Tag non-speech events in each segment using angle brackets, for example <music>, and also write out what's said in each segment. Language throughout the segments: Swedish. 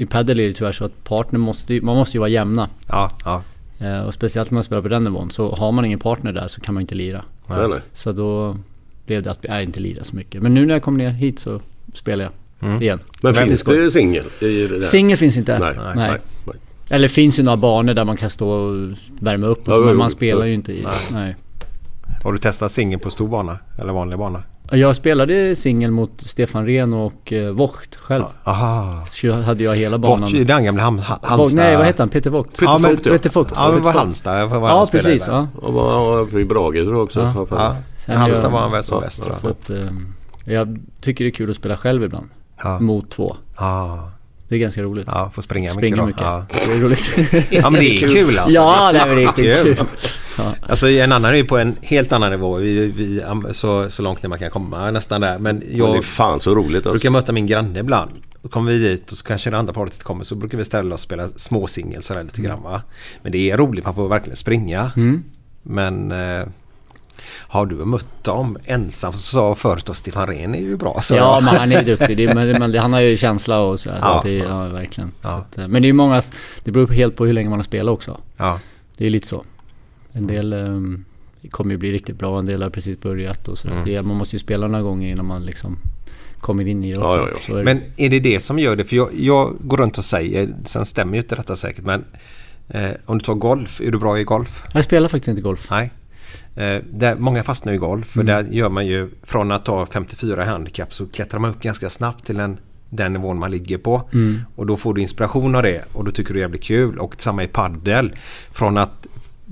I padel är det tyvärr så att partner måste ju, man måste ju vara jämna. Ja, ja. Eh, och speciellt när man spelar på den nivån. Så har man ingen partner där så kan man inte lira. Nej, nej. Så då blev det att jag inte lira så mycket. Men nu när jag kom ner hit så spelar jag Mm. igen. Men finns skoj. det singel? Singel finns inte. Nej, Nej. nej, nej. Eller finns ju några banor där man kan stå och värma upp och Ja, så, men man spelar ju inte i. Nej. Har du testat singel på stor bana? Eller vanlig bana? Jag spelade singel mot Stefan Rehn och eh, Vogt själv. Aha. Så hade jag hela banan. I den gamla ham, ha, Vogt, Halmstad... nej, vad heter han? Peter Vogt? Ja, men- Peter Vogt. Ja, men Peter var Vogt. Halmstad var Ja, precis. Ja. Och var i Brage tror jag också. Ja. Ja. Sen Halmstad jag- var han väl som Ja, bäst ja, tror Så jag. att, eh, jag tycker det är kul att spela själv ibland. Ja. Mot två. Ja, Det är ganska roligt. ja, får springa, Springa mycket mycket. då. Ja. Det är roligt. ja, men det är kul alltså. Ja, det nej, men det är kul. kul. Ja. Alltså en annan är ju på en helt annan nivå. Vi, vi, så, så långt ner man kan komma nästan där. Men Men det jag är fan så roligt alltså. brukar möta min granne ibland. Då kommer vi dit och så kanske det andra paret kommer så brukar vi ställa oss och spela småsingel sådär lite grann va. Men det är roligt, man får verkligen springa. Mm. Men eh, har du mött dem ensam så sa förut då Stefan Rehn är ju bra. Så Ja, men han är duktig. Det, men, han har ju känsla och sådär. Så Ja. att det, ja, verkligen. Så Ja. att, eh, men det är många, det beror helt på hur länge man har spelat också. ja. Det är lite så. En del um, kommer ju bli riktigt bra, en del har precis börjat och sådär. Mm. Det, man måste ju spela några gånger innan man liksom kommer in i det också. Ja, ja. Så är det. Men är det det som gör det? För jag, jag går runt och säger, sen stämmer ju inte detta säkert men eh, om du tar golf, är du bra i golf? Jag spelar faktiskt inte golf. Nej. Eh, där, många fastnar i golf för Mm. där gör man ju från att ta 54 i handikapp så klättrar man upp ganska snabbt till den, den nivån man ligger på. Mm. Och då får du inspiration av det och då tycker du det är jävligt kul. Och samma i paddel. Från att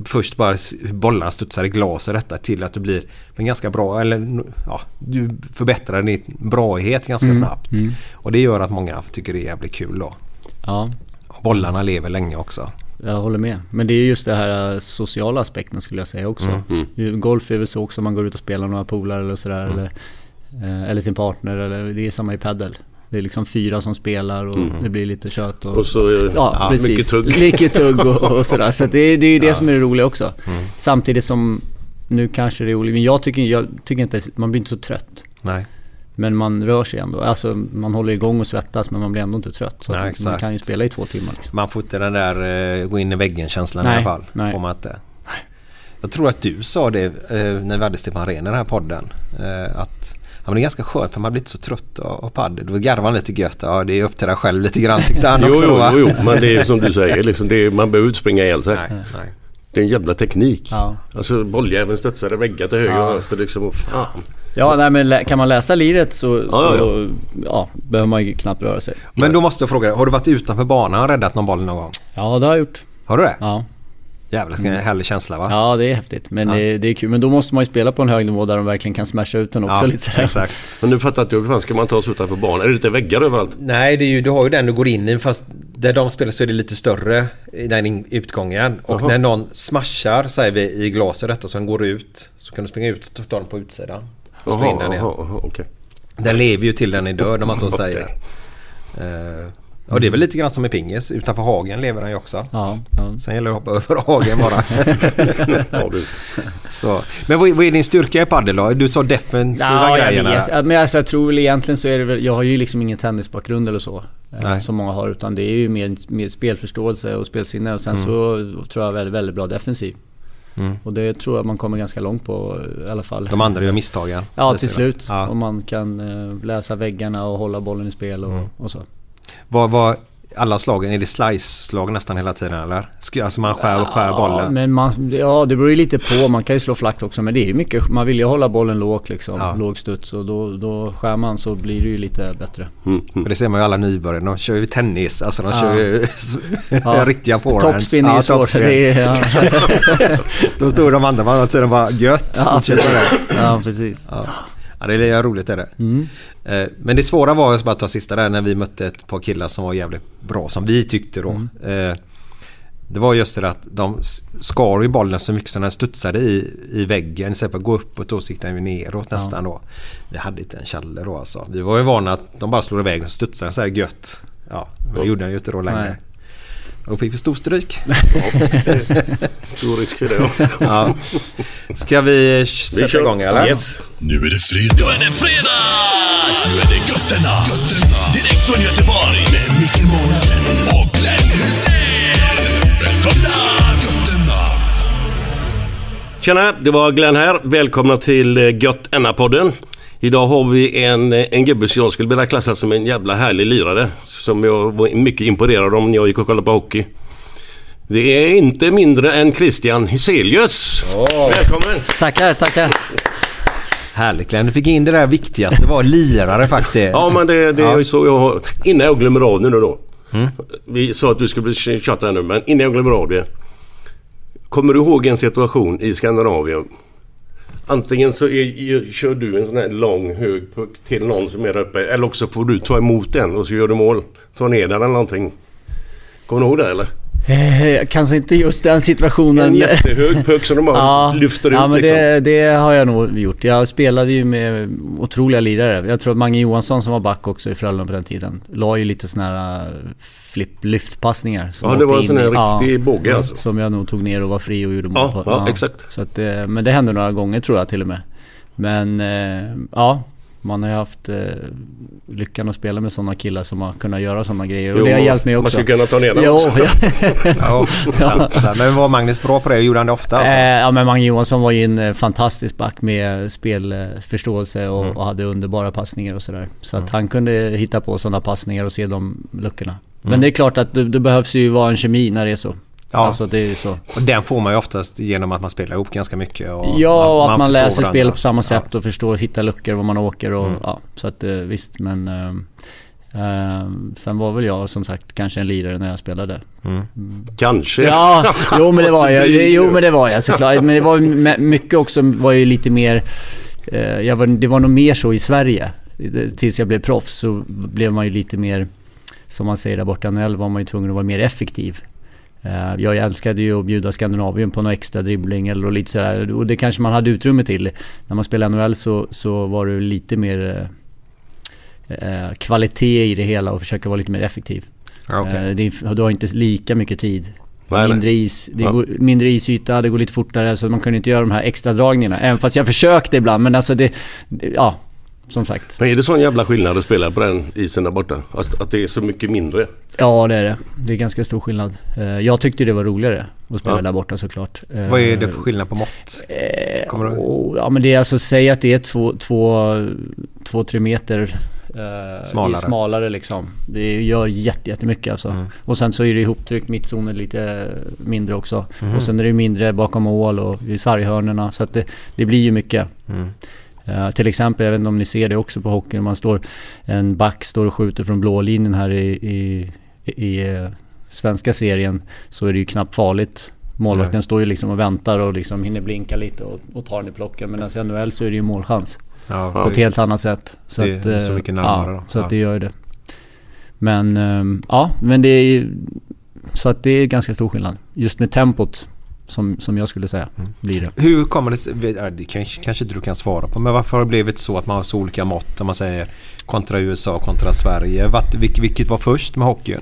först bara bollarna studsar i glas och detta till att du blir blir ganska bra eller ja, du förbättrar din braighet ganska Mm. snabbt. Mm. Och det gör att många tycker det är jävligt kul då. Ja, Och bollarna lever länge också. Jag håller med. Men det är just det här eh, sociala aspekten skulle jag säga också. Mm. Ju- Golf är väl så också, man går ut och spelar några polare eller sådär. Mm. Eller, eh, eller sin partner. Eller, det är samma i padel. Det är liksom fyra som spelar och Mm. det blir lite kött. Och, Och så eh, Ja, precis. mycket tugg. <laughs> Mycket tugg och, och sådär. Så det, det är ju det som är det roliga också. Samtidigt som nu kanske det är olika. Men jag tycker, jag tycker inte, man blir inte så trött. Nej. Men man rör sig ändå. Alltså man håller igång och svettas men man blir ändå inte trött. Så Nej, man kan ju spela i två timmar. Liksom. Man får inte den där eh, gå in i väggen känslan i Nej, alla fall. nej. Får man inte. Jag tror att du sa det eh, när vi hade Stefan Rehn i den här podden. Eh, att ja, men det är ganska skönt för man blir inte så trött av, av padel. Då garvar han lite gött. Ja det är upp till dig själv lite grann tyckte han <laughs> Jo, också. jo, jo, jo, men det är som du säger. Liksom, det är, man behöver inte springa ihjäl sig. Nej, nej. Det är en jävla teknik. Ja. Alltså bolljäveln studsar i väggar till höger Ja. och vänster liksom. Och fan. Ja, nej, men kan man läsa liret så, Ja, så ja, behöver man ju knappt röra sig. Men då måste jag fråga dig. Har du varit utanför banan och räddat någon boll någon gång? Ja, det har jag gjort. Har du det? Ja, Jävlar vilken härlig känsla va? ja det är häftigt. Men Ja. det, det är kul. Men då måste man ju spela på en hög nivå där de verkligen kan smasha ut den också lite sådär. <laughs> exakt. Men nu fattar inte jag. Hur fan ska man ta sig utanför banan? Är det lite väggar överallt? Nej, det är ju, du har ju den du går in i fast där de spelar så är det lite större i den utgången. Och Jaha. när någon smashar säger vi i glaset detta så den går ut så kan du springa ut och ta den på utsidan. Och in den igen. jaha, okej. Den lever ju till den är död om man så säger. Eh, Och det är väl lite grann som i pingis. Utanför hagen lever den ju också. Ja, ja. Sen gäller det att hoppa över hagen bara. <laughs> Ja. Så. Men vad är, vad är din styrka i padel då? Du sa defensiva Ja, jag grejerna. vet. Ja, Men alltså, jag tror väl egentligen så är det väl, jag har ju liksom ingen tennisbakgrund eller så. eh, Nej. Som många har. Utan det är ju mer, mer spelförståelse och spelsinne. Och sen så tror jag väldigt, väldigt bra defensiv. Mm. Och det tror jag man kommer ganska långt på i alla fall. De andra gör misstagen. Ja, till slut. Ja. Om man kan eh, läsa väggarna och hålla bollen i spel och, Mm. och så. Vad var alla slagen? Är det slice-slag nästan hela tiden eller? Alltså man skär och skär Ja, bollen? men man, ja, det beror ju lite på. Man kan ju slå flackt också. Men det är ju mycket, man vill ju hålla bollen lågt liksom. Ja. Låg studs. Och då, då skär man så blir det ju lite bättre. Mm, mm. Det ser man ju alla nybörjare. De kör ju tennis. Alltså de Ja. kör ju Ja. <laughs> riktiga forehands. Topspin är ju svårt. ja. <laughs> Då står de andra på andra sidan bara gött. Ja. Ja, precis. Ja. Ja, det är roligt är det. Mm. Eh, Men det svåra var, jag ska bara ta sista där, när vi mötte ett par killar som var jävligt bra som vi tyckte då. Mm. Eh, Det var just det att de skar ju bollen så mycket så den studsade i, i väggen. Istället för att gå uppåt då så gick den ju neråt nästan då. Vi hade inte en challe då alltså. Vi var ju vana att de bara slog iväg och studsade så här gött. Ja, men det gjorde den ju inte då längre. Nej. Och då fick vi stor stryk. <laughs> Stor risk för det. ja. Ja. Ska vi sätta Vi kör. igång eller? Yes. Nu är det fredag. Nu är det fredag! Nu är det Götterna. Götterna. Direkt från Göteborg. Med Micke Månaden och Glenn Hysén. Välkomna! Götterna. Tjena, det var Glenn här. Välkomna till eh, Gött Enna-podden. Idag har vi en, eh, en gubbe som jag skulle vilja klassa som en jävla härlig lirare. Som jag var mycket imponerad om när jag gick och kollade på hockey. Det är inte mindre än Christian Hyselius. Välkommen! Tackar, tackar. Härligt Glenn, du fick in det där viktigaste var lirare faktiskt. Ja men det, det är Ja. ju så jag har... Innan jag glömmer av det nu då. Vi sa att du skulle bli tjata här nu men innan jag glömmer av det. Kommer du ihåg en situation i Skandinavien? Antingen så är, kör du en sån här lång hög puck till någon som är där uppe. Eller också får du ta emot den och så gör du mål. Ta ner den eller någonting. Kommer du ihåg det eller? Eh, Kanske inte just den situationen. En jättehög puck som de bara <laughs> Ja, lyfter ut ja men liksom. det, det har jag nog gjort. Jag spelade ju med otroliga lirare. Jag tror att Mange Johansson som var back också i Frölunda på den tiden la ju lite såna här äh, flipp lyftpassningar. som Ja, det var en sån här i- riktig båge alltså. Som jag nog tog ner och var fri och gjorde mål Ja, på. ja, exakt. Så att, det- men det hände några gånger tror jag till och med. Men eh, ja, man har ju haft eh, lyckan att spela med sådana killar som har kunnat göra sådana grejer. Och Jo, det har hjälpt mig man också. ska kunna ta ner den jo, också. <laughs> ja. Ja, sant, sant. Men var Magnus bra på det? Gjorde han det ofta alltså? Eh, ja men Mange Johansson var ju en eh, fantastisk back med spelförståelse och, Mm. och hade underbara passningar och sådär. Så att han kunde hitta på sådana passningar och se de luckorna. Men det är klart att det, det behövs ju vara en kemi när det är så. Mm. Ja. Alltså det är så. Och den får man ju oftast genom att man spelar ihop ganska mycket. Och Ja, och att man, förstår läser varandra. spel på samma sätt och förstår, hittar luckor var man åker och Mm. ja. Så att eh, visst men... Eh, sen var väl jag som sagt kanske en lirare när jag spelade. Kanske. Ja, jo men det var jag. <laughs> Jo men det var jag såklart. Men det var <laughs> mycket också var ju lite mer... Eh, var, det var nog mer så i Sverige. Tills jag blev proffs så blev man ju lite mer... Som man säger där borta i NHL var man ju tvungen att vara mer effektiv. Eh, jag älskade ju att bjuda Skandinavien på någon extra dribbling eller och lite sådär. Och det kanske man hade utrymme till. När man spelade NHL så, så var det lite mer... Eh, eh, kvalitet i det hela och försöka vara lite mer effektiv. Eh, det du har inte lika mycket tid. Nej. mindre is, det Ja. går, mindre isyta, det går lite fortare så man kunde inte göra de här extra dragningarna. Även fast jag försökte ibland men alltså det... det ja, som sagt. Men är det sån jävla skillnad att spela på den isen där borta? Att, att det är så mycket mindre? Ja det är det. Det är ganska stor skillnad. Eh, jag tyckte det var roligare att spela Ja. där borta såklart. Eh, Vad är det för skillnad på mått? Eh, Kommer du och, ja men det är alltså, säg att det är två, två, två tre meter Smalare. i smalare liksom. Det gör jätte, jättemycket alltså. Mm. Och sen så är det ihoptryck, mittzonen lite mindre också. Mhm. Och sen är det mindre bakom mål och i sarghörnorna. Så att det, det blir ju mycket. Mm. Eh, till exempel, jag vet inte om ni ser det också på hockey, om man står, en back står och skjuter från blå linjen här i, i, i, eh, svenska serien så är det ju knappt farligt. Målvakten Nej. står ju liksom och väntar och liksom hinner blinka lite och, och tar den i plocken. Men i NHL så är det ju målchans. Ja, På ett helt annat sätt. Så Det är att, så eh, mycket närmare ja, då. Så Ja. att det gör ju det. Men ja, men det är ju... Så att det är ganska stor skillnad. Just med tempot. Som, som jag skulle säga blir det. Hur kommer det sig, ja, det kanske, kanske inte du kan svara på, men varför har det blivit så att man har så olika mått om man säger kontra USA kontra Sverige? Vart, vilket, vilket var först med hockeyn?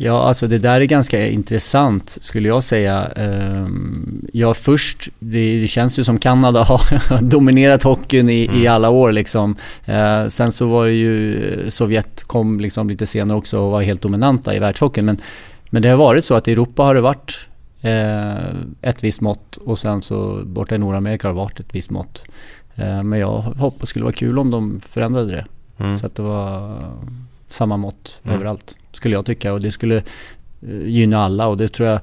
Ja, alltså det där är ganska intressant skulle jag säga. Ehm, Ja, först, det, känns ju som Kanada <laughs> har dominerat hockeyn i, i alla år liksom. Eh, Sen så var det ju, Sovjet kom liksom lite senare också och var helt dominanta i världshockeyn. Men, men det har varit så att i Europa har det varit eh, ett visst mått och sen så borta i Nordamerika har det varit ett visst mått. Eh, Men jag hoppas det skulle vara kul om de förändrade det. Så att det var samma mått överallt. Skulle jag tycka och det skulle eh, gynna alla och det tror jag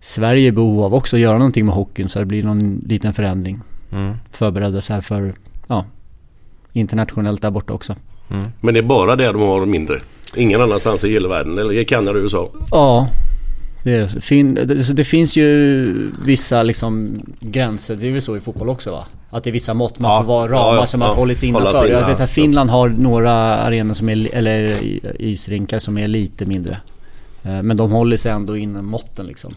Sverige är behov av också, att göra någonting med hockeyn så det blir någon liten förändring. Mm. Förbereda sig för, ja, internationellt där borta också. Men det är bara där de har mindre. Ingen annanstans i hela världen. Eller i Kanada och USA. Ja, det, fin, det, det finns ju vissa liksom gränser, det är väl så i fotboll också va? Att det är vissa mått man Ja, får vara ramar ja, som man ja. håller sig innanför. Jag vet att. Finland har några arenor som är, eller isrinkar som är lite mindre. Eh, Men de håller sig ändå inom måtten liksom.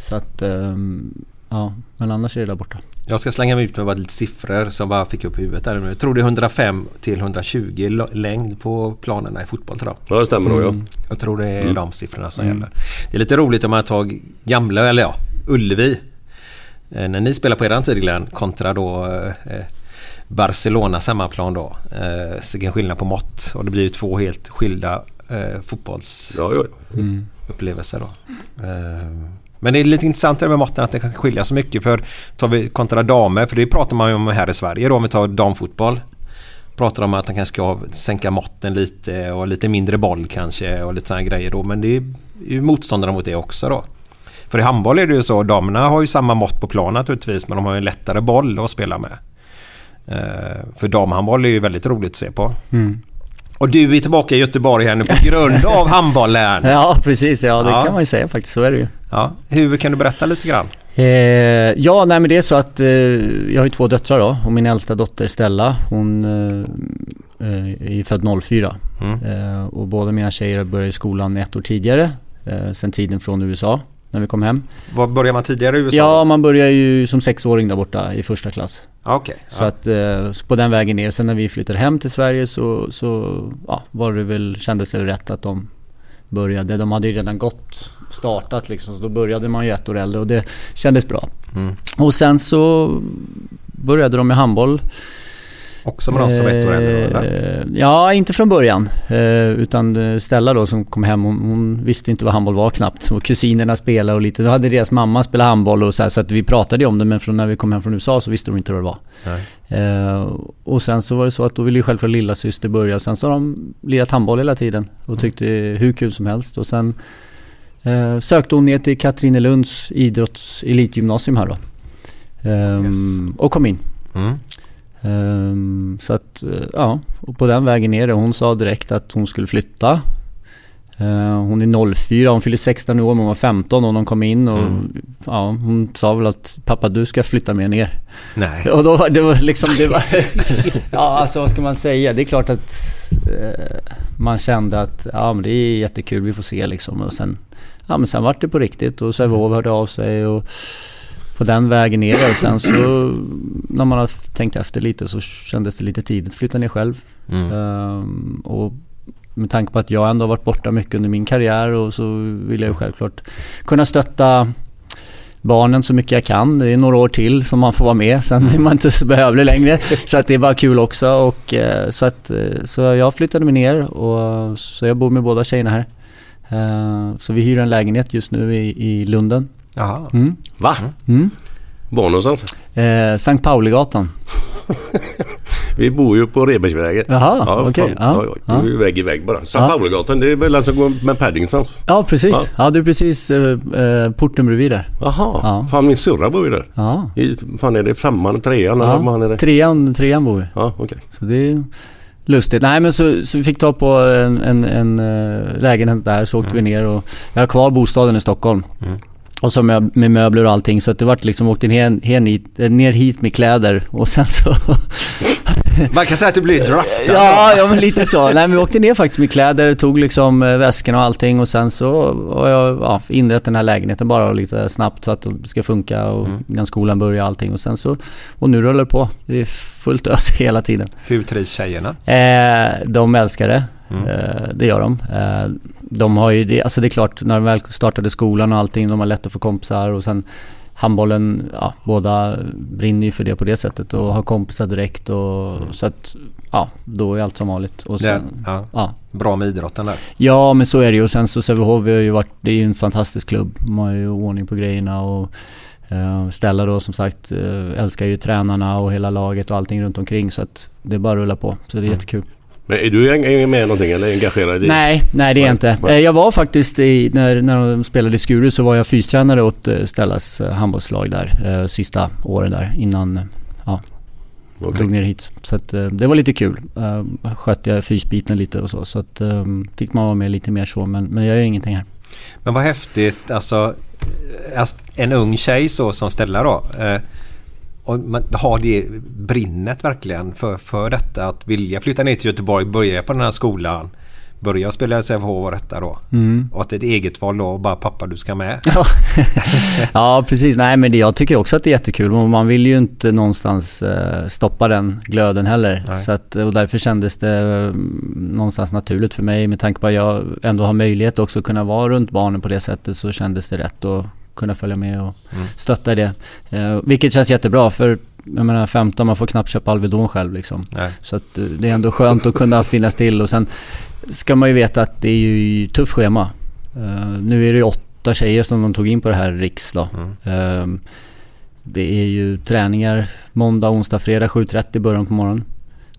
Så att, ehm, ja, men annars är det där borta. Jag ska slänga mig ut med bara lite siffror som bara fick upp i huvudet. Där. Jag tror det är 105 till 120 lo- längd på planerna i fotboll tror jag. Ja, det stämmer nog ja. Jag tror det är de siffrorna som gäller. Det är lite roligt om man tar gamla, eller ja, Ullevi. Eh, när ni spelar på eran tid Glenn kontra då eh, Barcelonas hemmaplan då. Eh, så vilken skillnad på mått. Och det blir ju två helt skilda eh, fotbollsupplevelser Ja, ja. då. Men det är lite intressant med måtten att det kan skilja så mycket. För tar vi kontra damer, för det pratar man ju om här i Sverige då om vi tar damfotboll. Pratar om att de kanske ska sänka måtten lite och lite mindre boll kanske och lite sådana grejer då. Men det är ju motståndare mot det också då. För i handboll är det ju så, damerna har ju samma mått på plan naturligtvis men de har ju en lättare boll att spela med. Eh, för damhandboll är ju väldigt roligt att se på. Mm. Och du är tillbaka i Göteborg här nu på grund av <laughs> handbollen. Ja, precis. Ja, det Ja. kan man ju säga faktiskt. Så är det ju. Ja, hur kan du berätta lite grann? Eh, ja, nej men det är så att eh, jag har ju två döttrar då och min äldsta dotter Stella hon eh, eh, är född 04. Eh, och båda mina tjejer började i skolan ett år tidigare eh, sen tiden från USA när vi kom hem. Var börjar man tidigare i USA? Ja, man börjar ju som sexåring där borta i första klass. Okej. Så Ja. att eh, så på den vägen ner. Sen när vi flyttade hem till Sverige så, så ja, var det väl, kändes det rätt att de började. De hade ju redan gått, startat liksom. Så då började man ju ett år äldre och det kändes bra. Och sen så började de med handboll. Också med de som ett år äldre eller? Eh, Ja, inte från början. Eh, utan eh, Stella då som kom hem, hon, hon visste inte vad handboll var knappt. Och kusinerna spelade och lite, då hade deras mamma spelat handboll och så här, så att vi pratade om det. Men från när vi kom hem från USA så visste de inte vad det var. Eh, och sen så var det så att då ville ju självklart lilla syster börja. Sen så har de lirat handboll hela tiden och tyckte det är hur kul som helst. Och sen eh, sökte hon ner till Katrinelunds idrotts elitgymnasium här då. Ehm, Yes. Och kom in. Mm. Ehm, så att, eh, ja, och på den vägen ner. Hon sa direkt att hon skulle flytta. Ehm, hon är 04, hon fyller 16 år men hon var 15 och de kom in och ja, hon sa väl att pappa du ska flytta med ner. Nej. <laughs> Och då var det var liksom, det var, <laughs> ja alltså vad ska man säga? Det är klart att eh, man kände att ja men det är jättekul, vi får se liksom. Och sen, ja men sen vart det på riktigt och Sävehof hörde av sig och på den vägen ner och sen så när man har tänkt efter lite så kändes det lite tidigt att flytta ner själv. Mm. Ehm, och med tanke på att jag ändå har varit borta mycket under min karriär och så vill jag ju självklart kunna stötta barnen så mycket jag kan. Det är några år till som man får vara med. Sen är man inte så behövlig längre. Så att det är bara kul också. Och, eh, så, att, eh, så jag flyttade mig ner och så jag bor med båda tjejerna här. Eh, Så vi hyr en lägenhet just nu i, i Lunden. Jaha. Mm. Va? Mm. Var någonstans? Eh, Sankt Pauligatan. <laughs> Vi bor ju på Rebergsvägen. Jaha, ja, okej, fan. ja, ja, ja. Du är vägg i vägg bara. Sankt Ja. Pauligatan, det är väl den som går med Paddingtons? Ja precis. Ja. Ja, du är precis eh, eh, porten bredvid där. Jaha, Ja. fan min syrra bor ju där. Ja. I, fan är det femman, trean eller vad är det? Trean, trean bor vi. Ja, okej. Så det är lustigt. Nej men så, så vi fick ta på en, en, en eh, lägenhet där så åkte vi ner och jag har kvar bostaden i Stockholm. Och så med, med möbler och allting så att det vart liksom åkte ner, ner, ner hit med kläder och sen så <laughs> Man kan säga att du blir draftad. Ja, ja men lite så. Nej, men vi åkte ner faktiskt med kläder, tog liksom eh, väskorna och allting och sen så har jag ja, inrett den här lägenheten bara lite snabbt så att det ska funka och Mm. innan skolan börjar och allting och sen så och nu rullar det på. Det är fullt ös <laughs> hela tiden. Hur trivs tjejerna? Eh, de älskar det. Mm. Eh, det gör de. Eh, de har ju, det, alltså det är klart när de väl startade skolan och allting, de har lätt att få kompisar och sen handbollen, ja båda brinner ju för det på det sättet och har kompisar direkt och så att ja, då är allt som vanligt. Och Det, sen, ja, ja. bra med idrotten där. ja men så är det ju och sen så Sävehof har ju varit, det är ju en fantastisk klubb. De har ju ordning på grejerna och eh, Stella då som sagt älskar ju tränarna och hela laget och allting runt omkring så att det är bara att rulla på. Så det är jättekul. Men är du med någonting eller engagerad i? Nej, nej det är jag inte. Eh, Jag var faktiskt i, när, när de spelade i Skuru så var jag fystränare åt eh, Stellas eh, handbollslag där. Sista åren där innan ja, Okej. drog ner hit. Så att, det var lite kul. Skötte jag fysbiten lite och så. Så att, fick man vara med lite mer så. Men, men jag gör ingenting här. Men vad häftigt, alltså alltså, en ung tjej så som Stella då. Och man har det brinnet verkligen för, för detta att vilja flytta ner till Göteborg, börja på den här skolan. Börja spela Sävehof och detta då. Och att det är ett eget val då och bara pappa du ska med. <laughs> Ja. precis, nej men det, jag tycker också att det är jättekul man vill ju inte någonstans eh, stoppa den glöden heller. Nej. Så att, och därför kändes det eh, någonstans naturligt för mig med tanke på att jag ändå har möjlighet också att kunna vara runt barnen på det sättet så kändes det rätt att kunna följa med och stötta i det. Eh, vilket känns jättebra för jag menar 15, man får knappt köpa Alvedon själv liksom. Nej. Så att eh, det är ändå skönt att kunna finnas till och sen ska man ju veta att det är ju tufft schema. Eh, nu är det ju åtta tjejer som de tog in på det här Riks då. Eh, det är ju träningar måndag, onsdag, fredag 7.30 i början på morgonen.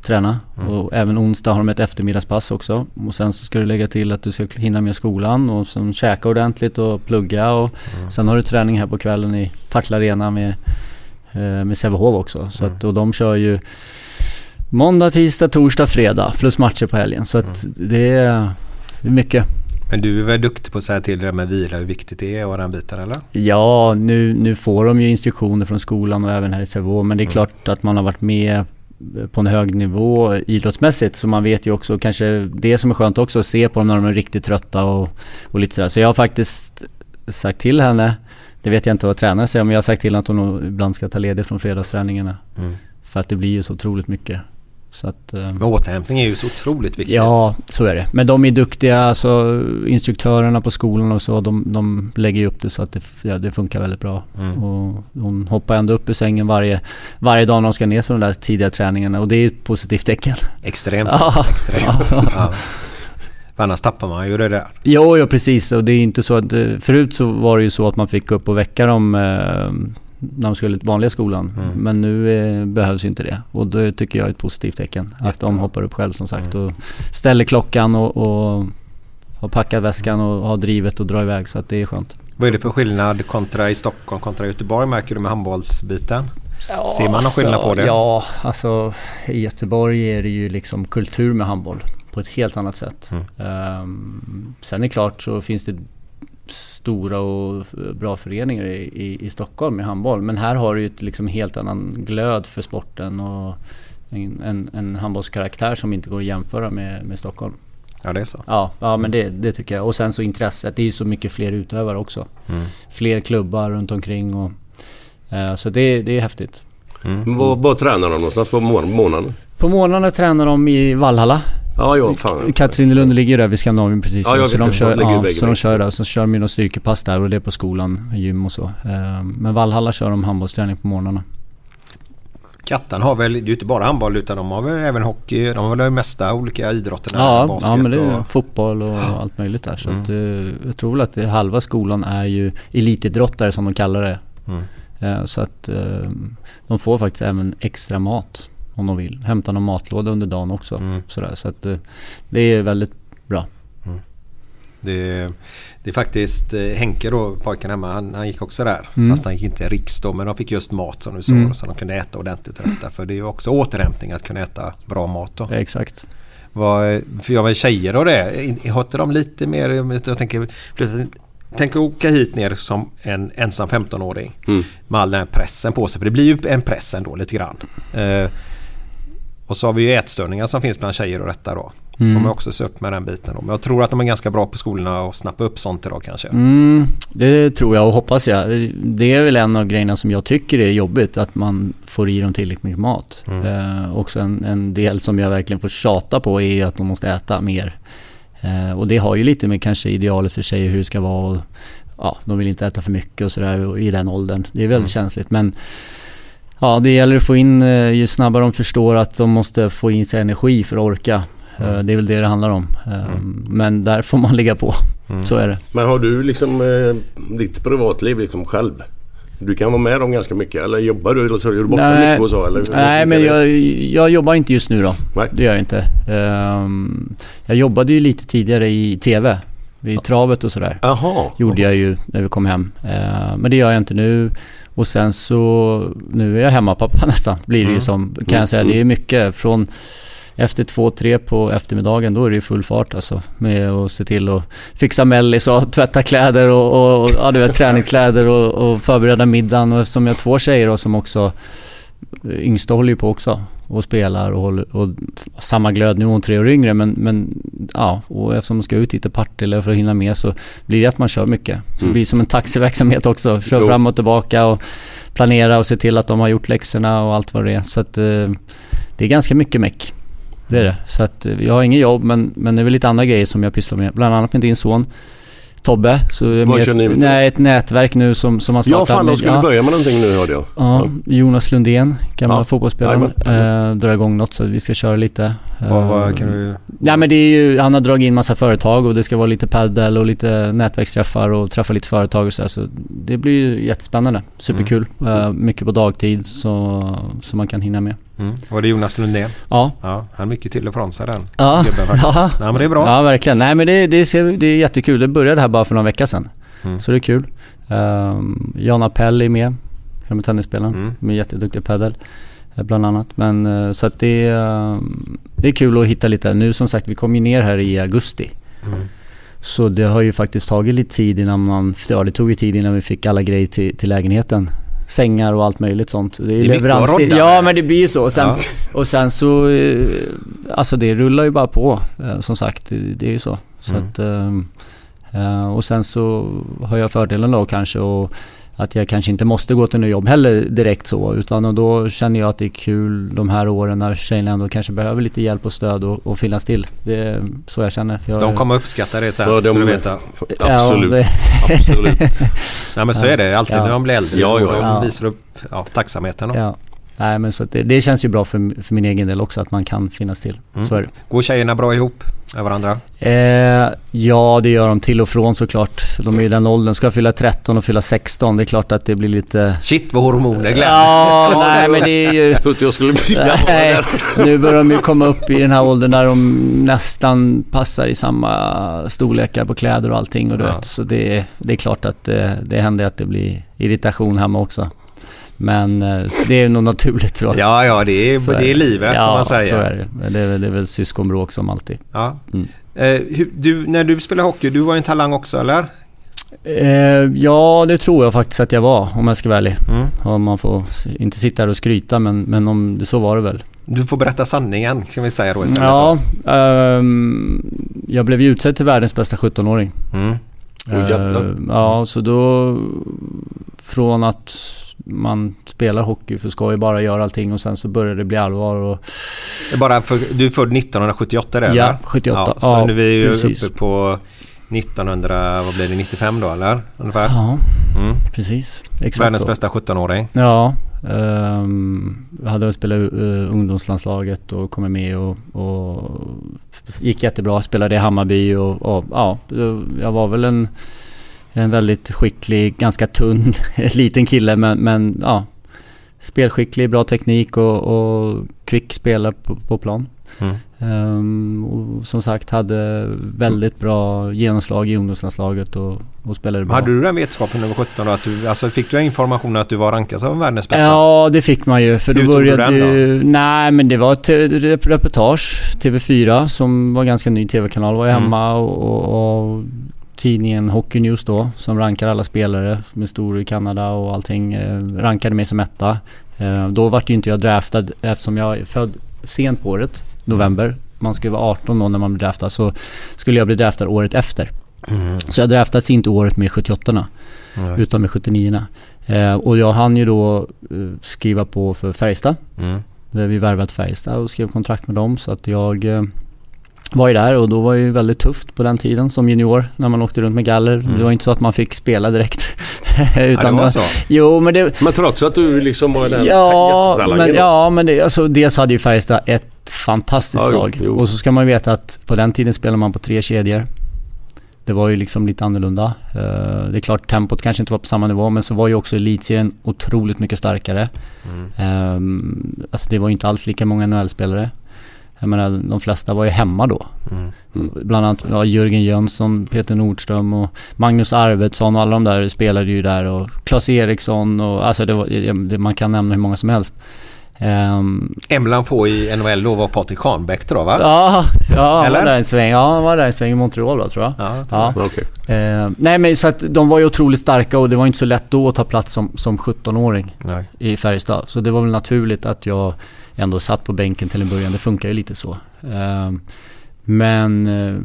Träna. Och även onsdag har de ett eftermiddagspass också. Och sen så ska du lägga till att du ska hinna med skolan och sen käka ordentligt och plugga. Och Sen har du träning här på kvällen i Partille Arena med, eh, med Sävehof också. Så att, och de kör ju måndag, tisdag, torsdag, fredag plus matcher på helgen. Så att det, är, det är mycket. Men du är väl duktig på att säga till det där med vila, hur viktigt det är och den biten eller? Ja, nu, nu får de ju instruktioner från skolan och även här i Sävehof. Men det är klart att man har varit med på en hög nivå idrottsmässigt. Så man vet ju också kanske det som är skönt också att se på dem när de är riktigt trötta och, och lite sådär. Så jag har faktiskt sagt till henne, det vet jag inte vad tränaren säger, men jag har sagt till henne att hon ibland ska ta ledigt från fredagsträningarna. Mm. För att det blir ju så otroligt mycket. Så att, eh, Men återhämtning är ju så otroligt viktigt. Ja, så är det. Men de är duktiga, alltså instruktörerna på skolan och så, de, de lägger ju upp det så att det, ja, det funkar väldigt bra. Mm. Och hon hoppar ändå upp ur sängen varje, varje dag när de ska ner på de där tidiga träningarna och det är ett positivt tecken. Extremt. Ja. Extremt. Ja. Ja. För annars tappar man ju det där. Jo, ja precis. Och det är inte så att... eh, Förut så var det ju så att man fick gå upp och väcka dem eh, när de skulle till vanliga skolan. Mm. Men nu eh, behövs inte det. Och det tycker jag är ett positivt tecken. Att de hoppar upp själv som sagt och ställer klockan och, och har packat väskan och har drivet och drar iväg. Så att det är skönt. Vad är det för skillnad kontra i Stockholm kontra Göteborg märker du med handbollsbiten? Ser man någon skillnad på det? Ja, alltså i Göteborg är det ju liksom kultur med handboll på ett helt annat sätt. Mm. Ehm, sen är det klart så finns det stora och bra föreningar i, i, i Stockholm med handboll. Men här har du ju ett liksom helt annan glöd för sporten och en, en, en handbollskaraktär som inte går att jämföra med, med Stockholm. Ja, det är så. Ja, ja men det, det tycker jag. Och sen så intresset. Det är ju så mycket fler utövare också. Mm. Fler klubbar runt omkring och eh, så det, det är häftigt. Mm. Vad, vad tränar de någonstans på månaden? På morgnarna tränar de i Vallhalla. Ja, ja, fan. Katrinelund ligger ju där vid Skandinavien precis. Ja, så de det. kör, ja, så de kör där. Så kör de ju något styrkepass där och det är på skolan, gym och så. Eh, Men Vallhalla kör de handbollsträning på morgnarna. Kattan har väl, det är ju inte bara handboll utan de har väl även hockey. De har väl de mesta olika idrotterna. Ja, basket ja men det är och, fotboll och allt möjligt där. Så att, eh, jag tror väl att det, halva skolan är ju elitidrottare som de kallar det. Mm. Eh, Så att eh, de får faktiskt även extra mat om de vill. Hämta någon matlåda under dagen också. Mm. Sådär. Så att eh, det är väldigt bra. Det, det är faktiskt eh, Henke då, pojken hemma, han, han gick också där. Mm. Fast han gick inte riks då, men de fick just mat som du sa. Mm. Så de kunde äta ordentligt detta. För det är ju också återhämtning att kunna äta bra mat då. Exakt. Vad, för jag var tjejer och det. I- Har inte de lite mer, jag tänker, tänk att åka hit ner som en ensam 15-åring. Mm. Med all den här pressen på sig. För det blir ju en press ändå lite grann. Eh, Och så har vi ju ätstörningar som finns bland tjejer och detta då. Mm. Har också se upp med den biten då. Men jag tror att de är ganska bra på skolorna och snappa upp sånt idag kanske. Mm, det tror jag och hoppas jag. Det är väl en av grejerna som jag tycker är jobbigt, att man får i dem tillräckligt mycket mat. Mm. Eh, också en, en del som jag verkligen får tjata på är att de måste äta mer. Eh, och det har ju lite med kanske idealet för tjejer hur det ska vara. Och, ja, de vill inte äta för mycket och sådär i den åldern. Det är väldigt Mm. känsligt. Men ja, det gäller att få in, eh, ju snabbare de förstår att de måste få in sig energi för att orka. Eh, Mm. det är väl det det handlar om. Eh, Men där får man ligga på. Mm. Så är det. Men har du liksom eh, ditt privatliv liksom själv? Du kan vara med dem ganska mycket eller jobbar du eller så är du borta Nej. mycket och så? Eller, Nej men jag, jag jobbar inte just nu då. Nej. Det gör jag inte. Ehm, jag jobbade ju lite tidigare i TV. Vid travet och sådär. Jaha. Gjorde jag ju när vi kom hem. Ehm, men det gör jag inte nu. Och sen så, nu är jag hemmapappa <laughs> nästan. Blir det ju Mm. som, kan jag säga. Det är mycket från efter två, tre på eftermiddagen då är det ju full fart alltså. Med att se till att fixa mellis och tvätta kläder och, och, och ja, du vet, <laughs> träningskläder och, och förbereda middagen. Och eftersom jag har två tjejer då som också, yngsta håller ju på också och spelar och, håller, och samma glöd. Nu är hon tre år yngre men, men ja, och eftersom de ska ut lite Partille för att hinna med så blir det att man kör mycket. Så det Mm. blir som en taxiverksamhet också. Kör Jo. fram och tillbaka och planera och se till att de har gjort läxorna och allt vad det är. Så att eh, det är ganska mycket meck. Det är det. Så att eh, jag har inget jobb men, men det är väl lite andra grejer som jag pysslar med. Bland annat med din son Tobbe. Så Vad med- kör ni med? Nej, ett nätverk nu som, som har Ja startat. fan de skulle ja. börja med någonting nu hörde jag. Ja, Jonas Lundén, gamla Ja, fotbollsspelaren, eh, drar igång något så vi ska köra lite. Vad, vad Eh, kan du... Nej men det är ju, han har dragit in massa företag och det ska vara lite paddel och lite nätverksträffar och träffa lite företag och så, här, så det blir ju jättespännande. Superkul. Eh, mycket på dagtid så, så man kan hinna med. Mm. Var det Jonas Lundén? Ja. Ja, han mycket till och från sig den Ja, gubben ja. Nej men det är bra. ja verkligen. Nej men det, det, ser, det är jättekul. Det började här bara för några veckor sedan. Mm. Så det är kul. Um, Jan Appell är med, gamla tennisspelaren. Mm. Med jätteduktig padel. eh, Bland annat. Men eh, så att det, är, eh, det är kul att hitta lite. Nu som sagt, vi kom ju ner här i augusti. Mm. Så det har ju faktiskt tagit lite tid innan man, ja det tog ju tid innan vi fick alla grejer till, till lägenheten. Sängar och allt möjligt sånt. Det är, mycket att leveranstid. Ja men det blir ju så. Och sen, Ja. och sen så, eh, alltså det rullar ju bara på. eh, Som sagt, det, det är ju så. så Mm. att, ehm, eh, och sen så har jag fördelen då kanske och att jag kanske inte måste gå till något jobb heller direkt så. Utan och då känner jag att det är kul de här åren när tjejerna ändå kanske behöver lite hjälp och stöd och, och finnas till. Det är så jag känner. Jag, De kommer uppskatta det sen, Ja, de- så du vet. Absolut. Ja, det, Absolut. <laughs> Nej men så är det alltid Ja. när de blir äldre. Ja, ja, och de ja. visar upp ja, tacksamheten. ja. Nej men så att det, det känns ju bra för, för min egen del också att man kan finnas till. Mm. Så är det. Går tjejerna bra ihop med varandra? Eh, ja, det gör de till och från såklart. De är i den åldern. Ska jag fylla 13 och fylla 16, det är klart att det blir lite... Shit vad hormoner Glenn! Ja, <laughs> nej men det är ju... Jag trodde jag skulle vara Nej, nu börjar de ju komma upp i den här åldern där de nästan passar i samma storlekar på kläder och allting. Och du Ja. vet, så det, det är klart att det, det händer att det blir irritation hemma också. Men eh, det är nog naturligt tror jag. Ja, ja det är, Så det är livet ja, som man säger. så är det. Det är, väl- det är väl syskonbråk som alltid. Ja. Mm. Eh, du, när du spelade hockey, du var ju en talang också eller? Eh, ja, det tror jag faktiskt att jag var om jag ska vara ärlig. Mm. Om man får inte sitta här och skryta men, men om det så var det väl. Du får berätta sanningen kan vi säga då istället. Ja, ehm, jag blev ju utsedd till världens bästa 17-åring. Då. Mm. Jävlar. Eh, ja, så då från att man spelar hockey för skoj, bara gör allting och sen så började det bli allvar och Bara för, du är född 1978 det, Ja, eller? 78. Ja, så Ja, nu är vi ju precis. uppe på 1900, vad blir det, 95 då eller? Ungefär? ja, Mm. precis. Exakt Världens så. bästa 17-åring. Ja, um, jag hade spelat uh, ungdomslandslaget och kommit med och, och gick jättebra. Spelade i Hammarby och, och ja, jag var väl en, en väldigt skicklig, ganska tunn, <laughs> liten kille men, men ja, spelskicklig, bra teknik och, och kvick spelare på, på plan. Mm. Ehm, och som sagt hade väldigt bra genomslag i ungdomslandslaget och, och spelade bra. Hade du den vetskapen när du var 17 då? Att du, alltså fick du information att du var rankad som världens bästa? Ja, det fick man ju. För då Hur tog du började den då? Nej, men det var ett rep- reportage. TV4 som var ganska ny TV-kanal var ju Mm. hemma och, och, och tidningen Hockey News då som rankar alla spelare med stor i Kanada och allting. Eh, rankade mig som etta. Eh, då vart ju inte jag draftad eftersom jag är född sent på året, november. Man ska vara 18 då när man blir draftad. Så skulle jag bli draftad året efter. Så jag draftades inte året med 78 Nej. utan med 79 eh, Och jag hann ju då eh, skriva på för Färjestad. Mm. Vi värvat Färjestad och skrev kontrakt med dem. Så att jag var ju där och då var det ju väldigt tufft på den tiden som junior när man åkte runt med galler. Det var inte så att man fick spela direkt. <laughs> Ja, det var så. Jo men det, Men trots att du liksom var den Ja, men, ja, men det, alltså, dels hade ju Färjestad ett fantastiskt Ja, jo, lag. jo. Och så ska man ju veta att på den tiden spelade man på tre kedjor. Det var ju liksom lite annorlunda. Eh, det är klart tempot kanske inte var på samma nivå men så var ju också elitserien otroligt mycket starkare. Ehm, alltså det var ju inte alls lika många NHL-spelare. Jag menar de flesta var ju hemma då. Bland annat ja, Jörgen Jönsson, Peter Nordström och Magnus Arvidsson och alla de där spelade ju där och Claes Eriksson och alltså det var, det, man kan nämna hur många som helst. Ehm, Emlan på i NHL då var Patrik Kahnbäck då va? ja, ja han var där en sväng. Ja, han var där en sväng i Montreal då tror jag. Ja, Ja. Okej. Eh, nej men så att de var ju otroligt starka och det var inte så lätt då att ta plats som, som 17-åring Nej. i Färjestad. Så det var väl naturligt att jag ändå satt på bänken till en början. Det funkar ju lite så. Eh, men eh,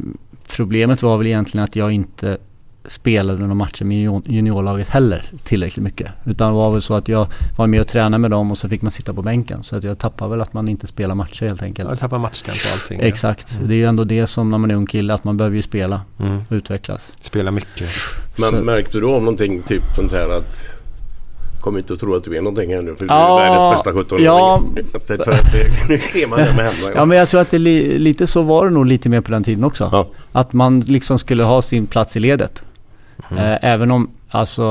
problemet var väl egentligen att jag inte spelade några matcher med junior- juniorlaget heller tillräckligt mycket. Utan det var väl så att jag var med och tränade med dem och så fick man sitta på bänken. Så att jag tappade väl att man inte spelar matcher helt enkelt. Ja, tappar matchtempo och allting. Exakt. Det är ju ändå det som när man är ung kille, att man behöver ju spela Mm. och utvecklas. Spelar mycket. Men Så- märkte du av någonting typ sånt här att Kom inte att tro att du är någonting här nu för Ja, du är världens bästa 17 ja. <laughs> För att det, nu är man där med händerna. Ja men jag tror att det li, lite så var det nog lite mer på den tiden också. Ja. Att man liksom skulle ha sin plats i ledet. Eh, även om, alltså,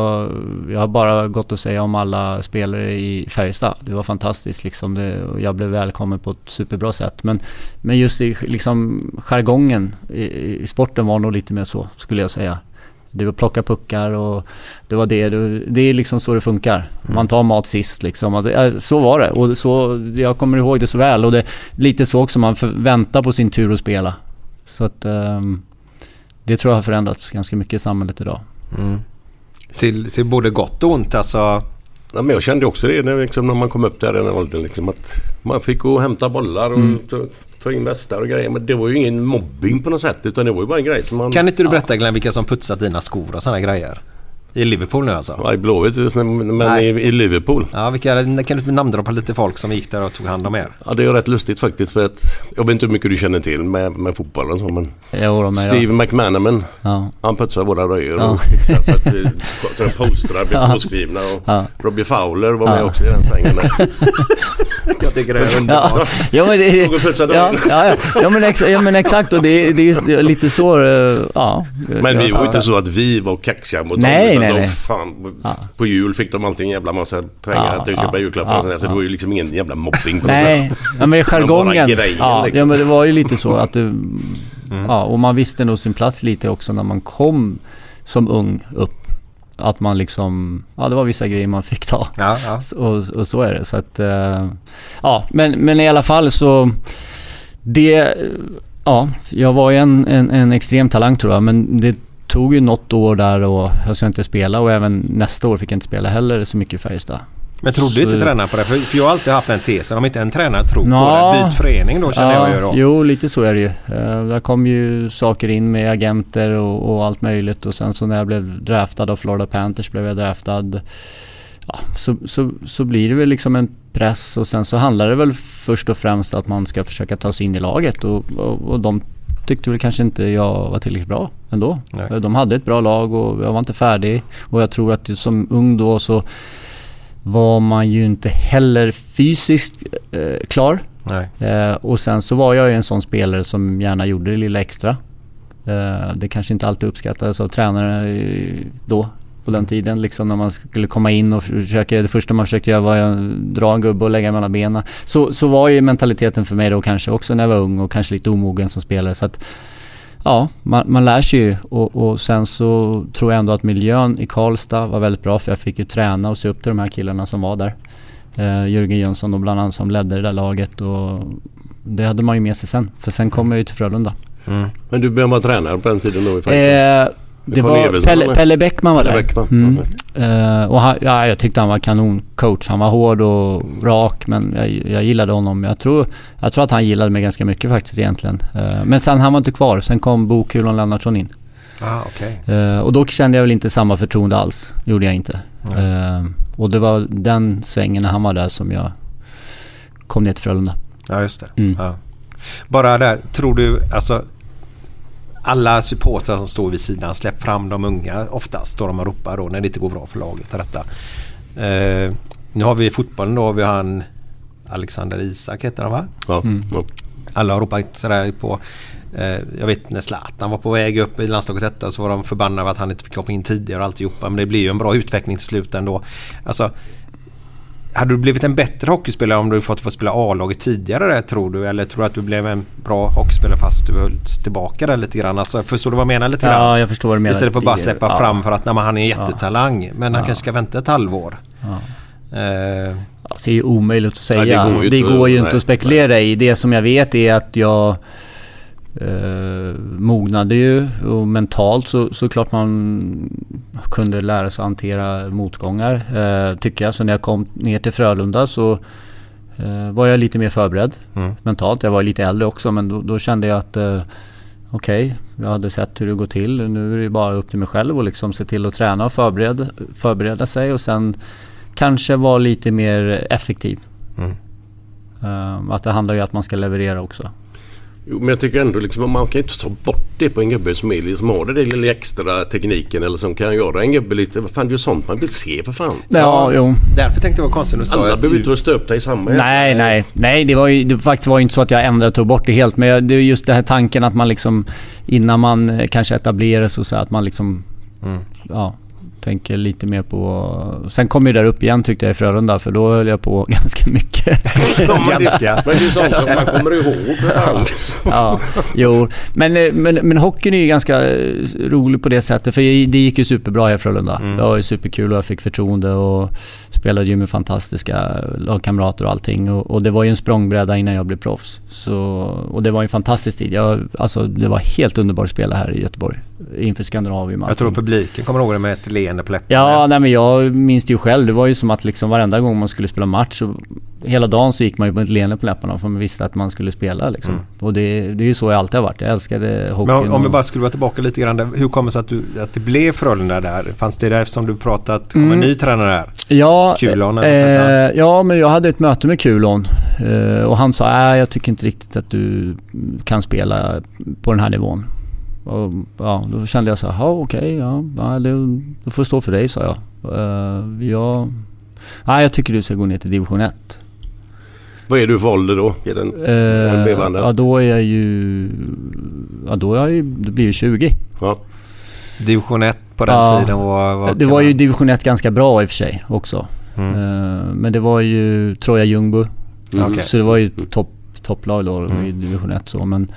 jag har bara gått att säga om alla spelare i Färjestad. Det var fantastiskt liksom. Det, och jag blev välkommen på ett superbra sätt. Men, men just i liksom jargongen i, i sporten var nog lite mer så, skulle jag säga. Det var plocka puckar och det var det. Det, det är liksom så det funkar. Man tar mat sist liksom. Eh, så var det. Och så, jag kommer ihåg det så väl. Och det lite så också. Man väntar på sin tur att spela. Så att ehm, det tror jag har förändrats ganska mycket i samhället idag. Mm. Till, till både gott och ont alltså. Ja, men jag kände också det när, liksom, när man kom upp där i den åldern. Liksom, att man fick gå och hämta bollar och Mm. Ta, in västar och grejer. Men det var ju ingen mobbing på något sätt. Utan det var ju bara en grej som man... Kan inte du berätta Glenn vilka som putsat dina skor och sådana grejer? I Liverpool nu alltså? Ja, i Blåvitt just nu, men Nej. i, i Liverpool. Ja, vilka, kan du namndroppa lite folk som gick där och tog hand om er? Ja, det är rätt lustigt faktiskt. För att, jag vet inte hur mycket du känner till med, med fotbollen och så. Men Jo, men Steve jag, McManaman. ja. Han putsar våra röjor Ja. och <laughs> fixar så att vi- så att postrar blir <laughs> Ja. påskrivna. Och Ja. Robbie Fowler var med också i den svängen. <laughs> Jag tycker det är underbart. ja, men det, Någon putsar ja, ja, ja. ja, men ex, ja men exakt och det, det är ju lite så, eh, ja. Men vi var ju inte så att vi var kaxiga mot Nej, dem. Nej, de, nej. fan, Ja. På jul fick de alltid en jävla massa pengar Ja, till att köpa ja, julklappar ja, och sådär. Så ja. det var ju liksom ingen jävla mobbing på Nej, men det är jargongen. grejen, Ja, liksom. ja, men det var ju lite så att det, ja, och man visste nog sin plats lite också när man kom som ung upp. Att man liksom, ja det var vissa grejer man fick ta. Ja, ja. S- Och, och så är det. Så att, eh, ja, men, men i alla fall så... Det... Ja, jag var ju en, en, en extrem talang tror jag, men det tog ju något år där och jag ska inte spela och även nästa år fick jag inte spela heller så mycket i Färjestad. Men trodde Så- inte tränaren på det? För, jag har alltid haft den tesen. Om inte en tränare tror på Nå. det, byt förening då känner jag ju då. Jo, lite så är det ju. Uh, där kom ju saker in med agenter och, och allt möjligt och sen så när jag blev draftad av Florida Panthers blev jag draftad. Ja, så, så, så blir det väl liksom en press och sen så handlar det väl först och främst att man ska försöka ta sig in i laget och, och, och de tyckte väl kanske inte jag var tillräckligt bra ändå. Nej. De hade ett bra lag och jag var inte färdig och jag tror att som ung då så var man ju inte heller fysiskt eh, klar. Eh, och sen så var jag ju en sån spelare som gärna gjorde det lilla extra. Eh, det kanske inte alltid uppskattades av tränare eh, då på den tiden liksom när man skulle komma in och försöka, det första man försökte göra var att dra en gubbe och lägga mellan benen. Så, så var ju mentaliteten för mig då kanske också när jag var ung och kanske lite omogen som spelare. Så att, ja, man, man lär sig ju och, och sen så tror jag ändå att miljön i Karlstad var väldigt bra för jag fick ju träna och se upp till de här killarna som var där. Eh, Jörgen Jönsson då bland annat som ledde det där laget och det hade man ju med sig sen. För sen kom jag ju till Frölunda. Mm. Men du, vem var tränare på den tiden då i? Eh, det var Pelle? Pelle Bäckman var Pelle där. Bäckman, Mm. Eh, och han, ja, jag tyckte han var kanoncoach. Han var hård och rak men jag, jag gillade honom. Jag tror, jag tror att han gillade mig ganska mycket faktiskt egentligen. Eh, men sen han var inte kvar. Sen kom Bo Kulon Lennartsson in. Ah, okay. Eh, och då kände jag väl inte samma förtroende alls. Gjorde jag inte. Eh, och det var den svängen när han var där som jag kom ner till Frölunda. Ja, just det. Mm. Ja. Bara där, tror du, alltså alla supportrar som står vid sidan, släpp fram de unga oftast. Står de och ropar då när det inte går bra för laget och detta. Eh, nu har vi i fotbollen då, vi har han Alexander Isak heter han va? Ja. ja. Alla har ropat sådär på eh, jag vet när Zlatan var på väg upp i landslaget detta så var de förbannade att han inte fick hoppa in tidigare och alltihopa. Men det blir ju en bra utveckling till slut ändå. Alltså, hade du blivit en bättre hockeyspelare om du fått få spela A-laget tidigare tror du? Eller tror du att du blev en bra hockeyspelare fast du hölls tillbaka där lite grann? Alltså, förstår du vad jag menar lite grann? Ja, jag förstår vad du menar. Istället för att bara Det- släppa ja. fram för att nej, han är en jättetalang. Men han Ja. kanske ska vänta ett halvår. Ja. Eh, Alltså, det är ju omöjligt att säga. Nej, det går ju inte, nej, att spekulera i. Det som jag vet är att jag eh, mognade ju och mentalt så, så klart man kunde lära sig att hantera motgångar. Eh, tycker jag. Så när jag kom ner till Frölunda så eh, var jag lite mer förberedd Mm. mentalt. Jag var lite äldre också men då, då kände jag att eh, Okej, jag hade sett hur det går till. Nu är det bara upp till mig själv och liksom se till att träna och förbereda, förbereda sig och sen kanske vara lite mer effektiv. Mm. Eh, att det handlar ju om att man ska leverera också. Jo, men jag tycker ändå liksom man kan ju inte ta bort det på en gubbe som är liksom har det där lilla extra tekniken eller som kan göra en gubbe lite. Vad fan det är ju sånt man vill se för fan. Ja, jo. därför tänkte jag vara konstigt när du sa Alla att behöver du- inte vara stöpta i samma Nej, nej, nej. Det var ju det faktiskt var ju inte så att jag ändrade och tog bort det helt. Men det är just den här tanken att man liksom innan man eh, kanske etablerar sig och så att man liksom Mm. ja, tänker lite mer på... Sen kom ju där upp igen tyckte jag i Frölunda för då höll jag på <laughs> ganska mycket. <laughs> Ganska. Men det är sånt som man kommer ihåg. <laughs> ja, jo. Men, eh, men, men hockeyn är ju ganska eh, rolig på det sättet. För jag- det gick ju superbra i Frölunda. Mm. Det var ju superkul och jag fick förtroende och spelade ju med fantastiska lagkamrater och allting. Och, och det var ju en språngbräda innan jag blev proffs. Så, och det var en fantastisk tid. Jag, alltså, det var helt underbart att spela här i Göteborg. Inför Skandinavium. och Jag tror publiken kommer ihåg det med ett leende på läpparna. Ja, nej men jag minns det ju själv. Det var ju som att liksom varenda gång man skulle spela match så hela dagen så gick man ju på ett leende på läpparna för man visste att man skulle spela liksom. Och det, det är ju så jag alltid har varit. Jag älskade hockeyn. Mm. Men om, om vi bara skulle vara tillbaka lite grann. där. Hur kommer det sig att, du, att det blev Frölunda där? Fanns det där eftersom du pratat att det kom en Mm. ny tränare där? Ja, Kulon eh, ja, men jag hade ett möte med Kulon. Eh, och han sa, nej jag tycker inte riktigt att du kan spela på den här nivån. Och, ja, då kände jag så här, "Ja, okej, ja, ja det, du får stå för dig, sa jag. Eh, jag. Nej, jag tycker du ska gå ner till division 1. Vad är du för ålder då? Är den, den Eh, bevande? ja, då är jag ju... Ja, då är jag ju... Det blir ju 20. Ja. Division 1 på den Ja. tiden var... var det var ju division 1 ganska bra i och för sig också. Mm. Eh, men det var ju Troja Ljungby. Mm. Så det var ju topp, topplag då Mm. i division 1 så men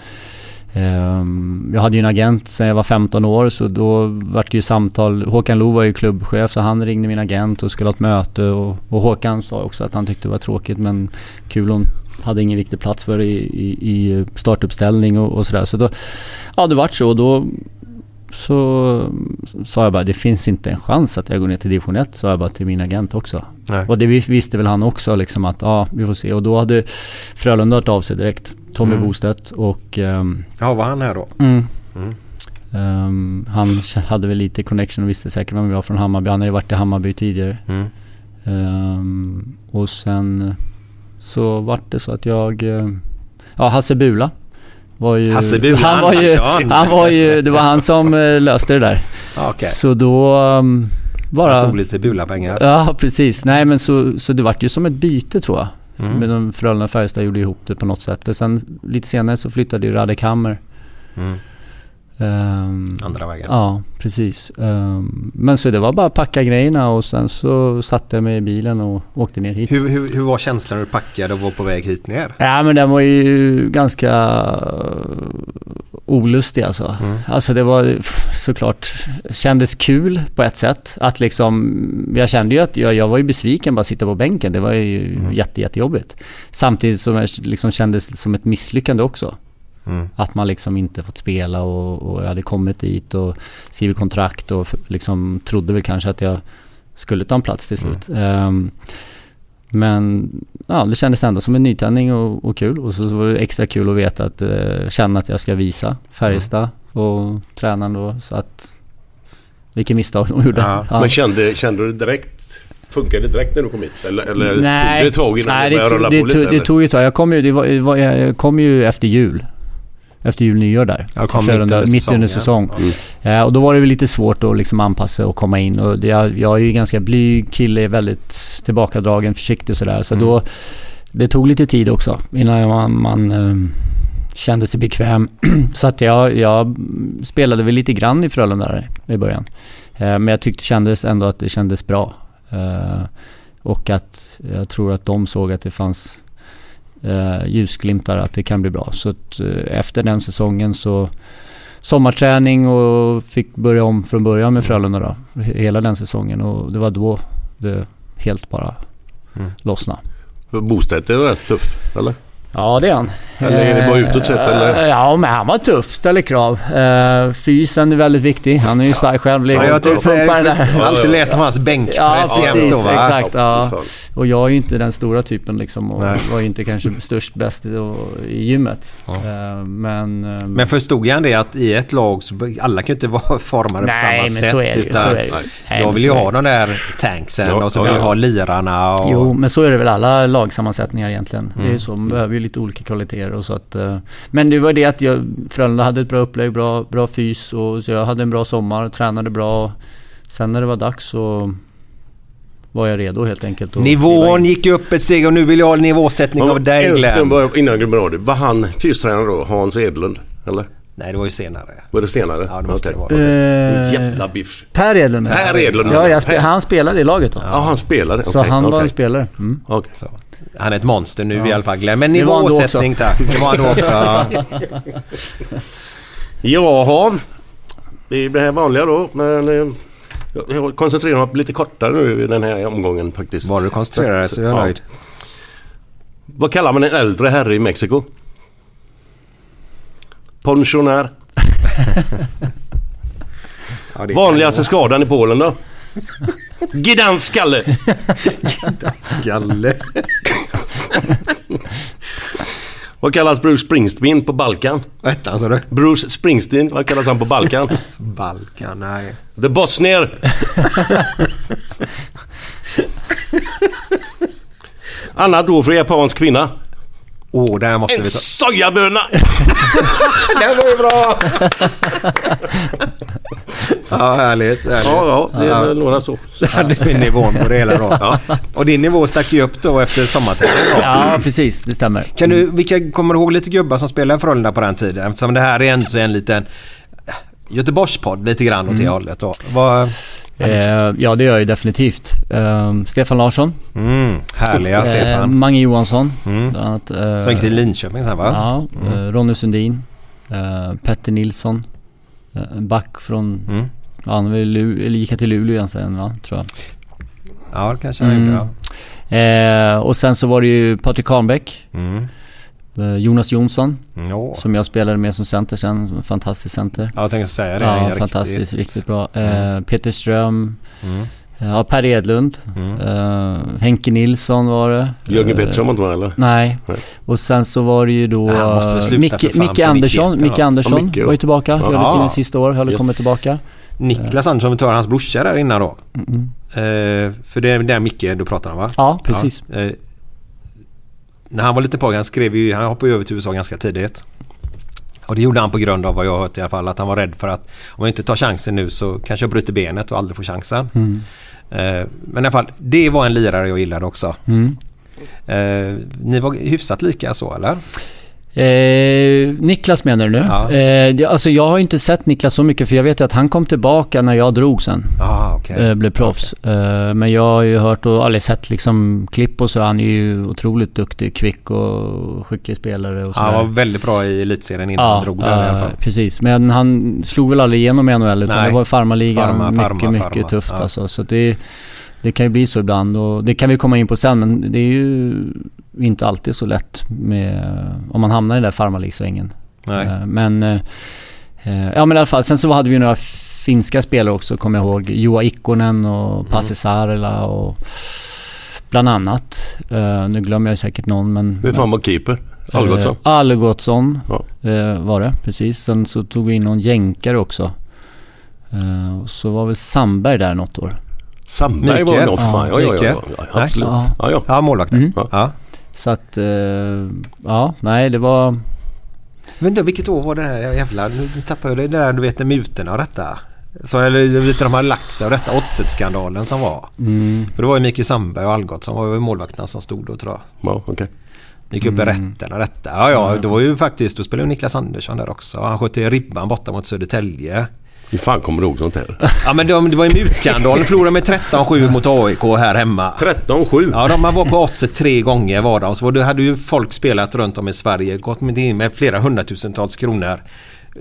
Ehm, jag hade ju en agent sen jag var 15 år så då vart det ju samtal. Håkan Lo var ju klubbchef så han ringde min agent och skulle ha ett möte och, och Håkan sa också att han tyckte det var tråkigt men kul. Hon hade ingen riktig plats för det i, i, i startuppställning och, och sådär. Så då, ja det vart så och då så sa jag bara det finns inte en chans att jag går ner till division 1 sa jag bara till min agent också. Nej. Och det vis- visste väl han också liksom att ja vi får se och då hade Frölunda hört av sig direkt. Tommy Mm. Bostedt och ehm, Ja, var han här då? mm, Mm. ehm, han hade väl lite connection och visste säkert vem vi var från Hammarby. Han har ju varit i Hammarby tidigare. Mm. Ehm, och sen så vart det så att jag... eh, Ja, Hasse Bula var ju... Hasse Bula, han var ju, han. var ju... Det var han som eh, löste det där. Okej. Så då... um, Han bara... tog lite bulapengar. Ja, precis. Nej men så, så det vart ju som ett byte tror jag. Mm. Men de Frölunda och Färjestad gjorde ihop det på något sätt. För sen lite senare så flyttade ju Radek Hammer. Mm. Ehm, Andra vägen. Ja, precis. Ehm, men så det var bara att packa grejerna och sen så satte jag mig i bilen och åkte ner hit. Hur, hur, hur var känslan när du packade och var på väg hit ner? Ja men den var ju ganska uh, olustig alltså. Mm. Alltså det var såklart, kändes kul på ett sätt. Att liksom, jag kände ju att jag, jag var ju besviken bara att sitta på bänken. Det var ju Mm. jätte, jättejobbigt. Samtidigt som jag liksom kändes som ett misslyckande också. Mm. Att man liksom inte fått spela och, och jag hade kommit dit och skrivit kontrakt och liksom trodde väl kanske att jag skulle ta en plats till slut. Ehm, men ja, det kändes ändå som en nytändning och, och kul. Och så, var det extra kul att veta att, eh, känna att jag ska visa Färjestad och tränaren då. Så att, vilket misstag de gjorde. Ja, Ja. Men kände, kände du direkt... Funkade det direkt när du kom hit? Eller, eller Nej, tog det ett tag innan nej, det började rulla på lite? tog, det tog ju ett tag. Jag kom ju, det var, det var, jag kom ju efter jul. Efter jul, nyår där. Jag kom Till mitt under mitt under säsong. Eh, och då var det väl lite svårt att liksom anpassa och komma in. Och jag, jag är ju ganska blyg kille, väldigt tillbakadragen, försiktig sådär. Så Mm. då... Det tog lite tid också innan man, man eh, kände sig bekväm. <clears throat> så att jag, jag spelade väl lite grann i Frölunda där i början. Eh, men jag tyckte kändes ändå att det kändes bra. Och att jag tror att de såg att det fanns eh, ljusglimtar att det kan bli bra. Så att, eh, efter den säsongen så sommarträning och fick börja om från början med Frölunda då. Hela den säsongen och det var då det helt bara Mm. lossnade. Bostedt är rätt tuff, eller? Ja det är han. Eller är det bara utåt sett, eller? Eh, Ja men han var tuff, ställer krav. Uh, fysen är väldigt viktig. Han är ju stark själv. Ja, jag tänkte säga, det där. jag har alltid läst om hans Ja bänkpress jämt precis, då va? exakt. Ja. Och jag är ju inte den stora typen liksom och Nej. var ju inte kanske störst, bäst i, gymmet. Eh, men... eh, Men förstod han det att i ett lag så alla kan ju inte vara <laughs> formade på samma nej men sätt. så är det utan Så är det. nej. Nej, jag vill ju ha de där tanksen Ja, och så ja, vill jag ja. ha lirarna och... Jo, men så är det väl alla lagsammansättningar egentligen. Det är Mm. ju så. Man behöver ju lite olika kvaliteter och så att... eh, Men det var det att jag, Frölunda hade ett bra upplägg, bra, bra fys och så jag hade en bra sommar, tränade bra. Sen när det var dags så var jag redo helt enkelt. Nivån gick ju upp ett steg och nu vill jag ha en nivåsättning av dig Glenn. bara innan jag glömmer av det. Var han fystränare då? Hans Edlund? Eller? Nej, det var ju senare. Var det senare? Ja, det måste Okej. det vara. Eh, Jävla biff. Per Edlund Per. Edlund. Ja, jag spe, han spelade i laget då. Ja, han spelade. Så Okej, han var okej. en spelare. Mm. Så. Han är ett monster nu Ja. i alla fall Glenn. Men nivåsättning tack. Det var han då också. Ja. <laughs> Jaha. Det är det här vanliga då. Men eh, jag- koncentrerar mig lite kortare nu i den här omgången faktiskt. Var du koncentrerad så är jag Ja. nöjd. Vad kallar man en äldre herre i Mexiko? Pensionär. <laughs> Ja, Vanligaste skadan i Polen då? <laughs> Gdanskalle. Skalle. <laughs> Vad kallas Bruce Springsteen på Balkan? Vad hette han sa du? Bruce Springsteen, vad kallas han på Balkan? <laughs> Balkan, nej. The Bosnier. Annat ord för japansk kvinna. Åh, oh, där måste En vi ta... sojaböna! <laughs> Den var ju bra! ja, härligt. härligt. Ja, ja, det är väl några så. Där hade vi nivån på det hela då. Ja. Och din nivå stack ju upp då efter sommarträningen då. Ja, precis. Det stämmer. Kan du, vilka, kommer du ihåg lite gubbar som spelade i Frölunda på den tiden? Eftersom det här är en, så en liten Göteborgspodd lite grann åt det hållet då. Vad, Eh, ja, det gör jag ju definitivt. Eh, Stefan Larsson. mm, härliga Eh, Stefan. Mange Johansson. Mm. bland annat, eh, Som gick till Linköping sen va? Ja, eh, Ronny Sundin. Eh, Petter Nilsson. Eh, en back från... Mm. Ja, han gick till Luleå igen sen va, tror jag. Ja, det kanske han Mm. gjorde ja. Eh, och sen så var det ju Patrik Kahnbäck. Mm. Eh, Jonas Jonsson. Jo. Som jag spelade med som center sen. En Fantastisk center. Ja, jag tänkte säga det. Ja, Riktigt- fantastiskt. Riktigt bra. Eh, Mm. Peter Ström. Mm. Ja, Per Edlund. Mm. Eh, Henke Nilsson var det. Jörgen Eh, Pettersson var inte med eller? Nej. Nej. Och sen så var det ju då Ja, måste väl sluta Micke, Andersson. 91 Micke. Andersson Ja, Micke, ja. var ju tillbaka. Ja. Gjorde sina sista år. Höll Yes. kommit tillbaka. Niklas Andersson, vi tar hans brorsa där innan då. Mm. Eh, för det är där Micke du pratar om va? Ja, precis. Ja, eh, när han var lite pojke, han skrev ju, han hoppade ju över till USA ganska tidigt. Och det gjorde han på grund av vad jag har hört i alla fall att han var rädd för att om jag inte tar chansen nu så kanske jag bryter benet och aldrig får chansen. Mm. Eh, men i alla fall, det var en lirare jag gillade också. Mm. Eh, ni var hyfsat lika så eller? Eh, Niklas menar du nu? Ja. Eh, alltså jag har inte sett Niklas så mycket för jag vet ju att han kom tillbaka när jag drog sen. Ah, okej. Eh, blev proffs. Eh, men jag har ju hört och aldrig sett liksom klipp och så. Han är ju otroligt duktig, kvick och skicklig spelare och Han sådär. var väldigt bra i elitserien innan han drog där i alla fall. precis. Men han slog väl aldrig igenom i NHL utan Nej. det var farmarligan. Farma, mycket, farma, mycket farma. tufft Ja. alltså. Så det, det kan ju bli så ibland och det kan vi komma in på sen men det är ju inte alltid så lätt med om man hamnar i den där farmarligsvängen. Eh, Men, eh, ja men i alla fall. Sen så hade vi några finska spelare också kommer jag ihåg. Juha Ikkonen och Pasi Saarela och bland annat. Eh, nu glömmer jag säkert någon men... Vem fan var keeper? Algotsson? Algotsson Ja. var det, precis. Sen så tog vi in någon jänkare också. Så var väl Sandberg där något år. Sandberg var något fan. Ja, ja, ja, ja, ja, absolut. Ja. Ja, ja. Ja, målvakten. Mm. Ja. Så att, eh, ja, nej det var... Vänta, vilket år var det här? Jävla, nu tappade jag det där du vet med mutorna och detta. Så, eller du vet de har lagt sig och detta oddset-skandalen som var. Mm, För det var ju Mikael Sandberg och Algot som var ju målvakterna som stod då tror jag. ja okej. Gick upp i Mm. rätten och detta. Ja, ja, det var ju faktiskt, då spelade ju Niklas Andersson där också. Han sköt i ribban borta mot Södertälje. Hur fan kommer du ihåg sånt här? <laughs> Ja men de, det var ju mutskandalen. Förlorade med 13-7 mot AIK här hemma. 13-7. Ja, de var på oddset tre gånger var de. Så det hade ju folk spelat runt om i Sverige. Gått med in med flera hundratusentals kronor.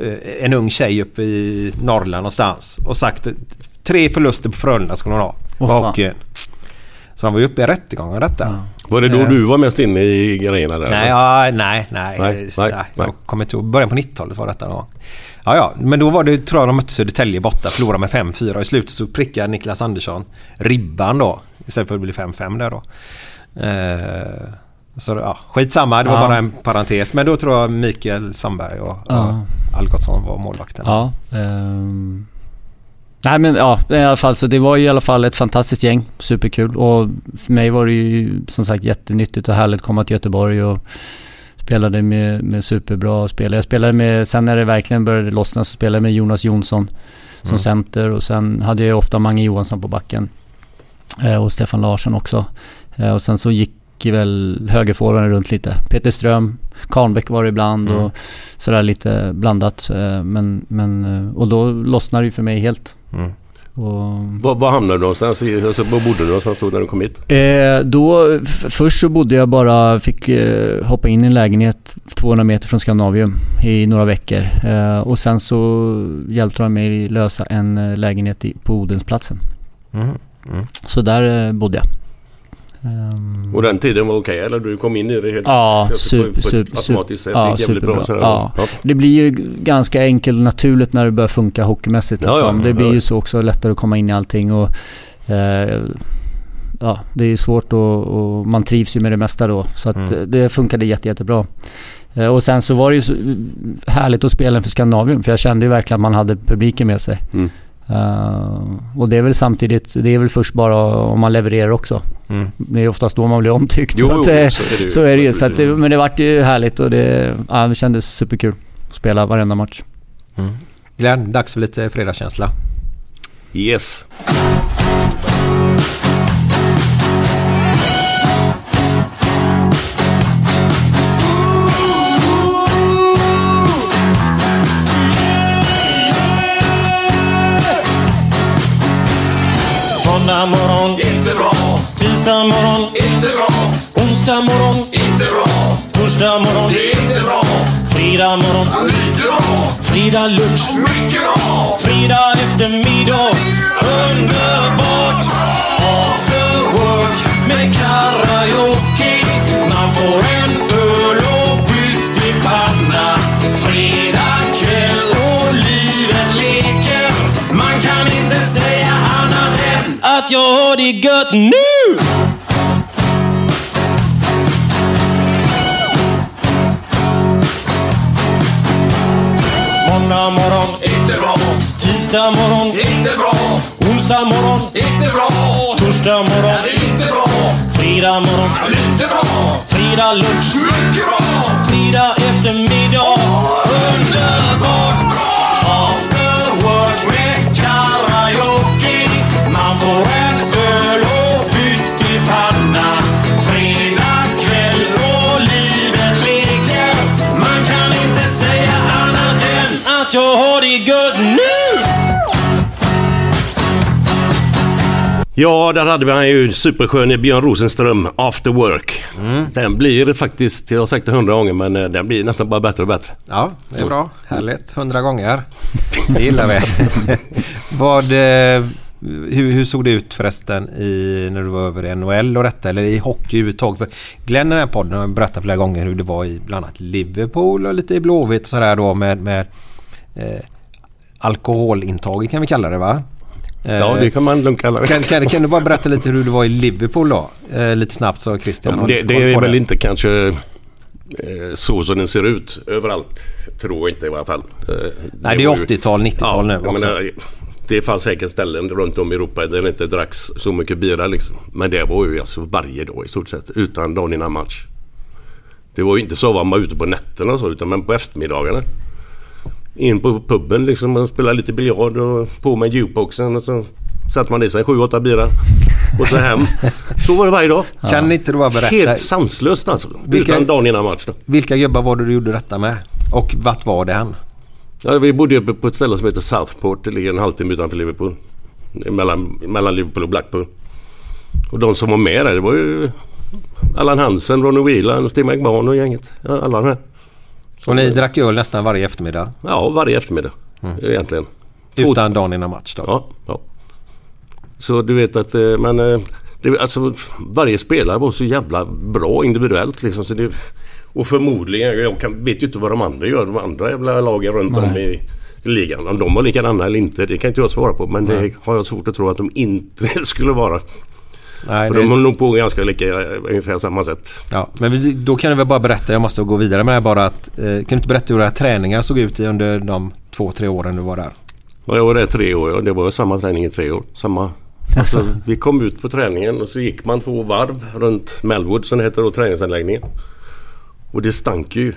Eh, En ung tjej uppe i Norrland någonstans. Och sagt tre förluster på Frölunda skulle hon ha. Fan. hockeyn. Så de var ju uppe i rättegången detta. Var det då Eh. du var mest inne i grejerna där? Nej, ja, nej, nej. Nej, nej, nej, Jag kommer inte ihåg. Början på 90-talet var detta någon gång. Ja, ja. Men då var det, tror jag de mötte Södertälje borta. Förlorade med 5-4. Och i slutet så prickade Niklas Andersson ribban då. Istället för att bli 5-5 där då. Eh, så ja, skitsamma. Det var Ja. bara en parentes. Men då tror jag Mikael Sandberg och, Ja. och Algotsson var målvakten. Ja. ehm. nej men ja, i alla fall så det var ju i alla fall ett fantastiskt gäng. Superkul. Och för mig var det ju som sagt jättenyttigt och härligt att komma till Göteborg och spelade med, med superbra spelare. Jag spelade med, sen när det verkligen började lossna så spelade jag med Jonas Jonsson som Mm. center och sen hade jag ofta Mange Johansson på backen. Eh, och Stefan Larsson också. Eh, och sen så gick väl högerforwarden runt lite. Peter Ström, Karnbäck var det ibland Mm. och sådär lite blandat. Eh, men, men, eh, och då lossnade det ju för mig helt. Mm. Och, Var, var hamnade du någonstans? Alltså, var bodde du någonstans då när du kom hit? Eh, då, först så bodde jag bara, fick eh, hoppa in i en lägenhet 200 meter från Scandinavium i några veckor. Eh, och sen så hjälpte de mig lösa en eh, lägenhet i, på Odensplatsen. Mm. Mm. Så där eh, bodde jag. Ehm, Och den tiden var okej eller? Du kom in i det helt Ja, på, super, på ett super, automatiskt sätt? ja, superbra. bra. Ja. Ja. Det blir ju ganska enkelt och naturligt när det börjar funka hockeymässigt. Ja, liksom. ja, det blir ju så också lättare att komma in i allting. Och, eh, ja, det är ju svårt och, och man trivs ju med det mesta då. Så Mm. eh, det funkade jätte, jättebra. Eh, och sen så var det ju så härligt att spela för Skandinavium. För jag kände ju verkligen att man hade publiken med sig. Mm. Eh, och det är väl samtidigt, det är väl först bara om man levererar också. Mm. Det är oftast då man blir omtyckt. Jo, Så att, jo, så är det ju. så är det ju. Så att det, men det vart ju härligt och det, ja, det kändes superkul att spela varenda match. Mm. Glenn, dags för lite fredagskänsla. Yes. Måndag morgon, inte bra. Tisdag morgon, inte bra. Onsdag morgon, inte bra. Torsdag morgon, det är inte bra. Fredag morgon, lite bra. Fredag lunch, mycket bra. Fredag eftermiddag, underbart. After work med karaoke. Man får en att jag har det gött nu! Måndag morgon, inte bra. Tisdag morgon, inte bra. Onsdag morgon, inte bra. Torsdag morgon, inte bra. Fredag morgon, lite bra. Fredag lunch, mycket bra. Fredag eftermiddag, underbart bra. After work med karaoke. Man får Ja, där hade vi han ju supersköne Björn Rosenström, After Work. Den blir faktiskt, jag har sagt det hundra gånger, men eh, den blir nästan bara bättre och bättre. Ja, det är bra. Härligt. Hundra gånger. <laughs> Det gillar vi. Vad, eh, hur, hur såg det ut förresten i, när du var över i NHL och detta? Eller i hockey överhuvudtaget? För Glenn i den här podden har berättat flera gånger hur det var i bland annat Liverpool och lite i Blåvitt sådär då med, med eh, alkoholintaget kan vi kalla det va? Ja, det kan man lugnt kalla det. Kan, kan, kan du bara berätta lite hur det var i Liverpool då? Eh, lite snabbt sa Christian. Ja, det, det är väl inte kanske eh, så som den ser ut överallt. Tror jag inte i alla fall. Eh, Nej, det är var ju- 80-tal, 90-tal nu jag också. menar, Det fanns säkert ställen runt om i Europa där det inte dracks så mycket bira liksom. Men det var ju alltså varje dag i stort sett. Utan dagen innan match. Det var ju inte så att man var ute på nätterna och så utan men på eftermiddagarna. In på puben liksom och spela lite biljard och på med jukeboxen och så satte man i sig 7-8 bira. Och så hem. <laughs> Så var det varje dag. Kan inte du bara berätta Helt sanslöst alltså. Vilka- Utan dagen innan match då. vilka gubbar var det du gjorde detta med? Och vart var det än? Ja, vi bodde uppe på ett ställe som heter Southport. Det ligger en halvtimme utanför Liverpool. Mellan, mellan Liverpool och Blackpool. Och de som var med där det var ju Allan Hansen, Ronny Whelan, Steve McMahon och gänget. Ja, alla de här. Och ni drack öl nästan varje eftermiddag? Ja, varje eftermiddag. Egentligen. Två- Utan dagen innan match då? Ja, ja. Så du vet att eh, men, eh, det, alltså, varje spelare var så jävla bra individuellt liksom. Så det, och förmodligen, jag kan, vet ju inte vad de andra gör. De andra jävla lagen runt om i, ligan. Om de var likadana eller inte, det kan inte jag svara på. Men det har jag svårt att tro att de inte <laughs> skulle vara. Nej, För det- de håller nog på ganska lika, eh, ungefär samma sätt. Ja, men vi- då kan du väl bara berätta, jag måste gå vidare med det här bara att, eh, kan du inte berätta hur era träningar såg ut under de två, tre åren du var där? Ja, jag var där tre år och det var samma träning i tre år. Samma. Alltså, <laughs> vi kom ut på träningen och så gick man två varv runt Melwood som det heter då träningsanläggningen. Och det stank ju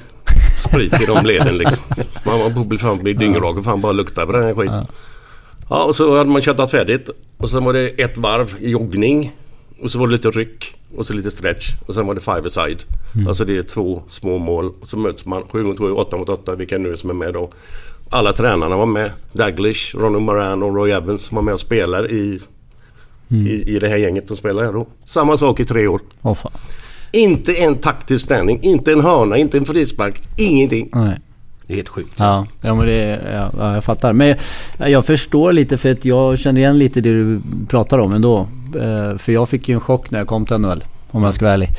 sprit i de leden liksom. <laughs> Man var på fan bli dyngrak och fan bara lukta på den här skiten. Ja och så hade man köttat färdigt och sen var det ett varv joggning. Och så var det lite ryck och så lite stretch och sen var det five side. Alltså det är två små mål och så möts man 7 mot 7, 8 mot 8 vilka nu som är med då. Alla tränarna var med. Daglish, Ronny Moran och Roy Evans var med och spelade i, i, i det här gänget som spelar här då. Samma sak i tre år. Fan. Inte en taktisk träning, inte en hörna, inte en frispark, ingenting. Nej. Det är helt sjukt. Ja, ja men det, ja, ja, jag fattar. Men jag, jag förstår lite för att jag känner igen lite det du pratar om ändå. Eh, för jag fick ju en chock när jag kom till NHL. Om jag ska vara ärlig.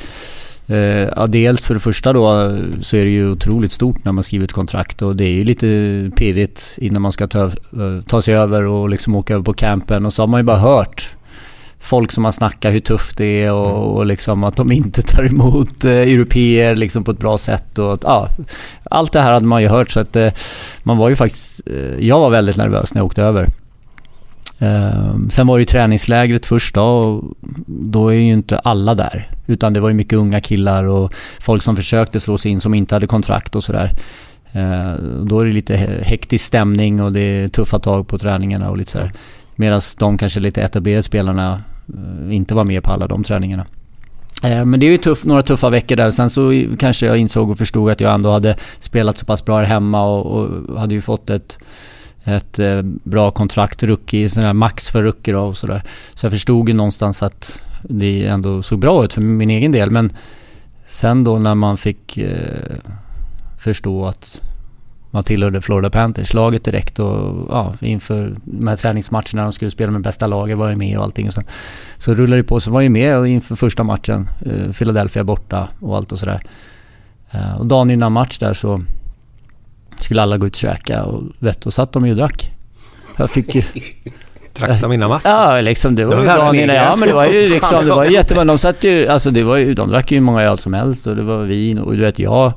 Eh, ja, dels för det första då så är det ju otroligt stort när man skriver ett kontrakt och det är ju lite pirrigt innan man ska ta, eh, ta sig över och liksom åka över på campen och så har man ju bara hört folk som har snackat hur tufft det är och, och liksom att de inte tar emot eh, europeer liksom på ett bra sätt och att, ja, allt det här hade man ju hört så att eh, man var ju faktiskt, eh, jag var väldigt nervös när jag åkte över. Eh, sen var det ju träningslägret först då och då är ju inte alla där. Utan det var ju mycket unga killar och folk som försökte slå sig in som inte hade kontrakt och sådär. Eh, då är det lite he- hektisk stämning och det är tuffa tag på träningarna och lite sådär. Medan de kanske lite etablerade spelarna Eh, inte var med på alla de träningarna. Eh, men det är ju tuff, några tuffa veckor där. Sen så kanske jag insåg och förstod att jag ändå hade spelat så pass bra här hemma och, och hade ju fått ett, ett eh, bra kontrakt, rookie, sån här max för rookie då och sådär. Så jag förstod ju någonstans att det ändå såg bra ut för min egen del. Men sen då när man fick eh, förstå att man tillhörde Florida Panthers, laget direkt och ja, inför de här träningsmatcherna de skulle spela med bästa laget var jag med och allting. Och sen, så rullade det på, så var jag med inför första matchen, eh, Philadelphia borta och allt och sådär. Eh, och dagen innan match där så skulle alla gå ut och käka och vet, då satt de ju och drack. Jag fick ju... <laughs> Drack de innan match? Ja, liksom det var De ju dagen en innan. Ja, men det var ju <laughs> liksom, det var ju jättebra. De satt ju, alltså det var ju, de drack ju hur många öl som helst och det var vin och du vet jag,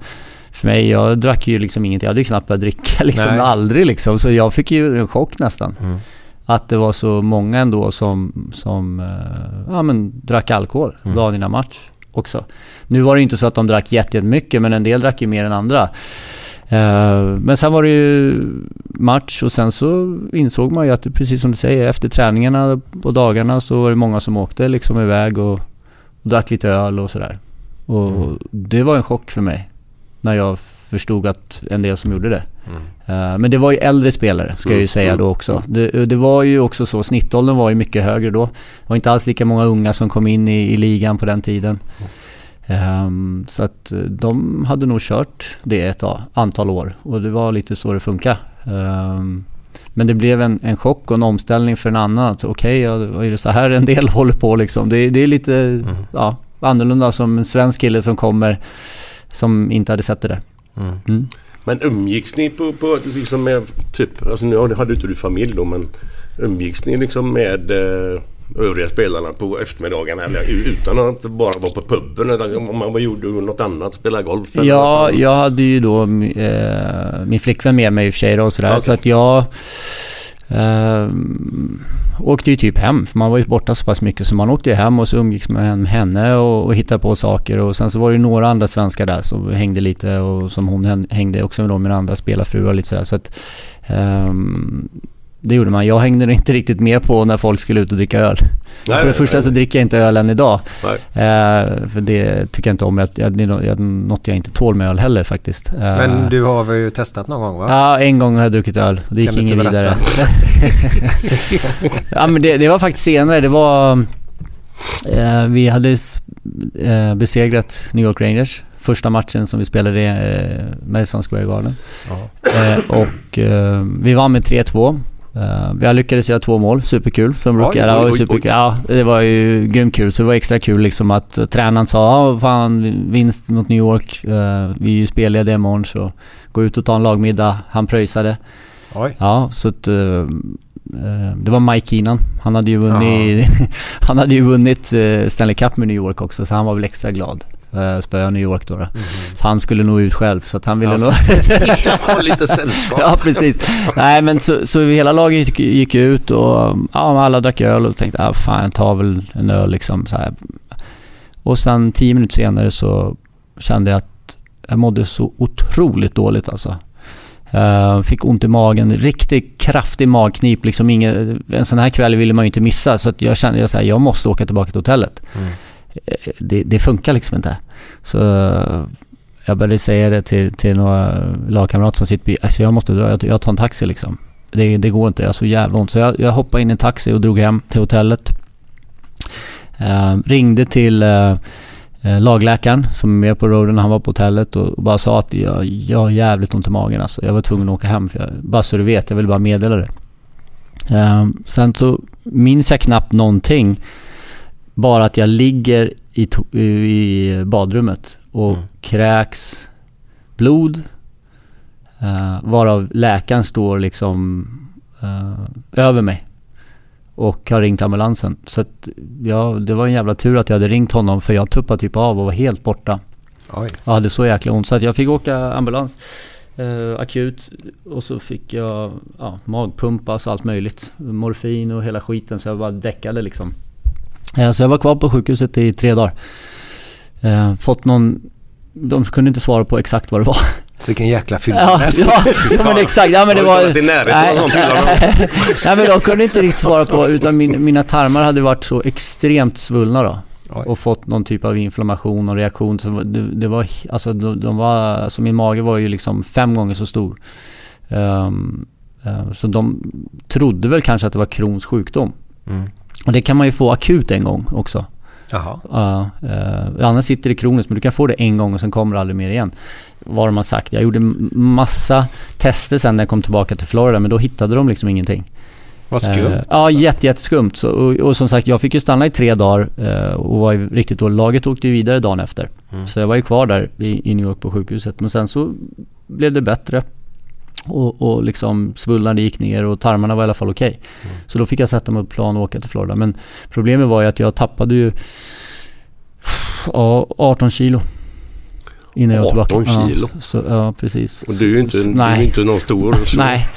för mig, jag drack ju liksom ingenting. Jag hade ju knappt börjat dricka <laughs> liksom, Nej. aldrig liksom. Så jag fick ju en chock nästan. Mm. Att det var så många ändå som, som eh, ja men drack alkohol Mm. dagen innan match också. Nu var det ju inte så att de drack jätte- jättemycket men en del drack ju mer än andra. Eh, Men sen var det ju match och sen så insåg man ju att precis som du säger efter träningarna på dagarna så var det många som åkte liksom iväg och, och drack lite öl och sådär. Och Mm. det var en chock för mig när jag förstod att en del som gjorde det. Mm. Eh, Men det var ju äldre spelare ska jag ju säga då också. Det, det var ju också så, snittåldern var ju mycket högre då. Det var inte alls lika många unga som kom in i, i ligan på den tiden. Ehm, så att eh, de hade nog kört det ett antal år och det var lite så det funkade. Ehm, men det blev en, en chock och en omställning för en annan. Att Okej, ja, vad är det så här en del <laughs> håller på liksom? Det, det är lite ja, annorlunda som en svensk kille som kommer som inte hade sett det där. Mm. Mm. Men umgicks ni på, på liksom med typ, alltså nu hade inte du familj då men umgicks ni liksom med eh, övriga spelarna på eftermiddagarna eller utan att bara vara på puben eller om man gjorde något annat, spela golf? eller Ja, jag hade ju då eh, min flickvän med mig i och för sig då och sådär. Okej. Så att jag Uh, åkte ju typ hem. För man var ju borta så pass mycket så man åkte ju hem och så umgicks man med henne och, och hittade på saker. Och sen så var det ju några andra svenskar där som hängde lite och som hon hängde också med då med andra spelarfruar och lite sådär. Så att um, det gjorde man. Jag hängde inte riktigt med på när folk skulle ut och dricka öl. Nej, För det första nej, så dricker jag inte öl än idag. nej. Eh, för det tycker jag inte om. Jag, jag, det är något jag inte tål med öl heller faktiskt. Eh, Men du har väl ju testat någon gång va? Ja, en gång har jag druckit öl. och Det gick inget vidare. <laughs> ja, men det, det var faktiskt senare. Det var... Eh, vi hade eh, besegrat New York Rangers. Första matchen som vi spelade i eh, Madison Square Garden. Eh, och eh, vi vann med 3-2. Eh, vi lyckades göra två mål, superkul. Som rookie. Det oj, var superkul. Ja, det var ju grymt kul. Så det var extra kul liksom att tränaren sa ja, fan vinst mot New York. Eh, vi är ju spellediga imorgon så gå ut och ta en lagmiddag. Han pröjsade. Oj. Ja, så att... eh, det var Mike Keenan. Han hade ju vunnit, <laughs> han hade ju vunnit Stanley Cup med New York också så han var väl extra glad. Uh, spöa New York då. då. Så han skulle nog ut själv så att han ville nog... <laughs> Ha lite sällskap. ja, precis. Nej, men så, så hela laget gick, gick ut och ja, alla drack öl och tänkte ah, fan jag tar väl en öl liksom så här. Och sen tio minuter senare så kände jag att jag mådde så otroligt dåligt alltså. Uh, fick ont i magen, riktigt kraftig magknip liksom. Inget, en sån här kväll ville man ju inte missa så att jag kände jag, så här, jag måste åka tillbaka till hotellet. Mm. Det, det funkar liksom inte. Så jag började säga det till, till några lagkamrater som sitter alltså jag måste dra, jag, jag tar en taxi liksom. Det, det går inte, jag har så jävla ont. Så jag, jag hoppade in i en taxi och drog hem till hotellet. Eh, ringde till eh, eh lagläkaren som är med på roaden han var på hotellet och, och bara sa att jag, jag har jävligt ont i magen alltså. Jag var tvungen att åka hem för jag, bara så du vet, jag vill bara meddela det. Eh, sen så minns jag knappt någonting. Bara att jag ligger i, i badrummet och Mm. kräks blod. Uh, varav läkaren står liksom eh, över mig. Och har ringt ambulansen. Så att, ja, det var en jävla tur att jag hade ringt honom för jag tuppade typ av och var helt borta. Oj. Jag hade så jäkla ont så att jag fick åka ambulans. eh, akut. Och så fick jag ja, magpumpas och allt möjligt. Morfin och hela skiten så jag bara däckade liksom. Eh, så jag var kvar på sjukhuset i tre dagar. Eh, fått någon... De kunde inte svara på exakt vad det var. Så vilken jäkla fylla. Ja, ja, ja men exakt. Ja, men det var... fylla då? <laughs> Nej men de kunde inte riktigt svara på utan min, mina tarmar hade varit så extremt svullna då. Oj. Och fått någon typ av inflammation och reaktion. Så det, det var, alltså de, de var, alltså min mage var ju liksom fem gånger så stor. Ehm, eh, så de trodde väl kanske att det var Crohns sjukdom. Mm. Och det kan man ju få akut en gång också. Jaha. Ja, uh, annars sitter det kroniskt men du kan få det en gång och sen kommer det aldrig mer igen. Vad de har sagt. Jag gjorde massa tester sen när jag kom tillbaka till Florida men då hittade de liksom ingenting. Vad skumt. Eh, ja, jätte, jätteskumt. Så, och, och som sagt, jag fick ju stanna i tre dagar eh, och var ju riktigt dålig. Laget åkte ju vidare dagen efter. Mm. Så jag var ju kvar där i, i New York på sjukhuset. Men sen så blev det bättre. Och, och liksom svullnaden gick ner och tarmarna var i alla fall okej. Mm. Så då fick jag sätta mig på plan och åka till Florida. Men problemet var ju att jag tappade ju ja, 18 kilo. Innan jag var 18 tillbaka. kilo? Ja, så, ja, precis. Och du är ju inte, Så- du är ju inte någon stor. <laughs> Så. Nej,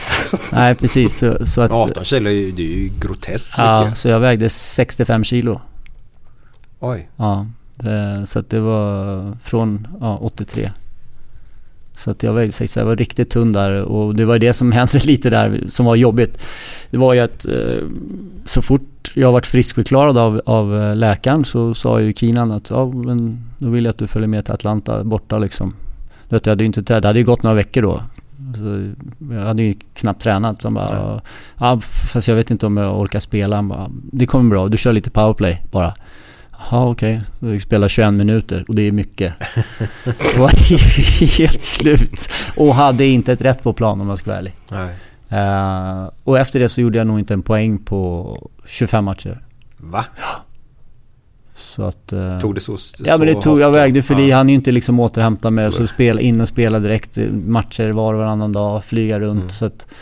nej precis. Så, så att, 18 kilo är ju, det är ju groteskt Ja, mycket. så jag vägde 65 kilo. Oj. Ja, det, så att det var från ja, 83. Så att jag vägde 65, jag var riktigt tunn där och det var det som <laughs> hände lite där som var jobbigt. Det var ju att eh, så fort jag varit friskförklarad av, av eh, läkaren så sa ju Kinan att ja men då vill jag att du följer med till Atlanta borta liksom. Du vet, jag hade ju inte, det hade ju gått några veckor då. Så jag hade ju knappt tränat. Så han bara, ja fast jag vet inte om jag orkar spela. Han bara, det kommer bra, du kör lite powerplay bara. Jaha okej, okay. vi spelar 21 minuter och det är mycket. <laughs> Jag var <laughs> helt slut och hade inte ett rätt på plan om jag ska vara ärlig. Nej. Uh, och efter det så gjorde jag nog inte en poäng på 25 matcher. Va? Så att... eh, Tog det så, så Ja men det tog, jag vägde för det. Ja. Han är ju inte liksom återhämta med så spela in och spela direkt eh, matcher var och varannan dag, flyga runt. Mm. Så att, ja,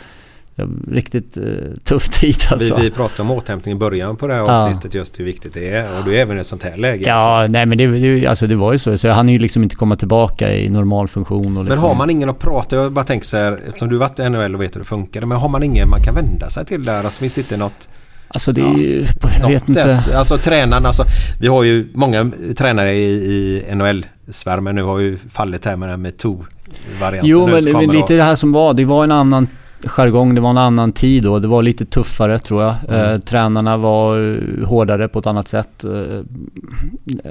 riktigt eh, tuff tid alltså. Vi, vi pratade om återhämtning i början på det här Ja. avsnittet just hur viktigt det är. Och det är även i ett sånt här läge. Ja, nej men det, det, alltså det var ju så. Så han är ju liksom inte komma tillbaka i normal funktion. Och liksom, Men har man ingen att prata Jag bara tänker så här, eftersom du varit i NHL och vet hur det funkar. Men har man ingen man kan vända sig till där? Alltså finns det inte något... Alltså det är ju, jag vet inte. Alltså tränarna, alltså, vi har ju många tränare i, i NHL-svärmen nu har ju fallit här med den metoo-varianten. Jo men, men lite det här som var, det var en annan jargong, det var en annan tid då. Det var lite tuffare tror jag. Mm. Eh, tränarna var eh, hårdare på ett annat sätt. Eh,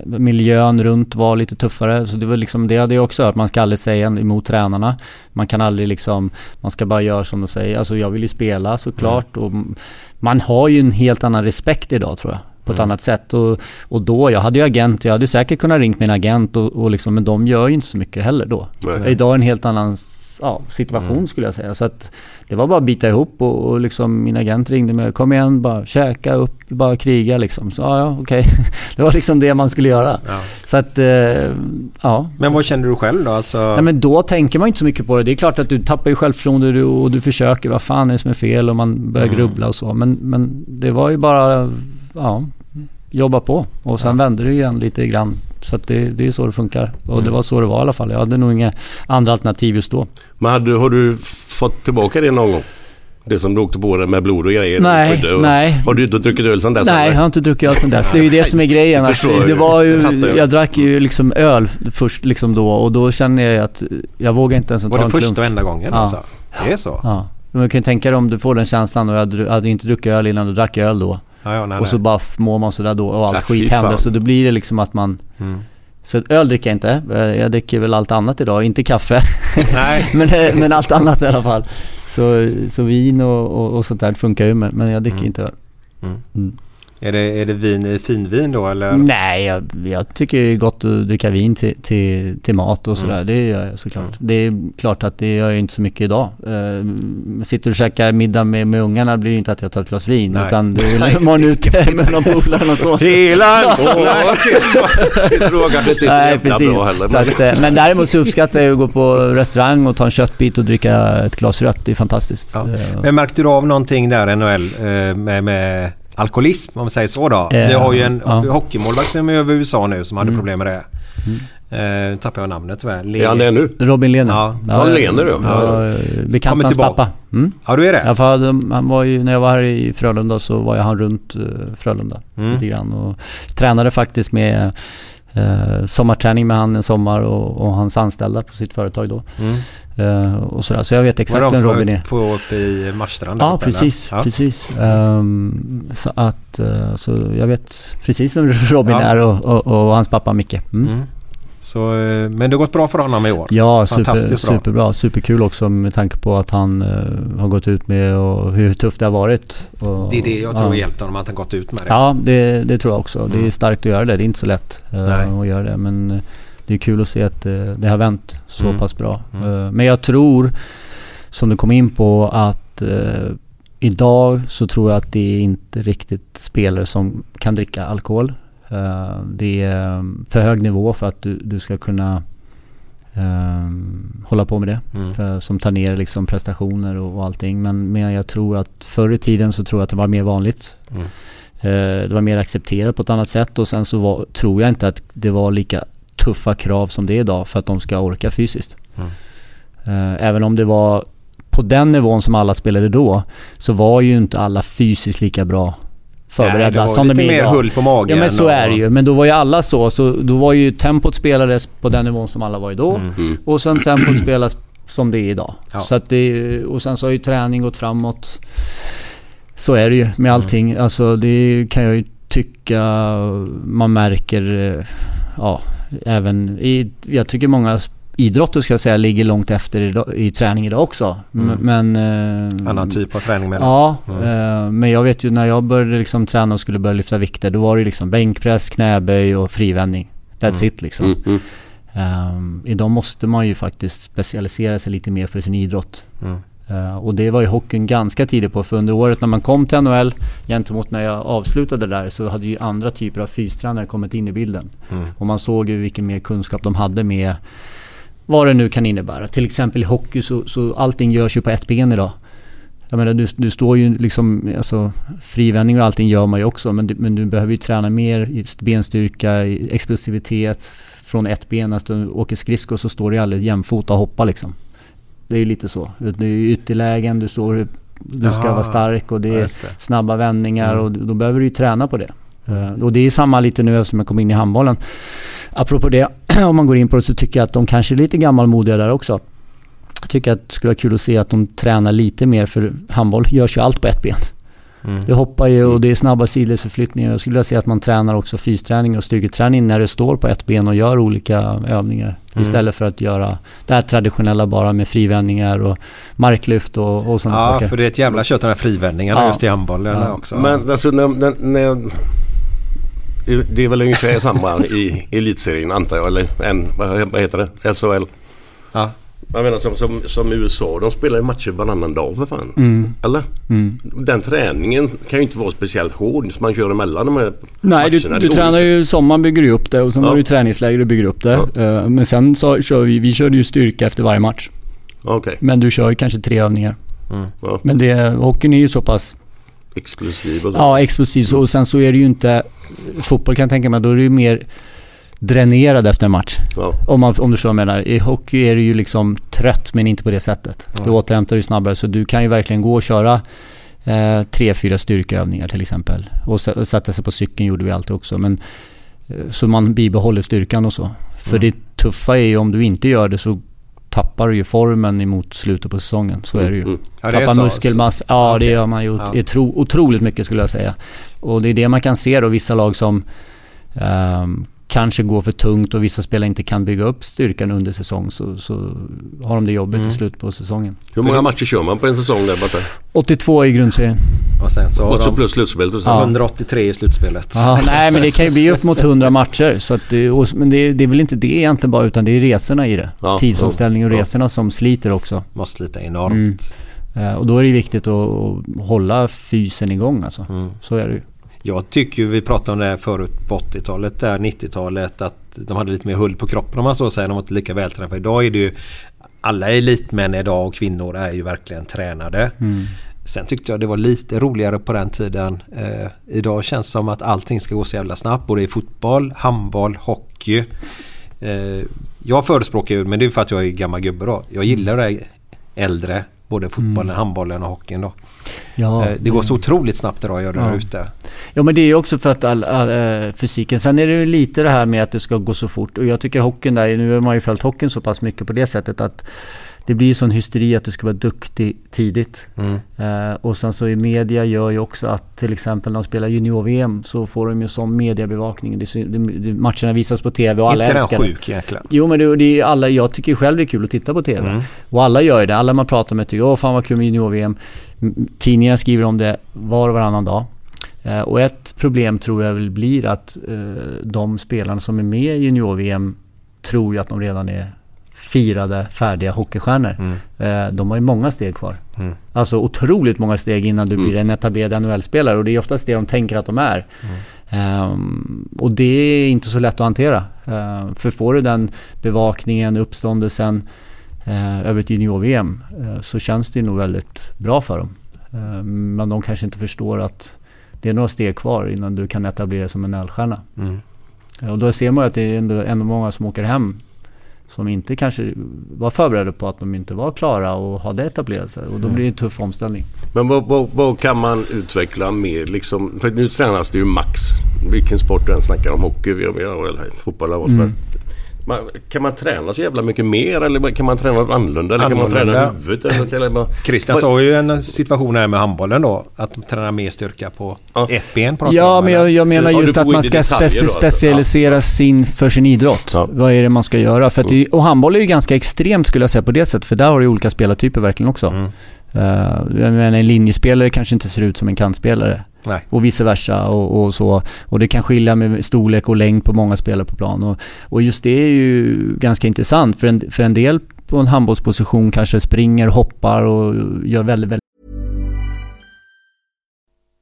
miljön runt var lite tuffare. Så det var liksom, det hade jag också hört. Man ska aldrig säga emot tränarna. Man kan aldrig liksom, man ska bara göra som de säger. Alltså jag vill ju spela såklart. Och m- man har ju en helt annan respekt idag tror jag. På ett Mm. annat sätt. Och, och då, jag hade ju agent, jag hade säkert kunnat ringt min agent och, och liksom, men de gör ju inte så mycket heller då. Nej. Idag är en helt annan ja, situation skulle jag säga. Så att det var bara att bita ihop och, och liksom min agent ringde mig. Kom igen, bara käka upp, bara kriga liksom. Så ja, ja okej. <laughs> det var liksom det man skulle göra. Ja. Så att, eh, ja. Men vad känner du själv då? Alltså, Nej, men då tänker man inte så mycket på det. Det är klart att du tappar ju självförtroende och du, och du försöker. Vad fan är det som är fel? Och man börjar Mm. grubbla och så. Men, men det var ju bara, ja, jobba på. Och sen vände det igen lite grann. Så att det, det är så det funkar. Och Mm. det var så det var i alla fall. Jag hade nog inga andra alternativ just då. Men hade, har du fått tillbaka det någon gång? Det som du åkte på det med blod och grejer? Nej, och, nej. Har du inte druckit öl sedan dess? Nej, eller? jag har inte druckit öl sedan dess. Det är ju det som är <laughs> grejen. Jag Att det var ju, Jag jag drack ju liksom öl först liksom då och då känner jag att jag vågar inte ens ta var det en första klunk. och enda gången Ja. alltså? Det är så? Ja. Men man kan ju tänka dig om du får den känslan och jag hade, hade inte druckit öl innan du drack öl då. Ja, ja, nej, och så nej. bara mår man sådär då och allt Ja, skit händer. Så då blir det liksom att man... Mm. Så öl dricker jag inte. Eh, Jag dricker väl allt annat idag. Inte kaffe. Nej. <laughs> men, eh, men allt annat i alla fall. Så, så vin och, och, och sånt där funkar ju men, men jag dricker Mm. inte öl. Mm. Är, det, är det vin, det finvin då eller? Nej, jag, jag tycker det är gott att dricka vin till, till, till mat och sådär. Mm. Det gör jag såklart. Mm. Det är klart att det gör jag inte så mycket idag. Uh, sitter och käkar middag med, med ungarna blir det inte att jag tar ett glas vin. Nej. Utan då <laughs> är <laughs> man ute med någon polare och så. Hela <laughs> Det jag kanske inte är så Nej, precis. bra heller. Så Men, att, eh, men däremot så uppskattar jag att gå på restaurang och ta en köttbit och dricka ett glas rött. Det är fantastiskt. Ja. Eh, Men märkte du av någonting där i NHL med, med alkoholism om vi säger så då? Eh, vi har ju en ja. hockeymålvakt som är över USA nu som hade Mm. problem med det. Eh, tappar jag namnet tyvärr. Le- är han det nu? Robin Lehner. Ja. Ja, Lehner, ja. ja. Bekant hans tillbaka. pappa. Mm. Ja, du är det? Ja, för han- han var ju, när jag var här i Frölunda så var jag han runt eh, Frölunda Mm. lite grann och tränade faktiskt med eh, sommarträning med han en sommar och, och hans anställda på sitt företag då. Mm. Eh, och sådär. Så jag vet Var exakt de vem som Robin var är. ute på uppe i Marstrand? Ja, precis. Ja. precis. Ehm, så att, eh, så jag vet precis vem <laughs> Robin Ja. är och, och, och hans pappa Micke. Mm. Mm. Så, eh, men det har gått bra för honom i år? Ja, super, superbra. Superkul också med tanke på att han eh, har gått ut med och hur tufft det har varit. Och, Det är det jag tror ja. hjälpt honom att han gått ut med det. Ja, det, det tror jag också. Det är Mm. starkt att göra det. Det är inte så lätt att göra det. Men det är kul att se att eh, det har vänt så Mm. pass bra. Mm. Eh, men jag tror, som du kom in på, att eh, idag så tror jag att det är inte riktigt spelare som kan dricka alkohol. Det är för hög nivå för att du, du ska kunna eh, hålla på med det. Mm. För, som tar ner liksom prestationer och, och allting. Men, men jag tror att förr i tiden så tror jag att det var mer vanligt. Mm. Eh, det var mer accepterat på ett annat sätt och sen så var, tror jag inte att det var lika tuffa krav som det är idag för att de ska orka fysiskt. Mm. Eh, även om det var på den nivån som alla spelade då så var ju inte alla fysiskt lika bra förberedda Nej, som lite de är mer idag. hull på magen. Ja men så och- är det ju. Men då var ju alla så. Så då var ju tempot spelades på den nivån som alla var i då. Mm. Mm. Och sen tempot spelas som det är idag. Ja. Så att det, och sen så har ju träning gått framåt. Så är det ju med allting. Alltså det kan jag ju tycka man märker, eh, ja, även i, jag tycker många idrotter ska jag säga ligger långt efter idag, i träning idag också. Mm. Men... eh, Annan typ av träning med Ja, Mm. eh, men jag vet ju när jag började liksom träna och skulle börja lyfta vikter, då var det liksom bänkpress, knäböj och frivändning. That's Mm. it liksom. Mm, mm. Ehm, idag måste man ju faktiskt specialisera sig lite mer för sin idrott. Eh, och det var ju hockeyn ganska tidigt på. För under året när man kom till NHL gentemot när jag avslutade där så hade ju andra typer av fystränare kommit in i bilden. Mm. Och man såg ju vilken mer kunskap de hade med vad det nu kan innebära. Till exempel i hockey så, så allting görs ju på ett ben idag. Jag menar du, du står ju liksom, alltså frivändning och allting gör man ju också men du, men du behöver ju träna mer benstyrka, explosivitet från ett ben. Att du åker skridskor så står du aldrig jämfota och hoppar liksom. Det är ju lite så. Det är ytterlägen, du står du ska Ja, vara stark och det är det. snabba vändningar Mm. och då behöver du ju träna på det. Eh, Och det är samma lite nu eftersom jag kom in i handbollen. Apropå det, <clears throat> om man går in på det så tycker jag att de kanske är lite gammalmodiga där också. Jag tycker att det skulle vara kul att se att de tränar lite mer för handboll görs ju allt på ett ben. Mm. Det hoppar ju och det är snabba sidledsförflyttningar. Jag skulle vilja se att man tränar också fysträning och styrketräning när det står på ett ben och gör olika övningar. Mm. Istället för att göra det här traditionella bara med frivändningar och marklyft och, och sådana Ja, saker. för det är ett jävla kött de här frivändningarna Ja. just i handbollen Ja. också. Men alltså när, när, när det är väl ungefär samma i elitserien antar jag. Eller en, vad, vad heter det? SHL. Ja. Jag menar som, som, som USA. De spelar ju matcher varannan dag för fan. Mm. Eller? Mm. Den träningen kan ju inte vara speciellt hård som man kör emellan de här Nej, du, matcherna. du är tränar ju sommaren bygger du upp det och sen Ja. har du träningsläger och bygger upp det. Eh, Men sen så kör vi, vi körde ju styrka efter varje match. Okej. Men du kör ju kanske tre övningar. Mm. Ja. Men det, hockeyn är ju så pass Explosiv och så. ja, explosiv. Och sen så är det ju inte... Fotboll kan jag tänka mig, då är det ju mer dränerad efter en match. Ja. Om, man, om du jag menar. I hockey är du ju liksom trött men inte på det sättet. Du Ja. återhämtar dig snabbare så du kan ju verkligen gå och köra eh, tre, fyra styrkeövningar till exempel. Och, och sätta sig på cykeln gjorde vi alltid också. Men, eh, så man bibehåller styrkan och så. För Mm. det tuffa är ju om du inte gör det så tappar du ju formen emot slutet på säsongen. Så är det ju. Mm. Ja, det Tappar så. muskelmassa. Ja, det Okej. gör man ju Ja. otro, otroligt mycket skulle jag säga. Och det är det man kan se då, vissa lag som ehm, kanske går för tungt och vissa spelare inte kan bygga upp styrkan under säsong så, så har de det jobbigt Mm. i slutet på säsongen. Hur många matcher kör man på en säsong där borta? 82 i grundserien. Och sen så Och så plus slutspelet och så. Ja. 183 i slutspelet. Ja, <laughs> nej men det kan ju bli upp mot 100 matcher. Så att det, och, men det, det är väl inte det egentligen bara utan det är resorna i det. Ja, Tidsomställning och ja. resorna som sliter också. Måste slita enormt. Mm. Eh, och då är det viktigt att, att hålla fysen igång alltså. Mm. Så är det ju. Jag tycker ju, vi pratade om det här förut på 80-talet, där 90-talet, att de hade lite mer hull på kroppen om man så säger. De var inte lika vältränade. Idag är det ju alla elitmän idag och kvinnor är ju verkligen tränade. Mm. Sen tyckte jag det var lite roligare på den tiden. Eh, idag känns det som att allting ska gå så jävla snabbt. Både i fotboll, handboll, hockey. Eh, jag förespråkar ju, men det är för att jag är gammal gubbe då. Jag gillar det äldre. Både fotbollen, Mm. handbollen och hockeyn då. Ja, Eh, det går så otroligt snabbt idag att göra det Ja. där ute. Ja men det är ju också för att all, all, eh, fysiken. Sen är det ju lite det här med att det ska gå så fort. Och jag tycker hockeyn där, nu har man ju följt hockeyn så pass mycket på det sättet att det blir ju sån hysteri att du ska vara duktig tidigt. Mm. Eh, och sen så i media gör ju också att till exempel när de spelar junior-VM så får de ju sån mediebevakning. Det, det, matcherna visas på TV och alla inte den älskar det. sjuk egentligen. Jo men det, det är alla, jag tycker själv det är kul att titta på TV. Mm. Och alla gör ju det. Alla man pratar med tycker åh fan vad kul med junior-VM. Tidningarna skriver om det var och varannan dag. Eh, och ett problem tror jag väl blir att eh, de spelarna som är med i junior-VM tror ju att de redan är firade, färdiga hockeystjärnor. Mm. Eh, de har ju många steg kvar. Mm. Alltså otroligt många steg innan du Mm. blir en etablerad NHL-spelare och det är oftast det de tänker att de är. Ehm, och det är inte så lätt att hantera. Ehm, för får du den bevakningen, uppståndelsen eh, över ett junior-VM eh, så känns det ju nog väldigt bra för dem. Ehm, men de kanske inte förstår att det är några steg kvar innan du kan etablera dig som en NHL-stjärna. Mm. Och då ser man ju att det är ändå, ändå många som åker hem som inte kanske var förberedda på att de inte var klara och hade etablerat sig. Och då blir det en tuff omställning. Men vad, vad, vad kan man utveckla mer liksom? För nu tränas det ju max. Vilken sport du än snackar om. Hockey, eller fotboll eller vad som Mm. Man, kan man träna så jävla mycket mer eller kan man träna något annorlunda? Eller kan man träna huvudet? Eller, eller bara, Christian sa ju en situation här med handbollen då. Att de tränar mer styrka på Ja. ett ben. Ja, men jag, jag menar Ja, just att man ska speci- då, alltså. specialisera sin för sin idrott. Ja. Vad är det man ska göra? För att det, och handboll är ju ganska extremt skulle jag säga på det sättet. För där har du olika spelartyper verkligen också. Mm. Uh, jag menar, en linjespelare kanske inte ser ut som en kantspelare. Nej. Och vice versa och, och så. Och det kan skilja med storlek och längd på många spelare på plan. Och, och just det är ju ganska intressant. För en, för en del på en handbollsposition kanske springer, hoppar och gör väldigt, väldigt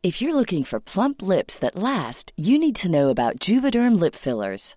If you're looking for plump lips that last, you need to know about Juvederm lip fillers.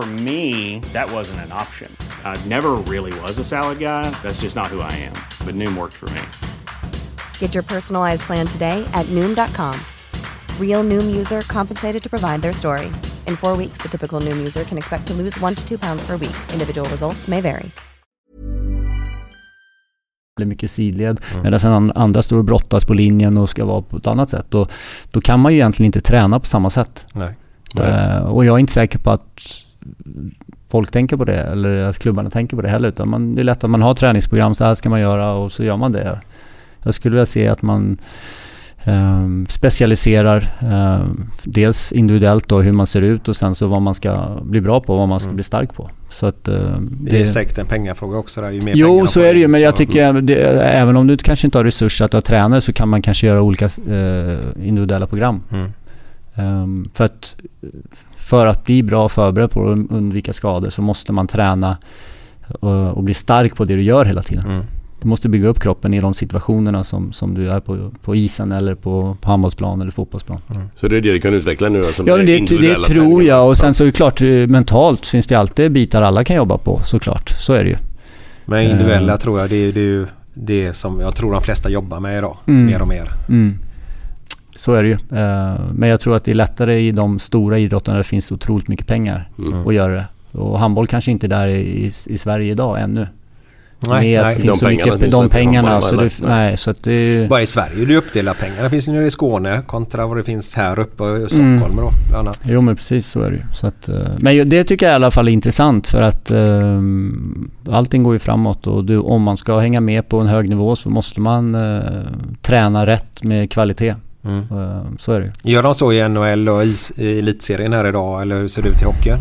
For me, that wasn't an option. I never really was a salad guy. That's just not who I am. But Noom worked for me. Get your personalized plan today at Noom.com. Real Noom user compensated to provide their story. In four weeks, the typical Noom user can expect to lose one to two pounds per week. Individual results may vary. mycket sidled. Medan sen andra står och brottas på linjen och ska vara på ett annat sätt. Då, då kan man ju egentligen inte träna på samma sätt. Nej. Eh, och jag är inte säker på att folk tänker på det eller att klubbarna tänker på det heller. Utan man, det är lätt att man har träningsprogram, så här ska man göra och så gör man det. Jag skulle vilja se att man eh, specialiserar eh, dels individuellt då hur man ser ut och sen så vad man ska bli bra på, vad man ska Mm. bli stark på. Så att, eh, Det är säkert en pengafråga också där. Ju mer Jo, så är det ju. Men jag tycker, det, även om du kanske inte har resurser att ha tränare så kan man kanske göra olika eh, individuella program. Mm. Ehm, för, att, för att bli bra förberedd på att undvika skador så måste man träna och, och bli stark på det du gör hela tiden. Mm. Du måste bygga upp kroppen i de situationerna som, som du är på, på isen eller på, på handbollsplan eller fotbollsplan. Så det är det du kan utveckla nu? Alltså, Ja, det, det individuella tror jag. Och sen så är det klart, eh, mentalt finns det alltid bitar alla kan jobba på såklart. Så är det ju. Men individuella Eh, tror jag det är, det är ju det som jag tror de flesta jobbar med idag. Mm. Mer och mer. Mm. Så är det ju. Eh, Men jag tror att det är lättare i de stora idrotterna där det finns otroligt mycket pengar Mm. att göra det. Och handboll kanske inte är där i, i Sverige idag ännu. Nej, Med att nej. det De finns så pengarna mycket, finns de pengarna. Så det, nej. så att det Bara i Sverige är det ju uppdelat pengar. Det finns ju nere i Skåne kontra vad det finns här uppe i Stockholm Mm. då bland annat. Jo men precis så är det ju. Så att, eh, men det tycker jag i alla fall är intressant för att eh, allting går ju framåt och du, om man ska hänga med på en hög nivå så måste man eh, träna rätt med kvalitet. Mm. Eh, så är det. Gör de så i NHL och i, i elitserien här idag eller hur ser det ut i hockeyn?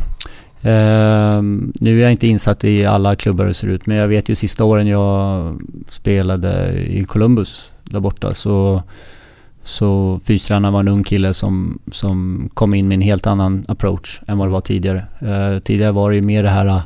Ehm, nu är jag inte insatt i alla klubbar hur det ser ut men jag vet ju sista åren jag spelade i Columbus där borta så så fystränaren var en ung kille som, som kom in med en helt annan approach än vad det var tidigare. Eh, tidigare var det ju mer det här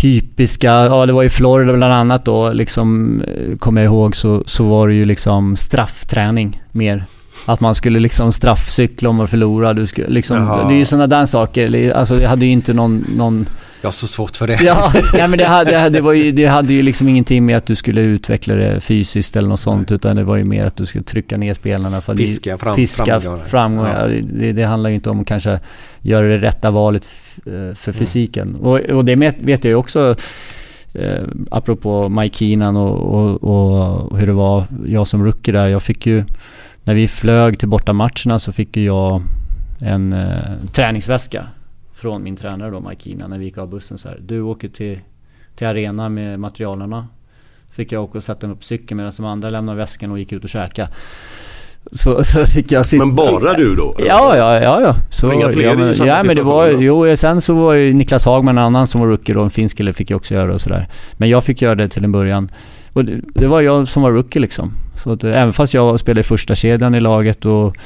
typiska, ja det var i Florida bland annat då, liksom eh, kommer jag ihåg så, så var det ju liksom straffträning mer. Att man skulle liksom straffcykla om man förlorade. Du skulle liksom, Jaha. det är ju sådana där saker. Alltså jag hade ju inte någon... någon Jag har så svårt för det. ja, <laughs> <laughs> ja, men det hade, det, var ju, det hade ju liksom ingenting med att du skulle utveckla det fysiskt eller något sånt. Utan det var ju mer att du skulle trycka ner spelarna. För Piska fram- Piska framgångar. framgångar. Ja. Det, det handlar ju inte om att kanske göra det rätta valet eh, Mm. för fysiken. Och, och det vet jag ju också. Eh, apropå Mike Keenan och, och, och hur det var, jag som rookie där. Jag fick ju, när vi flög till bortamatcherna så fick ju jag en eh, träningsväska från min tränare då, Keenan, när vi gick av bussen så här. Du åker till till arenan med materialerna. Fick jag åka och sätta mig på cykeln medan de andra lämnade väskan och gick ut och käka. Så, <laughs> så fick jag sitta... Men bara du då? Ja, ja, ja. ja. Så, inga fler ja, men, ja, men det var Jo, sen så var det Niklas Hagman, en annan som var rookie då, en finsk kille fick jag också göra och sådär. Men jag fick göra det till en början. Och det, det var jag som var rookie liksom. Så att, eh, även fast jag spelade i första kedjan i laget och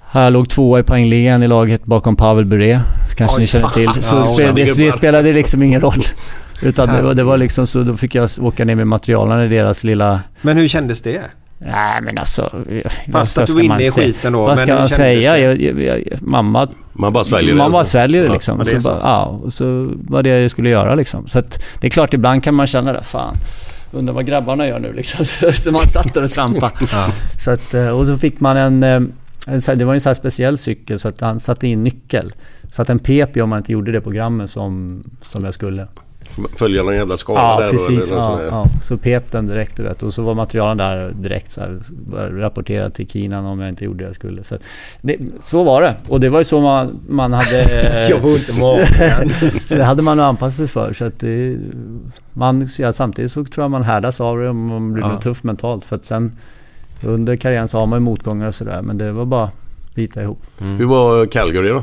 här låg tvåa i poängligan i laget bakom Pavel Bure. Kanske Oj. ni känner till. <laughs> Så Ja, spelade, det, det spelade liksom ingen roll. <laughs> Utan det var, det var liksom så, då fick jag åka ner med materialen i deras lilla... Men hur kändes det? Nej men alltså... Fast vad att du ska var man inne i säga? skiten då. Vad ska man säga? Jag, jag, jag, mamma... Man bara sväljer det. Man bara sväljer det liksom. ja, det så så. bara, ja, och så var det jag skulle göra liksom. Så att det är klart ibland kan man känna det. Fan, undrar vad grabbarna gör nu liksom. <laughs> Så man satt där och trampade. Ja. Så att, eh, och så fick man en... eh, en det var en så här speciell cykel så att han satte in nyckel. Så att den pep om man inte gjorde det programmet som, som jag skulle. Följer någon jävla skala Ja, där då, precis. sån Ja, ja. Så pep den direkt du vet. Och så var materialen där direkt så här, började rapportera till Kinan om jag inte gjorde det jag skulle. Så, att det, så var det. Och det var ju så man, man hade... <laughs> Jag inte <laughs> det hade man att anpassa sig för. Så att det, man, ja, samtidigt så tror jag man härdas av det man blir Ja. tuff mentalt. För att sen under karriären så har man ju motgångar och sådär. Men det var bara bita ihop. Hur var Calgary då?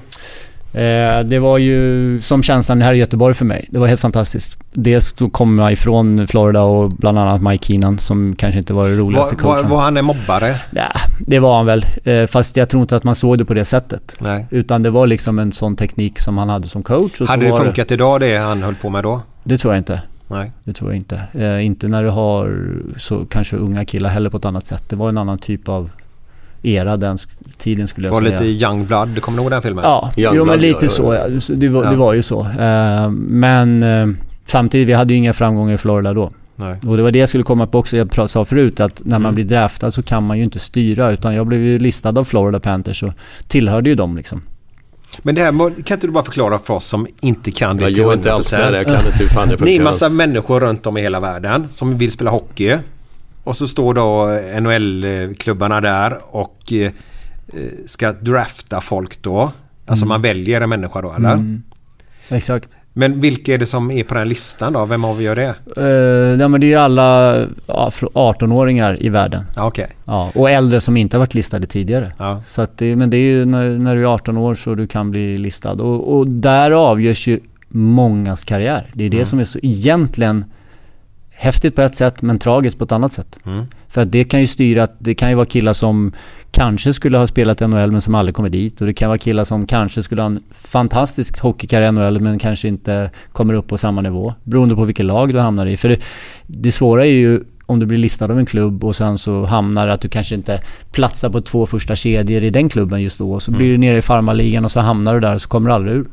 Eh, det var ju som känslan här i Göteborg för mig. Det var helt fantastiskt. Dels kom jag ifrån Florida och bland annat Mike Keenan som kanske inte var det roligaste Var, coachen. var han en mobbare? Ja, det var han väl. Eh, fast jag tror inte att man såg det på det sättet. Nej. Utan det var liksom en sån teknik som han hade som coach. Hade det funkat idag det han höll på med då? Det tror jag inte. Nej. Det tror jag inte. Eh, inte när du har så kanske unga killar heller på ett annat sätt. Det var en annan typ av era den tiden skulle Det jag var säga. lite young blood. Kommer du ihåg den filmen? Ja, Young jo men lite så. ja. Det, var, Ja. det var ju så. Eh, men eh, samtidigt, vi hade ju inga framgångar i Florida då. Nej. Och det var det jag skulle komma på också. Jag sa förut att när man Mm. blir draftad så kan man ju inte styra. Utan jag blev ju listad av Florida Panthers och tillhörde ju dem liksom. Men det här kan inte du bara förklara för oss som inte kan det Nej, till jag är inte alls med 100%? det. Jag kan inte hur fan det Ni är massa människor runt om i hela världen som vill spela hockey. Och så står då NHL-klubbarna där och eh, ska drafta folk då. Alltså man väljer en människa då eller? Mm. Exakt. Men vilka är det som är på den listan då? Vem avgör det? Uh, ja, men det är ju alla ja, från 18-åringar i världen. Okej. Ja, och äldre som inte har varit listade tidigare. Ja. Så det, men det är ju när, när du är 18 år så du kan bli listad. Och, och där avgörs ju mångas karriär. Det är det Mm. som är så egentligen häftigt på ett sätt men tragiskt på ett annat sätt. Mm. För att det kan ju styra att det kan ju vara killar som kanske skulle ha spelat i NHL men som aldrig kommer dit. Och det kan vara killar som kanske skulle ha en fantastisk hockeykarriär i NHL men kanske inte kommer upp på samma nivå. Beroende på vilket lag du hamnar i. För det, det svåra är ju om du blir listad av en klubb och sen så hamnar att du kanske inte platsar på två första kedjor i den klubben just då. Så blir du nere i farmarligan och så hamnar du där och så kommer du aldrig ur.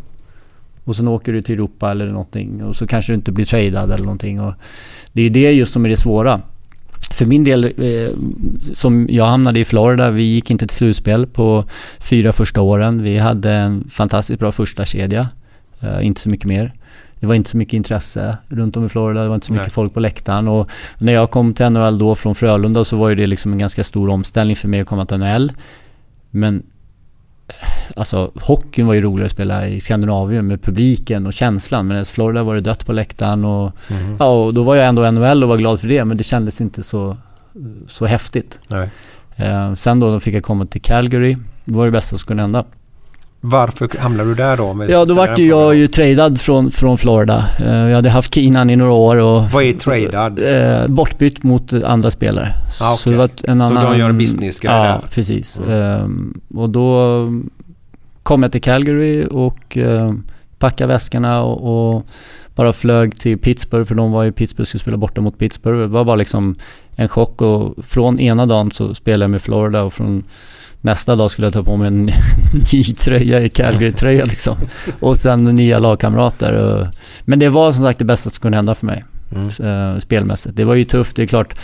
Och sen åker du till Europa eller någonting och så kanske du inte blir tradad eller någonting. Och det är det just som är det svåra. För min del, eh, som jag hamnade i Florida, vi gick inte till slutspel på fyra första åren. Vi hade en fantastiskt bra första kedja. Eh, inte så mycket mer. Det var inte så mycket intresse runt om i Florida. Det var inte så mycket Nej. folk på läktaren. Och när jag kom till NHL då från Frölunda så var ju det liksom en ganska stor omställning för mig att komma till NHL. Men Alltså hockeyn var ju roligare att spela i Skandinavien med publiken och känslan. Men i Florida var det dött på läktaren och, Mhm. ja, och då var jag ändå NHL och var glad för det. Men det kändes inte så, så häftigt. Eh, sen då, då fick jag komma till Calgary. Det var det bästa som kunde hända. Varför hamnade du där då? Ja, då vart ju jag ju tradad från, från Florida. Eh, jag hade haft Keenan i några år och... Vad är tradad? Eh, bortbytt mot andra spelare. Ah, okej. Så det var en Så annan... de gör businessgrej Ja, där? precis. Ehm, och då kom jag till Calgary och eh, packade väskorna och, och bara flög till Pittsburgh för de var ju Pittsburgh skulle spela borta mot Pittsburgh. Det var bara liksom en chock och från ena dagen så spelade jag med Florida och från nästa dag skulle jag ta på mig en <laughs> ny tröja i Calgary-tröja liksom. Och sen nya lagkamrater. Men det var som sagt det bästa som kunde hända för mig. Mm. eh, spelmässigt. Det var ju tufft, det är klart.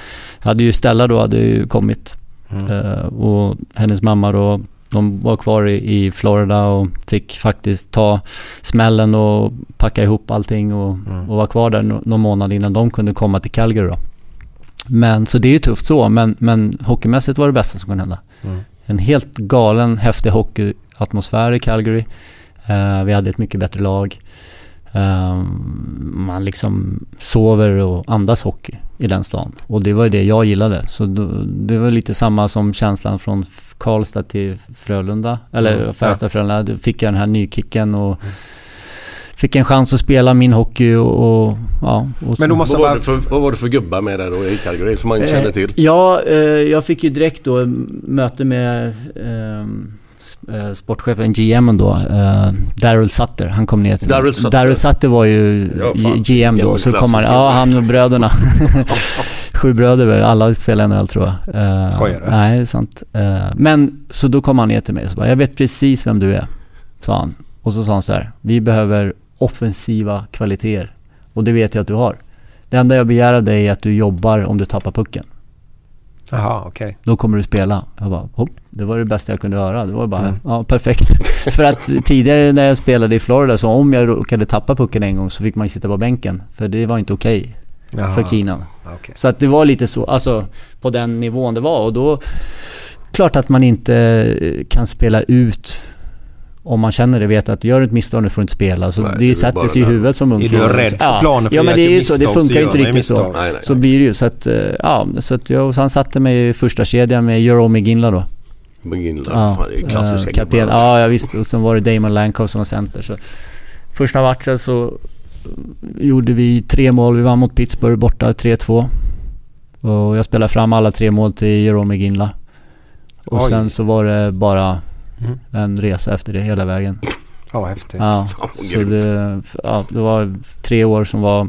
Hade ju Stella då hade ju kommit. Mm. Eh, och hennes mamma då, de var kvar i, Florida och fick faktiskt ta smällen och packa ihop allting och, Mm. och vara kvar där någon månad innan de kunde komma till Calgary då. Men så det är ju tufft så, men, men hockeymässigt var det bästa som kunde hända. Mm. En helt galen, häftig hockeyatmosfär i Calgary. Eh, vi hade ett mycket bättre lag. Ehm, man liksom sover och andas hockey i den stan. Och det var ju det jag gillade. Så då, det var lite samma som känslan från Karlstad till Frölunda. Eller Mm, Färjestad Frölunda. Då fick jag den här nykicken och fick en chans att spela min hockey och, och ja. Och Men då måste Vad jag var, för, vad var det för gubbar med där då i Calgary som man kände till? Eh, Ja, eh, jag fick ju direkt då möte med ehm, eh, sportchefen, GMen då, eh, Daryl Sutter. Han kom ner till mig. Darryl Sutter. Daryl Sutter var ju Ja. GM då. Så kom han, ja han och bröderna. <laughs> Sju bröder väl, alla spelar NHL tror jag. Eh, Skojar du? Nej, det är sant. Eh, men så då kom han ner till mig och så bara, jag vet precis vem du är, sa han. Och så sa han så här, vi behöver offensiva kvaliteter. Och det vet jag att du har. Det enda jag begär av dig är att du jobbar om du tappar pucken. Jaha, okej. Då kommer du spela. Jag bara, hopp, det var det bästa jag kunde höra. Det var bara, Mm. ja perfekt. <laughs> för att tidigare när jag spelade i Florida så om jag råkade tappa pucken en gång så fick man ju sitta på bänken. För det var inte okej Jaha, för Keenan. okej. Så att det var lite så, alltså på den nivån det var. Och då, klart att man inte eh, kan spela ut om man känner det, vet att gör du ett misstag nu får du inte spela. Så Nej, det sätter sig i huvudet som ung Är du rädd på planen för Ja men det är ju så, det funkar ju inte riktigt så. Nej, nej, Så blir det ju. Så att, eh, ja, så att jag, så han satte mig i första kedjan med Jerome Ginla då. McGinley, Ja, fan det är klassiska eh, kapten. gubbar. Ja, ja visst. Och sen var det Damon Lankow som var center. Så första matchen så gjorde vi tre mål. Vi vann mot Pittsburgh borta 3-2. Och jag spelade fram alla tre mål till Jerome Ginla. Och Oj. sen så var det bara Mm. en resa efter det hela vägen. Ja, vad häftigt. Ja, så det, ja, det var tre år som var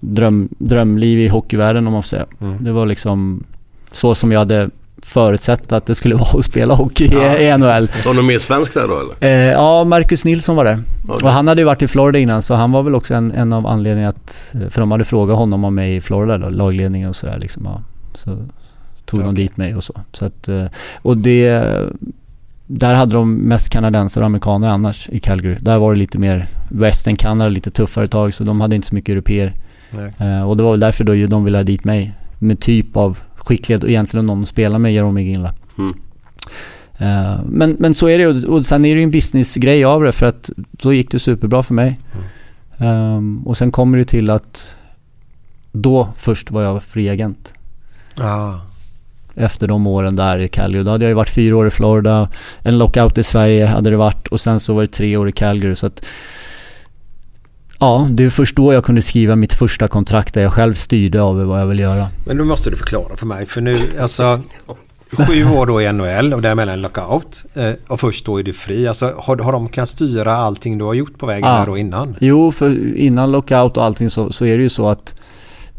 dröm, drömliv i hockeyvärlden om man får säga. Mm. Det var liksom så som jag hade förutsett att det skulle <laughs> vara att spela hockey i- Ja. i NHL. Var någon mer svensk där då eller? Eh, ja, Marcus Nilsson var det. Okej. Och han hade ju varit i Florida innan så han var väl också en, en av anledningarna att... För de hade frågat honom om mig i Florida då, lagledningen och sådär liksom. Ja. Så tog de Okej. dit mig och så. så att, eh, och det... Där hade de mest kanadensare och amerikaner annars i Calgary. Där var det lite mer Western Canada, lite tuffare tag så de hade inte så mycket europeer. Eh, och det var väl därför då ju de ville ha dit mig. Med typ av skicklighet och egentligen någon att spela med Jaromir Ginla. Mm. Eh, men, men så är det ju. Och sen är det ju en businessgrej av det för att så gick det superbra för mig. Ehm, och sen kommer det till att då först var jag fri agent. Ja. Efter de åren där i Calgary. Då hade jag ju varit fyra år i Florida. En lockout i Sverige hade det varit och sen så var det tre år i Calgary. Så att Ja, det är först då jag kunde skriva mitt första kontrakt där jag själv styrde över vad jag vill göra. Men nu måste du förklara för mig. För nu, alltså... Sju år då i NHL och däremellan lockout. Eh, och först då är du fri. Alltså har, har de kan styra allting du har gjort på vägen Ja. där då innan? Jo, för innan lockout och allting så, så är det ju så att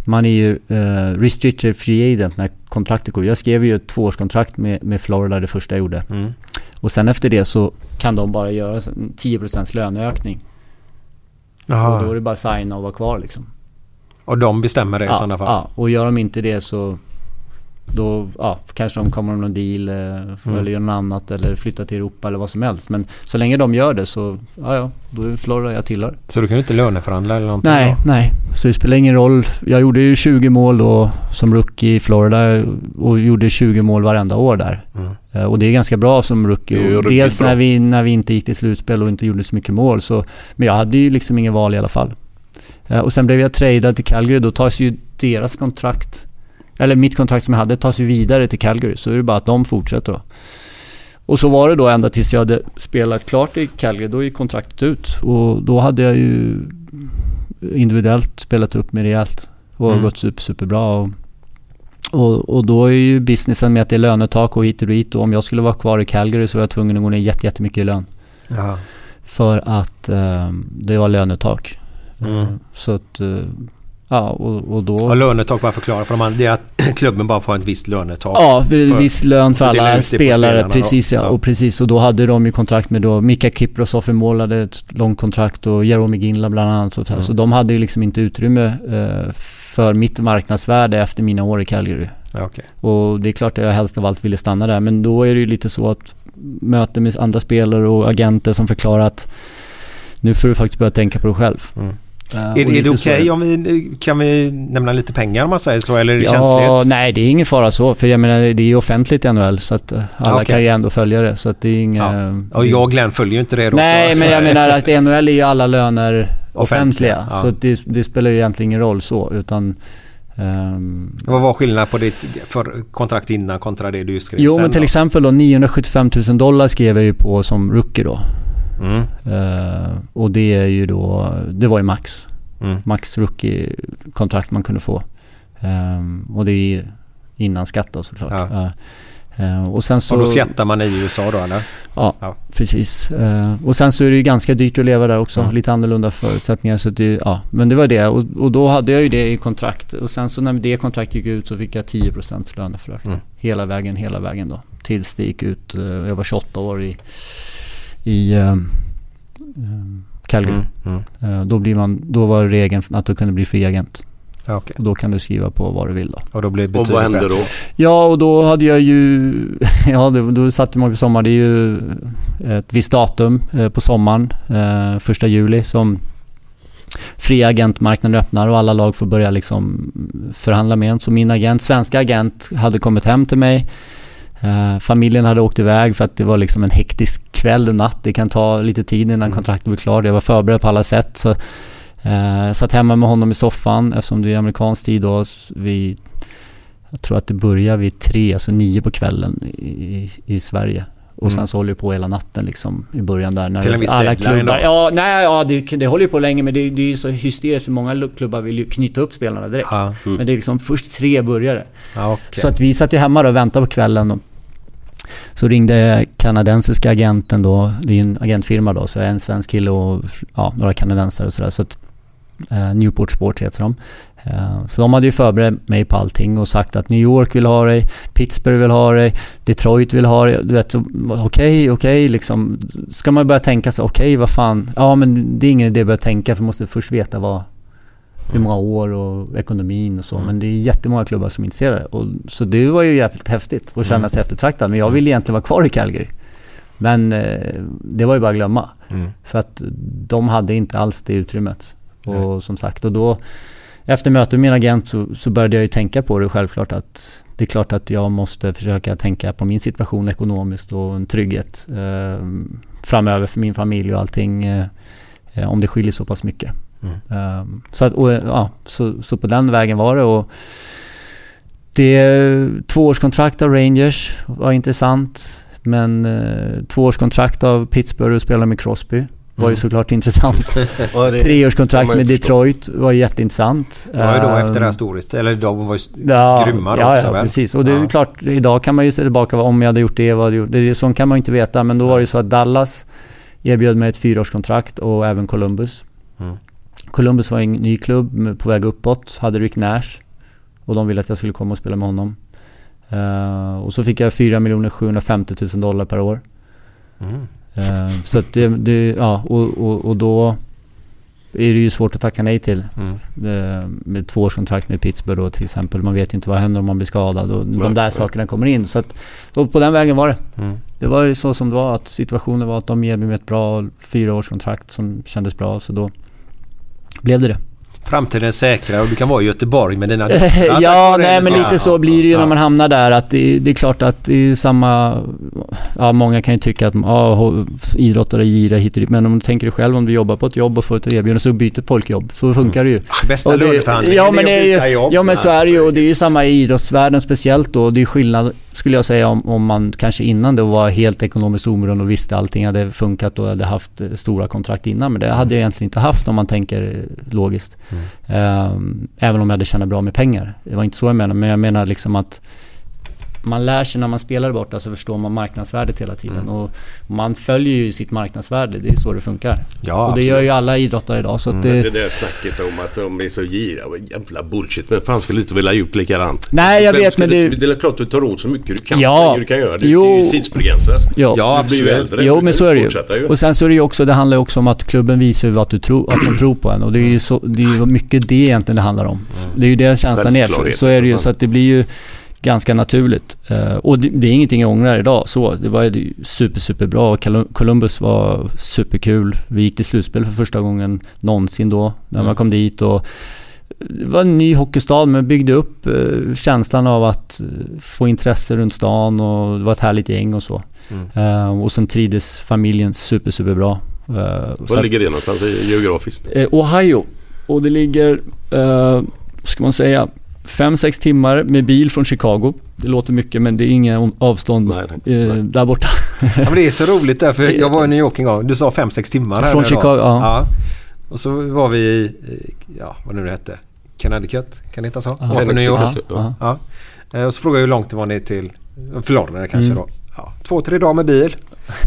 man är ju eh, restricted free agent när kontraktet går. Jag skrev ju ett tvåårskontrakt med, med Florida det första jag gjorde. Mm. Och sen efter det så kan de bara göra en 10% löneökning. Och då är det bara signa och vara kvar liksom. Och de bestämmer det i ja, sådana fall? Ja, och gör de inte det så då ja, kanske de kommer med någon deal eh, Mm. eller gör något annat eller flyttar till Europa eller vad som helst. Men så länge de gör det så, ja ja, då är Florida jag tillhör. Så du kan inte löneförhandla eller någonting? Nej, då? nej. Så det spelar ingen roll. Jag gjorde ju 20 mål då som rookie i Florida och gjorde 20 mål varenda år där. Mm. Eh, Och det är ganska bra som rookie. ju Och dels bra. när vi, när vi inte gick till slutspel och inte gjorde så mycket mål. Så, men jag hade ju liksom ingen val i alla fall. Eh, Och sen blev jag tradad till Calgary. Då tas ju deras kontrakt, eller mitt kontrakt som jag hade, tas ju vidare till Calgary. Så är det bara att de fortsätter då. Och så var det då ända tills jag hade spelat klart i Calgary. Då gick kontraktet ut. Och då hade jag ju individuellt spelat upp mig rejält. Och Mm. gått super, superbra. Och, och, och då är ju businessen med att det är lönetak och hit och dit. Och om jag skulle vara kvar i Calgary så var jag tvungen att gå ner jätte- jättemycket i lön. Ja. För att eh, det var lönetak. Mm. Så att, eh, ja och, och då... Och lönetak bara förklara för de andra. Det är att <clears throat> klubben bara får ett visst lönetak. Ja, för- viss lön för alla spelare. Precis ja. Ja. Och precis. Och då hade de ju kontrakt med då Mika Kiprosov i mål hade ett långt kontrakt och Jaromir Ginla bland annat. Så, Mm. så de hade ju liksom inte utrymme eh, för mitt marknadsvärde efter mina år i Calgary. Ja, okej. Och det är klart att jag helst av allt ville stanna där. Men då är det ju lite så att möte med andra spelare och agenter som förklarar att nu får du faktiskt börja tänka på dig själv. Mm. Eh, Är, är det okej om vi... Kan vi nämna lite pengar om man säger så? Eller är det Ja, känsligt? nej det är ingen fara så. För jag menar det är ju offentligt i NHL så att eh, alla okej. kan ju ändå följa det. Så att det är inga... Och jag och Glenn följer ju inte det då. Nej så. men jag <laughs> menar att NHL är ju alla löner offentliga. ja. Så det, det spelar ju egentligen ingen roll så utan ehm, Vad var skillnaden på ditt för kontrakt innan kontra det du skrev Jo sen men till då? exempel då 975 000 dollar skrev jag ju på som rookie då. Mm. Eh, och det är ju då, det var ju max. Mm. Max rookie-kontrakt man kunde få. Ehm, och det är ju innan skatt då såklart. Ja. Eh, och sen så... Och då skattar man i USA då eller? Ja, Ja. precis. Eh, och sen så är det ju ganska dyrt att leva där också. Mm. Lite annorlunda förutsättningar. Så det, ja, men det var det. Och, och då hade jag ju det i kontrakt. Och sen så när det kontraktet gick ut så fick jag 10% löneförhöjning. Mm. Hela vägen, hela vägen då. Tills det gick ut. eh, jag var 28 år i, i eh, eh, Calgary. Mm. Mm. Eh, då, blir man, då var regeln att du kunde bli fri agent. Ja, okej. Och då kan du skriva på vad du vill då. Och då blir det Och vad hände då? Ja, och då hade jag ju... <laughs> Ja, då, då satte man på sommar. Det är ju ett visst datum eh, på sommaren, eh, första juli, som fria agentmarknaden öppnar och alla lag får börja liksom förhandla med en. Så min agent, svenska agent, hade kommit hem till mig. Eh, familjen hade åkt iväg för att det var liksom en hektisk kväll och natt. Det kan ta lite tid innan kontraktet blir klart. Jag var förberedd på alla sätt. Så, jag satt hemma med honom i soffan eftersom det är amerikansk tid då. Vi jag tror att det börjar vid tre, alltså nio på kvällen i, i Sverige. Och Mm. sen så håller det på hela natten liksom i början där. När Till en viss alla klubbar? Ja, nej, ja det, det håller ju på länge men det, det är ju så hysteriskt för många klubbar vill ju knyta upp spelarna direkt. Ja. Men det är liksom först tre börjare. Ja, okej. Så att vi satt ju hemma då och väntade på kvällen. Så ringde kanadensiska agenten då. Det är ju en agentfirma då. Så en svensk kille och ja, några kanadensare och sådär. Så att, eh, Newport Sport heter de. Eh, så de hade ju förberett mig på allting och sagt att New York vill ha dig, Pittsburgh vill ha dig, Detroit vill ha dig. Du vet, så, okej, okej liksom. Ska man börja tänka så, okej vad fan. Ja men det är ingen idé att börja tänka för man måste först veta vad, hur många år och ekonomin och så. Men det är jättemånga klubbar som är intresserade. Och, så det var ju jävligt häftigt och kännas eftertraktad. Men jag ville egentligen vara kvar i Calgary. Men eh, det var ju bara att glömma. Mm. För att de hade inte alls det utrymmet. Och som sagt, och då efter mötet med min agent så, så började jag ju tänka på det självklart att det är klart att jag måste försöka tänka på min situation ekonomiskt och en trygghet eh, framöver för min familj och allting eh, eh, om det skiljer så pass mycket. Mm. Eh, så, att, och, ja, så, så på den vägen var det och det tvåårskontrakt av Rangers var intressant. Men eh, tvåårskontrakt av Pittsburgh och spela med Crosby var ju Mm. såklart <laughs> intressant. <laughs> Ja, Treårskontrakt med. Detroit var jätteintressant. Det var ju då Eh, efter det här storist, eller de var ju Ja, grymma då ja, också ja, väl? precis. Och det är Ja. klart, idag kan man ju se tillbaka vad- om jag hade gjort det, vad hade gjort. Det, är- sånt kan man ju inte veta. Men då var det ju så att Dallas erbjöd mig ett fyraårskontrakt och även Columbus. Mm. Columbus var en ny klubb på väg uppåt, hade Rick Nash. Och de ville att jag skulle komma och spela med honom. Eh, och så fick jag 4 750 000 dollar per år. Mm. Eh, så att det, det ja, och, och, och då är det ju svårt att tacka nej till. Mm. Eh, med tvåårskontrakt med Pittsburgh då till exempel. Man vet ju inte vad händer om man blir skadad och de där sakerna kommer in. Så att, på den vägen var det. Mm. Det var ju så som det var. Att situationen var att de erbjöd mig ett bra fyraårskontrakt som kändes bra. Så då blev det det. Framtiden är säkrare och du kan vara i Göteborg med dina döttrar. <laughs> ja, nej men lite så blir det ju Ja. när man hamnar där. Att det, det är klart att det är samma... Ja, många kan ju tycka att ja, idrottare girar hit och dit. Men om du tänker dig själv om du jobbar på ett jobb och får ett erbjudande så byter folk jobb. Så funkar det ju. Bästa Och det- löneförhandlingen ja, men är att byta jobb. Ja men så är det ju och det är ju samma i idrottsvärlden speciellt då. Det är skillnad skulle jag säga om, om man kanske innan det var helt ekonomiskt oberoende och visste allting hade funkat och hade haft eh, stora kontrakt innan. Men det hade jag egentligen inte haft om man tänker eh, logiskt. Mm. även om jag hade tjänat bra med pengar. Det var inte så jag menade, Men jag menar liksom att man lär sig när man spelar borta så förstår man marknadsvärdet hela tiden. Och man följer ju sitt marknadsvärde. Det är så det funkar. Ja, och det gör ju alla idrottare idag. Så att det, Det där snacket om att de är så giriga. Jävla bullshit. Men fan skulle inte vilja gjort likadant. Nej, jag Vem vet, men det- Det är klart du tar åt så mycket du kan. Ja. Du kan göra det. Jo. Det är ju tidsbegränsat. Ja. Du blir ju äldre. Jo men så du är det ju. Och sen så är det ju också, det handlar ju också om att klubben visar ju att, du tror, att de tror på en. Och det är ju så, det är mycket det egentligen det handlar om. Det är ju det känslan är. Så är det ju. Så att det blir ju ganska naturligt. Eh, och det, det är ingenting jag ångrar idag. Så, det var ju super, super bra. Colu- Columbus var superkul. Vi gick till slutspel för första gången någonsin då. När man Mm. kom dit och det var en ny hockeystad men byggde upp eh, känslan av att eh, få intresse runt stan och det var ett härligt gäng och så. Mm. Och sen trivdes familjen super, super bra. Så Var att- ligger det någonstans geografiskt? Ohio. Och det ligger, eh, ska man säga, 5-6 timmar med bil från Chicago. Det låter mycket men det är inga avstånd eh, där borta. Ja, men det är så roligt där för jag var i New York en gång. Du sa 5-6 timmar här Från. Chicago, ja. Och så var vi i, i- ja vad nu det hette, Connecticut, kan det heta så? Ja. Ovanför New York. Ja. ja. Ja. Eh, Och så frågade jag hur långt det var ner till Florida kanske Mm. då. Ja, två, tre dagar med bil.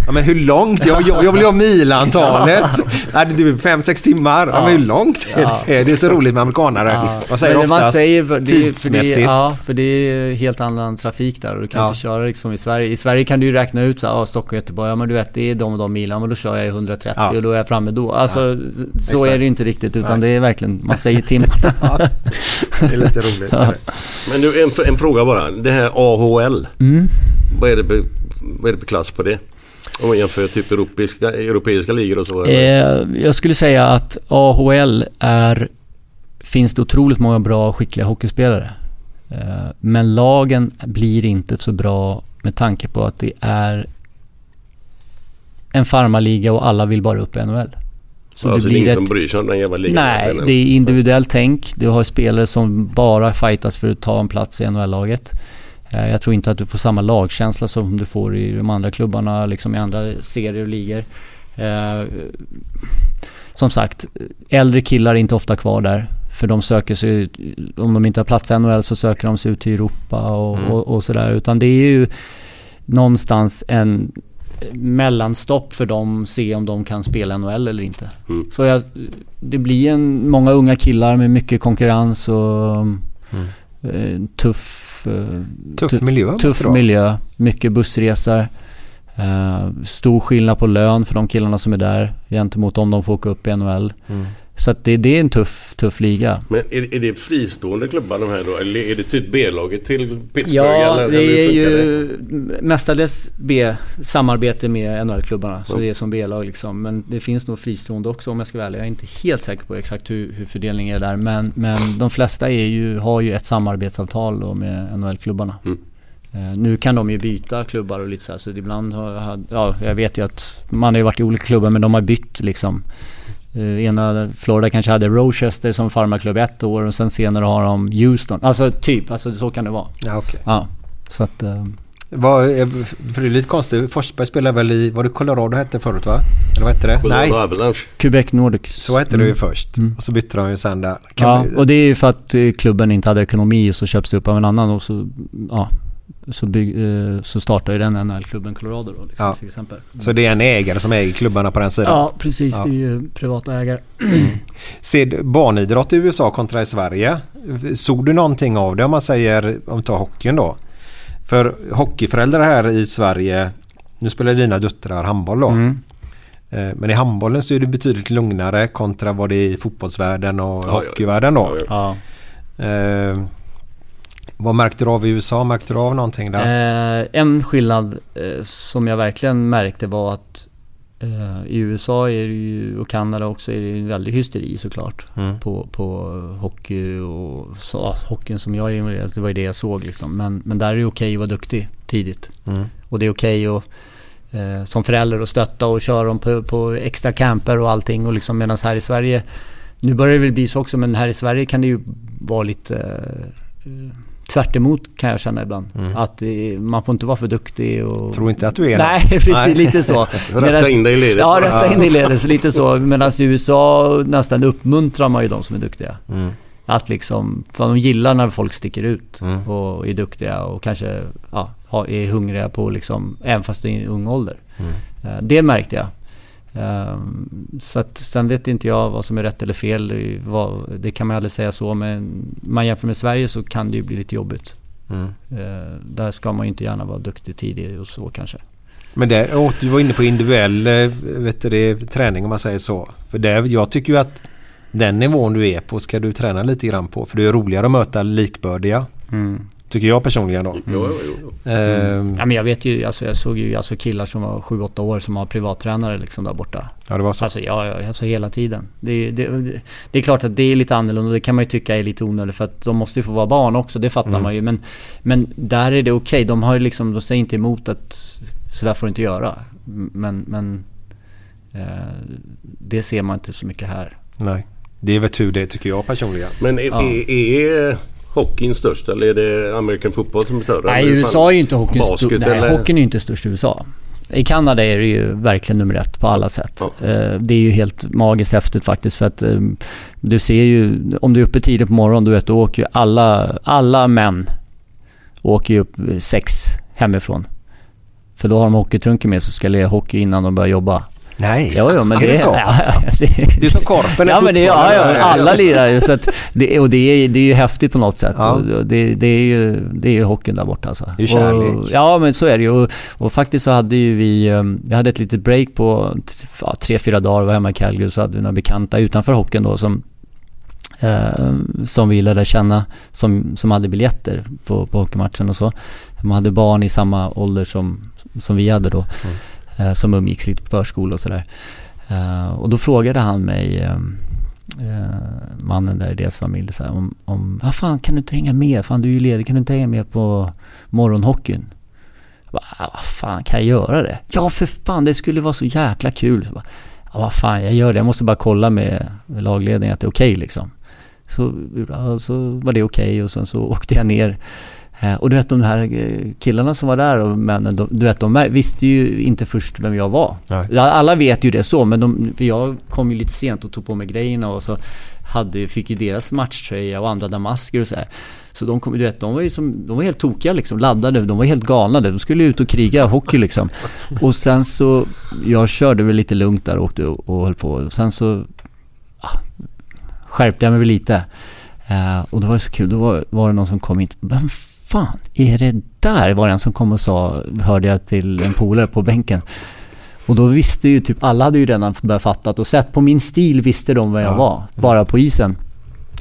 Ja men hur långt? Jag, jag, jag vill ju ha milantalet. <laughs> Nej det är fem, sex timmar. Ja, men hur långt är Ja. det? Det är så roligt med amerikanare. Ja. Man säger oftast man säger, för det, för det, tidsmässigt. ja, för det är helt annan trafik där och du kan Ja. inte köra liksom i Sverige. I Sverige kan du ju räkna ut så här, ja, Stockholm, Göteborg, ja men du vet det är de och de milen, men då kör jag i 130 Ja. och då är jag framme då. Alltså så Exakt. är det inte riktigt utan Nej. det är verkligen, man säger timmar. <laughs> <laughs> Det är lite roligt. Ja. Men du, en, en fråga bara. Det här AHL. Mm. Vad är det vad är det för klass på det? Om man jämför typ europeiska, europeiska ligor och så. Eh, jag skulle säga att AHL är, finns det otroligt många bra och skickliga hockeyspelare. Eh, men lagen blir inte så bra med tanke på att det är en farmarliga och alla vill bara upp i NHL. Så alltså, det är ingen som bryr sig om den jävla ligan Nej, det är individuellt tänk. Du har spelare som bara fightas för att ta en plats i NHL-laget. Eh, Jag tror inte att du får samma lagkänsla som du får i de andra klubbarna, liksom i andra serier och ligor. Eh, Som sagt, äldre killar är inte ofta kvar där. För de söker sig ut, om de inte har plats i NHL så söker de sig ut till Europa och, Mm. och, och sådär. Utan det är ju någonstans en mellanstopp för dem, se om de kan spela NHL eller inte. Mm. Så jag, det blir en, många unga killar med mycket konkurrens och eh, tuff, eh, Tuff miljö måste Tuff det vara. miljö, mycket bussresor. Eh, stor skillnad på lön för de killarna som är där gentemot om de får åka upp i NHL. Mm. Så att det, det är en tuff, tuff liga. Men är, är det fristående klubbar de här då? Eller är det typ B-laget till Pittsburgh? Ja, eller, det eller är ju mestadels B, samarbete med NHL-klubbarna. Så Ja. det är som B-lag liksom. Men det finns nog fristående också om jag ska vara ärlig. Jag är inte helt säker på exakt hur, hur fördelningen är där. Men, men de flesta är ju, har ju ett samarbetsavtal då med NHL-klubbarna. Mm. Eh, nu kan de ju byta klubbar och lite så här. Så ibland har, har, ja jag vet ju att man har ju varit i olika klubbar men de har bytt liksom. Uh, ena Florida kanske hade Rochester som farmarklubb ett år och sen senare har de Houston. Alltså typ, alltså så kan det vara. Ja, okej. Ja, så att... eh, Vad, är- för det är lite konstigt. Forsberg spelade väl i, var det Colorado hette förut va? Eller vad hette det? Colorado Avalanche. Quebec Nordics. Så hette det ju Mm. först. Mm. Och så bytte de ju sen där. Kan Ja, vi- och det är ju för att eh, klubben inte hade ekonomi och så köps det upp av en annan och så, ja, så, bygg, eh, så startar ju den NHL-klubben Colorado då liksom, Ja. till exempel. Så det är en ägare som äger klubbarna på den sidan? Ja, precis. Ja. Det är ju privata ägare. <clears throat> Ser du barnidrott i USA kontra i Sverige? Såg du någonting av det om man säger, om vi tar hockeyn då? För hockeyföräldrar här i Sverige, nu spelar dina döttrar handboll då. Mm. Eh, Men i handbollen så är det betydligt lugnare kontra vad det är i fotbollsvärlden och ja, hockeyvärlden då. Ja. Eh, vad märkte du av i USA? Märkte du av någonting där? Eh, en skillnad eh, som jag verkligen märkte var att eh, i USA är det ju, och Kanada också är det ju en väldig hysteri såklart. Mm. På, på hockey och så, ja, hockeyn som jag är involverad det var ju det jag såg liksom. Men, men där är det okej att vara duktig tidigt. Mm. Och det är okej att eh, som förälder att stötta och köra dem på, på extra camper och allting. Och liksom medan här i Sverige, nu börjar det väl bli så också, men här i Sverige kan det ju vara lite eh, tvärt kan jag känna ibland. Mm. Att eh, man får inte vara för duktig och... Tror inte att du är Nej, <laughs> precis. Nej. Lite så. <laughs> Rätta in dig i ledet. Ja, rätta in dig i ledet. Lite så. Medan i USA nästan uppmuntrar man ju de som är duktiga. Mm. Att liksom, för de gillar när folk sticker ut Mm. och är duktiga och kanske ja, är hungriga på liksom, även fast det är i ung ålder. Mm. Eh, Det märkte jag. Ehm, Så att, sen vet inte jag vad som är rätt eller fel. Det- vad- Det kan man aldrig säga så. Men man jämför med Sverige så kan det ju bli lite jobbigt. Mm. Eh, Där ska man ju inte gärna vara duktig tidigt och så kanske. Men där, du var inne på individuell eh, vet du, träning om man säger så. För där, jag tycker ju att den nivån du är på ska du träna lite grann på. För det är roligare att möta likbördiga. Mm. Tycker jag personligen då. Jo, jo, jo. Ehm, Ja, men jag vet ju, alltså jag såg ju alltså killar som var 7-8 år som har privattränare liksom där borta. ja, det var så. Alltså, ja, ja, alltså hela tiden. Det, det, det är klart att det är lite annorlunda och det kan man ju tycka är lite onödigt för att de måste ju få vara barn också, det fattar Mm. man ju. Men, men där är det okej, de har ju liksom, de säger inte emot att sådär får du inte göra. Men, men Eh, det ser man inte så mycket här. Nej. Det är väl tur det tycker jag personligen. Men är, Ja. är, är hockeyn störst eller är det American football som är större? Nej, USA är ju inte hockeyn stor. Nej, hockeyn är inte störst i USA. I Kanada är det ju verkligen nummer ett på alla sätt. Eh, Det är ju helt magiskt häftigt faktiskt för att eh, du ser ju, om du är uppe tidigt på morgonen, du vet, då åker ju alla, alla män åker ju upp sex hemifrån. För då har de hockeytrunken med sig och ska lira hockey innan de börjar jobba. Nej, Jo, jo, men är det så? Ja, det, Det är som korpen Ja men det, ja, ja, alla lirar ju. Så att det, och det är, det är ju häftigt på något sätt. Ja. Det, det, är ju, det är ju hockeyn där borta alltså. Det är kärlek. Och, ja men så är det ju. Och, och faktiskt så hade ju vi, vi hade ett litet break på ja, tre, fyra dagar, var hemma i Calgary, så hade vi några bekanta utanför hockeyn då som eh, som vi lärde känna som, som hade biljetter på, på hockeymatchen och så. De hade barn i samma ålder som, som vi hade då. Eh, som umgicks lite på förskola och sådär. Eh, och då frågade han mig, eh, eh mannen där i deras familj, så här, om, om ah, fan kan du inte hänga med? Fan du är ju ledig, kan du inte hänga med på morgonhockeyn? Jag bara, ah, vad fan kan jag göra det? Ja för fan det skulle vara så jäkla kul. Så bara, Ja vad fan jag gör det, jag måste bara kolla med med lagledningen att det är okej liksom. Så, så var det okej och sen så åkte jag ner. Eh, Och du vet de här eh, killarna som var där och männen, de, du vet de visste ju inte först vem jag var. Nej. Alla vet ju det så men de, jag kom ju lite sent och tog på mig grejerna och så hade, fick ju deras matchtröja och andra damasker och så här. Så de, kom, du vet, de var ju som, de var helt tokiga liksom, laddade, de var helt galna. De skulle ut och kriga hockey liksom. <laughs> Och sen så, jag körde väl lite lugnt där och åkte och, och höll på. Och sen så ah, skärpte jag mig väl lite. Eh, och då var det så kul, då var, var det någon som kom in. Vem fan är det där? Var det en som kom och sa, hörde jag till en polare på bänken. Och då visste ju typ, alla hade ju redan börjat fattat och sett på min stil visste de vad jag Ja. var. Bara på isen.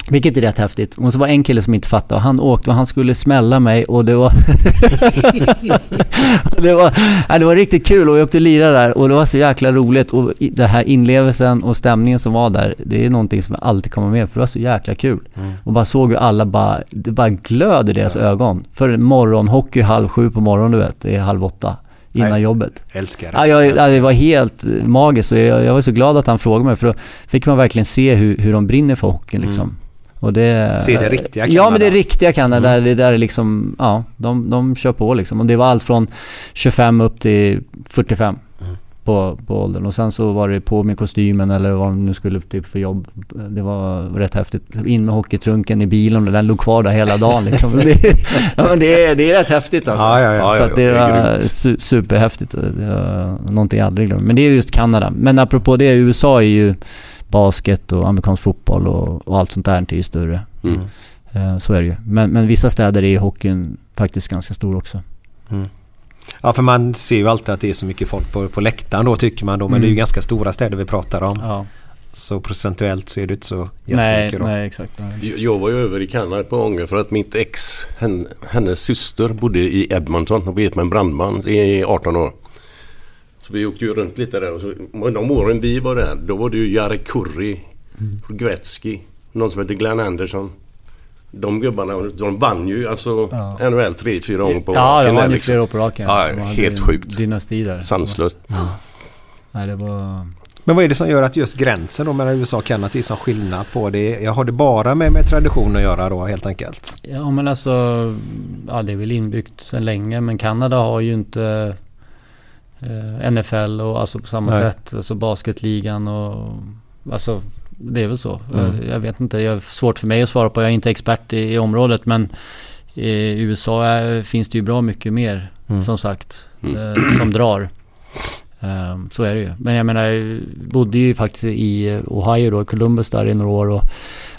Vilket är rätt häftigt. Och så var en kille som inte fattade och han åkte och han skulle smälla mig och det var... <laughs> det, var ja, det var riktigt kul och jag åkte lira där och det var så jäkla roligt och den här inlevelsen och stämningen som var där, det är någonting som jag alltid kommer med för det var så jäkla kul. Och bara såg hur alla bara, det bara glöd i deras ögon. För morgonhockey halv sju på morgonen du vet, det är halv åtta innan Nej. jobbet. Älskar det. Ja, jag, ja, det var helt magiskt och jag, jag var så glad att han frågade mig för då fick man verkligen se hur, hur de brinner för hockeyn liksom. Och det, Se det riktiga Ja men det Kanada. riktiga Kanada, där, det där är liksom, ja, de, de kör på liksom. Och det var allt från 25 upp till 45 på, på åldern. Och sen så var det på med kostymen eller vad de nu skulle typ för jobb. Det var rätt häftigt. In med hockeytrunken i bilen och den låg kvar där hela dagen liksom. <laughs> det, ja, men det, är, det är rätt häftigt alltså. Ja, ja, ja. Så ja, att det var su- superhäftigt. Det var någonting jag aldrig glömmer. Men det är just Kanada. Men apropå det, USA är ju basket och amerikansk fotboll och, och allt sånt där är ju större. Mm. Eh, Så är det ju. Men, men vissa städer är hockeyn faktiskt ganska stor också. Ja för man ser ju alltid att det är så mycket folk på, på läktaren då tycker man då. Men det är ju Mm. ganska stora städer vi pratar om. Ja. Så procentuellt så är det inte så Nej, jättemycket då. nej exakt. Nej. Jag- var ju över i Kanada ett par gånger för att mitt ex, hen, hennes syster bodde i Edmonton och vet med en brandman i 18 år. Så vi åkte ju runt lite där och så, de åren vi var där då var det ju Jarek Curry, Gretzky, någon som heter Glenn Anderson. De gubbarna, de vann ju alltså Ja. NHL tre, fyra gånger på Ja, var där ju liksom. flera år på raken. Ja, De helt sjukt. Dynasti där. Sanslöst. Nej, det var... Men vad är det som gör att just gränsen då mellan USA och Kanada är som skillnad på det? Jag har det bara med, med tradition att göra då helt enkelt? Ja men alltså, ja det är väl inbyggt sedan länge men Kanada har ju inte eh, NFL och alltså på samma Nej. sätt, alltså basketligan och alltså det är väl så. Mm. Jag, jag vet inte, det är svårt för mig att svara på, jag är inte expert i, i området men i USA är, finns det ju bra mycket mer Mm. som sagt Mm. eh, som drar. Ehm, så är det ju. Men jag menar, jag bodde ju faktiskt i Ohio då, Columbus där i några år och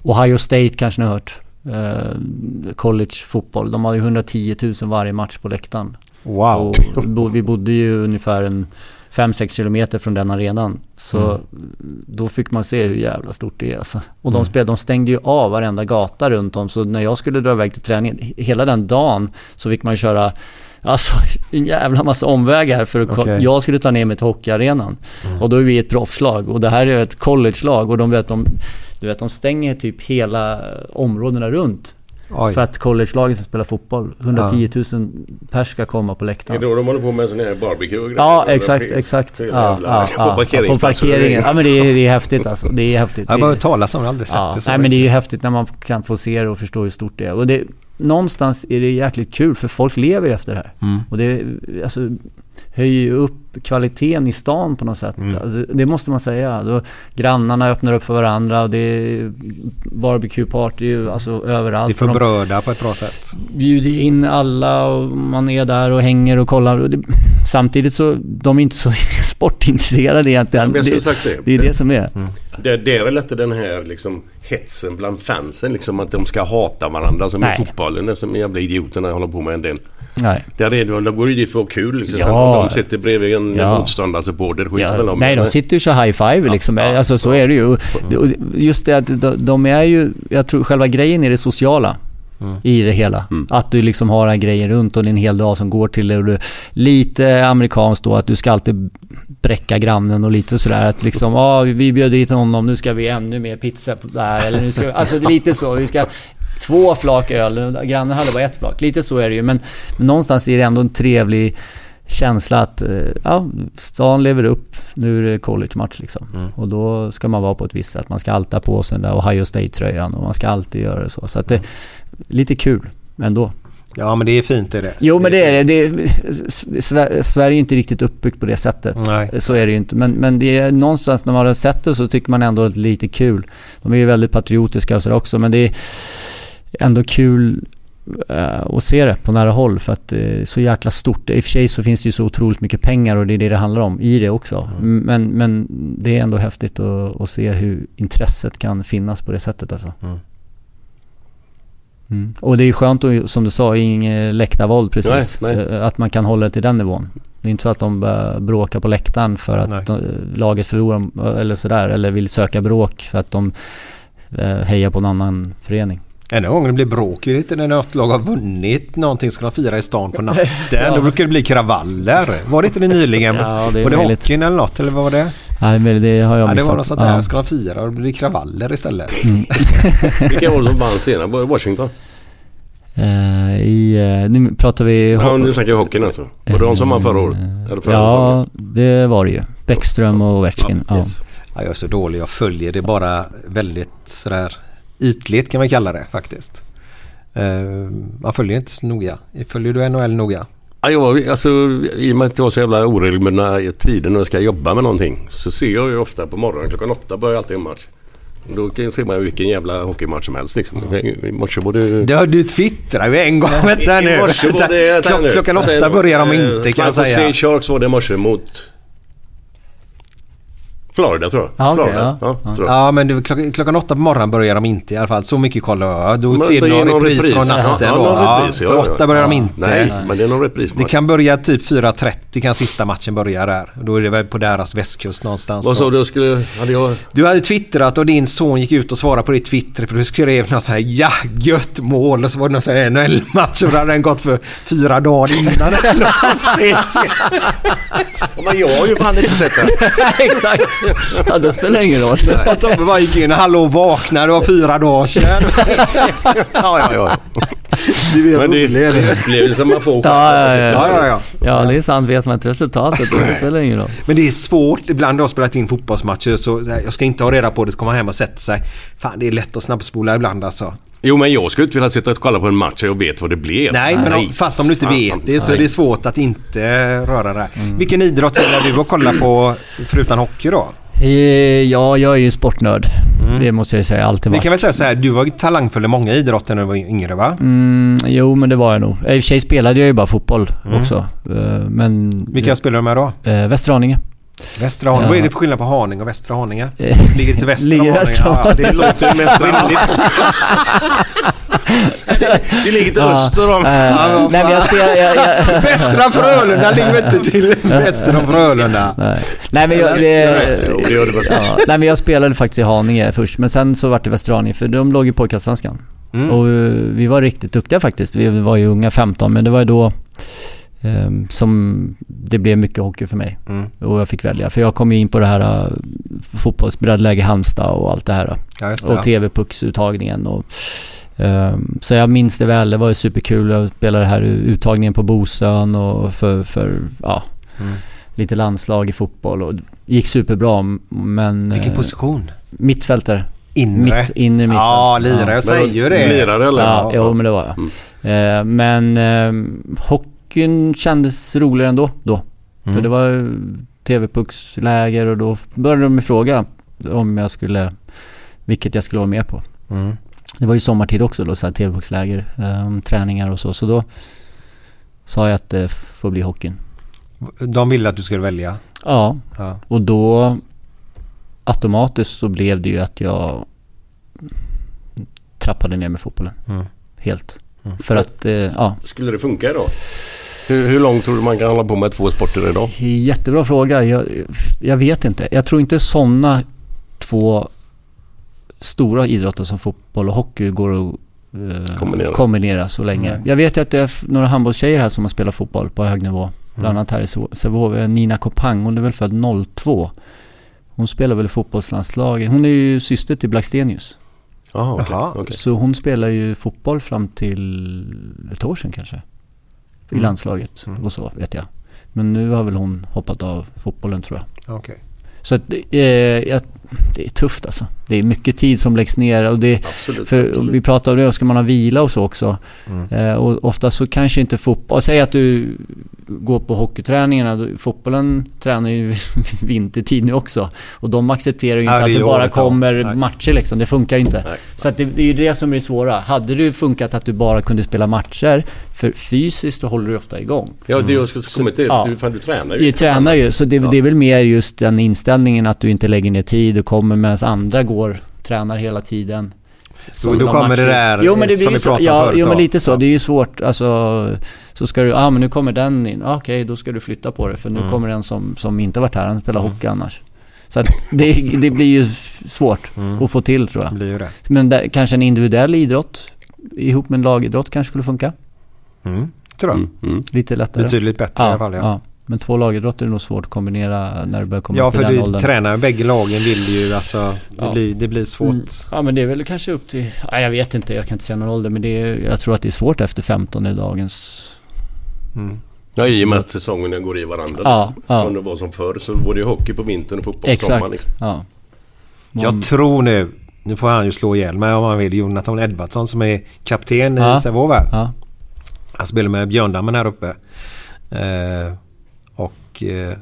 Ohio State kanske ni har hört. Eh, college fotboll. De har ju 110 000 varje match på läktaren. Wow! Och vi bo- vi bodde ju ungefär en 5-6 kilometer från den arenan. Så Mm. då fick man se hur jävla stort det är alltså. Och de, Mm. spelade, de stängde ju av varenda gata runt om. Så när jag skulle dra iväg till träningen, he- hela den dagen så fick man köra Alltså en jävla massa omvägar för att Okej. jag skulle ta ner mig till hockeyarenan. Mm. Och då är vi ett proffslag och det här är ett collegelag och de vet de, du vet de stänger typ hela områdena runt. Oj. För att collegelagen som spelar fotboll, 110 000 pers ska komma på Är läktaren. det då de håller på med sån här barbecue och grejer? Ja, exakt, exakt. Det är Ja, ja, <laughs> På ja, på parkeringsplatser och parkeringen. Ja, men det är, det är häftigt alltså. Det är häftigt. Jag har bara hört talas om det, aldrig sett Ja, det så nej men det är ju häftigt när man kan få se det och förstå hur stort det är. Och det, någonstans är det jäkligt kul för folk lever efter det här. Mm. Och det alltså, höjer ju upp kvaliteten i stan på något sätt. Mm. Alltså, det måste man säga. Då, grannarna öppnar upp för varandra och det är barbecue-party alltså, överallt. Det är för Och de bröda på ett bra sätt. bjuder in alla och man är där och hänger och kollar. Och det, samtidigt så, de är inte så <laughs> sportintresserade egentligen. Det, det. det är det som är. Det, det är väl inte den här liksom hetsen bland fansen liksom att de ska hata varandra som Nej. i fotbollen. Som jävla idioterna håller på med en del. Nej. Där är det, de går ju dit för att ha kul liksom. Ja. Sen de sitter bredvid en Ja. motståndarsupporter skiter Ja, väl om nej, det. de sitter ju och kör high five liksom. Ja, alltså så är det ju. Just det att de, är ju... Jag tror själva grejen är det sociala. Mm. I det hela. Att du liksom har den här grejen runt och det är en hel dag som går till det. Och du, lite amerikanskt då att du ska alltid bräcka grannen och lite sådär att liksom, ja vi bjöd dit honom, nu ska vi ännu mer pizza på där. Eller nu ska vi, alltså det är lite så. Vi ska två flak öl, grannen hade bara ett flak. Lite så är det ju. Men, men någonstans är det ändå en trevlig känsla att eh, ja, stan lever upp. Nu är det college-match liksom. Mm. Och då ska man vara på ett visst sätt. Man ska alltid ha på sig den där Ohio State-tröjan och man ska alltid göra det så. Så att det lite kul ändå. Ja men det är fint är det. Jo men det är det. det är, Sver- Sverige är inte riktigt uppbyggt på det sättet. Nej. Så är det ju inte. Men, men det är någonstans när man har sett det så tycker man ändå att det är lite kul. De är ju väldigt patriotiska och sådär också men det är ändå kul eh, att se det på nära håll för att det är så jäkla stort. I och för sig så finns det ju så otroligt mycket pengar och det är det det handlar om i det också. Men, men det är ändå häftigt att, att se hur intresset kan finnas på det sättet alltså. Mm. Mm. Och det är ju skönt att, som du sa, inget läktarvåld precis. Nej, nej. Eh, Att man kan hålla det till den nivån. Det är inte så att de börjar bråka på läktaren för att de, laget förlorar eller sådär. Eller vill söka bråk för att de eh, hejar på en annan förening. Enda gången det blir bråk är lite när något lag har vunnit någonting ska de fira i stan på <laughs> natten. Ja. Då brukar det bli kravaller. Var det inte det nyligen? <laughs> Ja, det är var det möjligt. hockeyn eller något eller vad var det? Nej, men det har jag Ja, det missat. var något sånt där. Ja. Ska de fira och det blir kravaller istället. <laughs> Vilka var det som vann senare? Det Washington? Eh, i, eh, nu pratar vi... Ja, nu snackar vi hockeyn alltså. Var det de som vann förra året? Eller förra Ja, det var det ju. Bäckström och Ovechkin. Ja, yes. Ja, jag är så dålig. Jag följer det bara väldigt sådär ytligt kan man kalla det faktiskt. Uh, man följer inte så noga. Följer du NHL noga? Ja, jag, alltså, I och med att jag har så jävla oregelbundna tider när jag ska jobba med någonting så ser jag ju ofta på morgonen klockan åtta börjar alltid en match. Då kan- ser man vilken jävla hockeymatch som helst liksom. I morse var det... Det, du twittrar ju en gång. Vänta nu. I var Klock, klockan åtta börjar de Eh, inte kan jag säga. Sharks var det i morse mot... Florida tror jag. Ja, okej, Florida. ja. Ja, tror jag. Ja men du, klock, klockan åtta på morgonen börjar de inte i alla fall. Så mycket kollar jag. Då Men ser du är någon repris, från natten Ja, då. någon Ja, repris, ja, för ja. åtta börjar de inte. Nej, men det är någon repris. Det kan börja typ 4.30 kan sista matchen börja där. Då är det väl på deras västkust någonstans. Vad sa du? Skulle... Hade jag... Du hade twittrat och din son gick ut och svarade på ditt Twitter för du skrev något såhär ja gött mål och så var det någon sån här NHL-match och då hade den gått för fyra dagar innan Men jag har ju fan inte sett det. <laughs> <laughs> exakt. <laughs> Ja, då spelar det ingen roll. Och Tobbe bara gick in hallå vakna det var fyra dagar sedan. <laughs> Ja, ja, ja. Du är Men det rolig är det. upplevelsen man får. Ja, ja, ja. Ja, ja, ja. Ja, det är sant. Vet man inte resultatet då spelar det ingen roll. Men det är svårt. Ibland har jag spelat in fotbollsmatcher så jag ska inte ha reda på det så kommer man hem och sätta sig. Fan det är lätt att snabbspola ibland alltså. Jo, men jag skulle inte vilja sitta och kolla på en match och jag vet vad det blev. Nej, men om, fast om du inte vet det så nej. är det svårt att inte röra det. Vilken idrott gillar du att kolla på förutom hockey då? Eh, Ja, jag är ju sportnörd. Det måste jag säga. Alltid Vi varit. kan väl säga så här, du var talangfull i många idrotter när du var yngre va? Mm, jo, men det var jag nog. I och för sig spelade jag ju bara fotboll också. Eh, Men... Vilka spelar du med då? Eh, Västerhaninge. Västra Haninge. Ja. Vad är det för skillnad på Haninge och Västra Haninge? Eh, Ligger det till väster Ligger om Haninge? Ja, ja, det låter ju mest rimligt. Det ligger till Ja, öster om... eh, vad nej, men jag fan. spelar... Jag, jag, Västra Frölunda ligger inte till väster om Frölunda? nej. nej, men jag... Det, ja, nej, men jag spelade faktiskt i Haninge först. Men sen så vart det Västerhaninge, för de låg i pojkallsvenskan. Mm. Och eh, vi var riktigt duktiga faktiskt. Vi var ju unga, 15, men det var ju då eh, som det blev mycket hockey för mig. Mm. Och jag fick välja. För jag kom ju in på det här uh, fotbollsbreddläge Halmstad och allt det här. Ja, just det. Och TV-pucksuttagningen och Ehm, Så jag minns det väl, det var ju superkul. Jag spelade här uttagningen på Bosön och för, för ja, Mm. lite landslag i fotboll och gick superbra men... Vilken eh, position? Mittfältare. Inre? Mitt, inre mittfält. Ja, lirare, jag säger ju det. Lirare eller? Ja, jo, men det var jag. Eh, men eh, hockeyn kändes roligare ändå då. För Mm. det var ju TV-pucksläger och då började de fråga om jag skulle, vilket jag skulle vara med på. Mm. Det var ju sommartid också då, så TV-pucksläger, eh, träningar och så. Så då sa jag att det får bli hockeyn. De ville att du skulle välja. Ja, Ja. och då automatiskt så blev det ju att jag trappade ner med fotbollen. Mm. Helt. För att, eh, ja. Skulle det funka idag? Hur, hur långt tror du man kan hålla på med två sporter idag? Jättebra fråga. Jag, jag vet inte. Jag tror inte sådana två stora idrotter som fotboll och hockey går att eh, Kombinera. kombinera så länge. Nej. Jag vet att det är några handbollstjejer här som har spelat fotboll på hög nivå. Bland annat här i Sävehof. Nina Kopang, hon är väl född 02. Hon spelar väl i fotbollslandslaget. Hon är ju syster till Blackstenius. Jaha, okej. Jaha. okej. Så hon spelar ju fotboll fram till ett år sedan kanske. I Mm. landslaget och så vet jag. Men nu har väl hon hoppat av fotbollen tror jag. Okej. Så att, eh, jag, det är tufft alltså. Det är mycket tid som läggs ner och det, Absolut. för absolut. vi pratar om det, ska man ha vila och så också. Mm. Eh, och ofta så kanske inte fotboll, säg att du går på hockeyträningarna, då- fotbollen tränar ju <laughs> vintertid nu också. Och de accepterar ju inte det att det bara kommer Nej. matcher liksom, det funkar ju inte. Nej. Så det, det är ju det som är det svåra. Hade det funkat att du bara kunde spela matcher, för fysiskt då håller du ofta igång. Ja, det jag skulle komma till. ja. Du, fan, du tränar ju. Du tränar ju, så det, Ja. det är väl mer just den inställningen att du inte lägger ner tid och kommer medan andra går, tränar hela tiden. Så då kommer det matcher- där jo, men det som blir vi pratade om ja, förut jo, men lite så. Ja. Det är ju svårt, alltså... Så ska du, ja ah, men nu kommer den in. Ah, Okej, då ska du flytta på det för nu Mm. kommer den som, som inte varit här, han spelar hockey annars. Så att <laughs> det, det blir ju svårt Mm. att få till tror Det jag. blir ju det. Men där, kanske en individuell idrott ihop med en lagidrott kanske skulle funka. Mm. Tror jag. Mm, mm. Lite lättare. Betydligt bättre i alla fall. Ja, Men två lagidrotter är nog svårt att kombinera när du börjar komma ja upp i för den du åldern. tränar bägge lagen vill ju alltså. Det, Ja. blir, det blir svårt. Mm. Ja men det är väl kanske upp till, ja, jag vet inte, jag kan inte säga någon ålder men det är, jag tror att det är svårt efter 15 i dagens... Mm. Ja, i och med att säsongerna går i varandra. Ja, ja. Som det var som förr så var det ju hockey på vintern och fotboll på sommaren. Exakt, Liksom. ja. Jag tror nu, nu får han ju slå ihjäl mig om han vill, Jonathan Edvardsson som är kapten Ja. i Sävehof. Ja. Han spelar med Björndammen här uppe. Eh, och eh,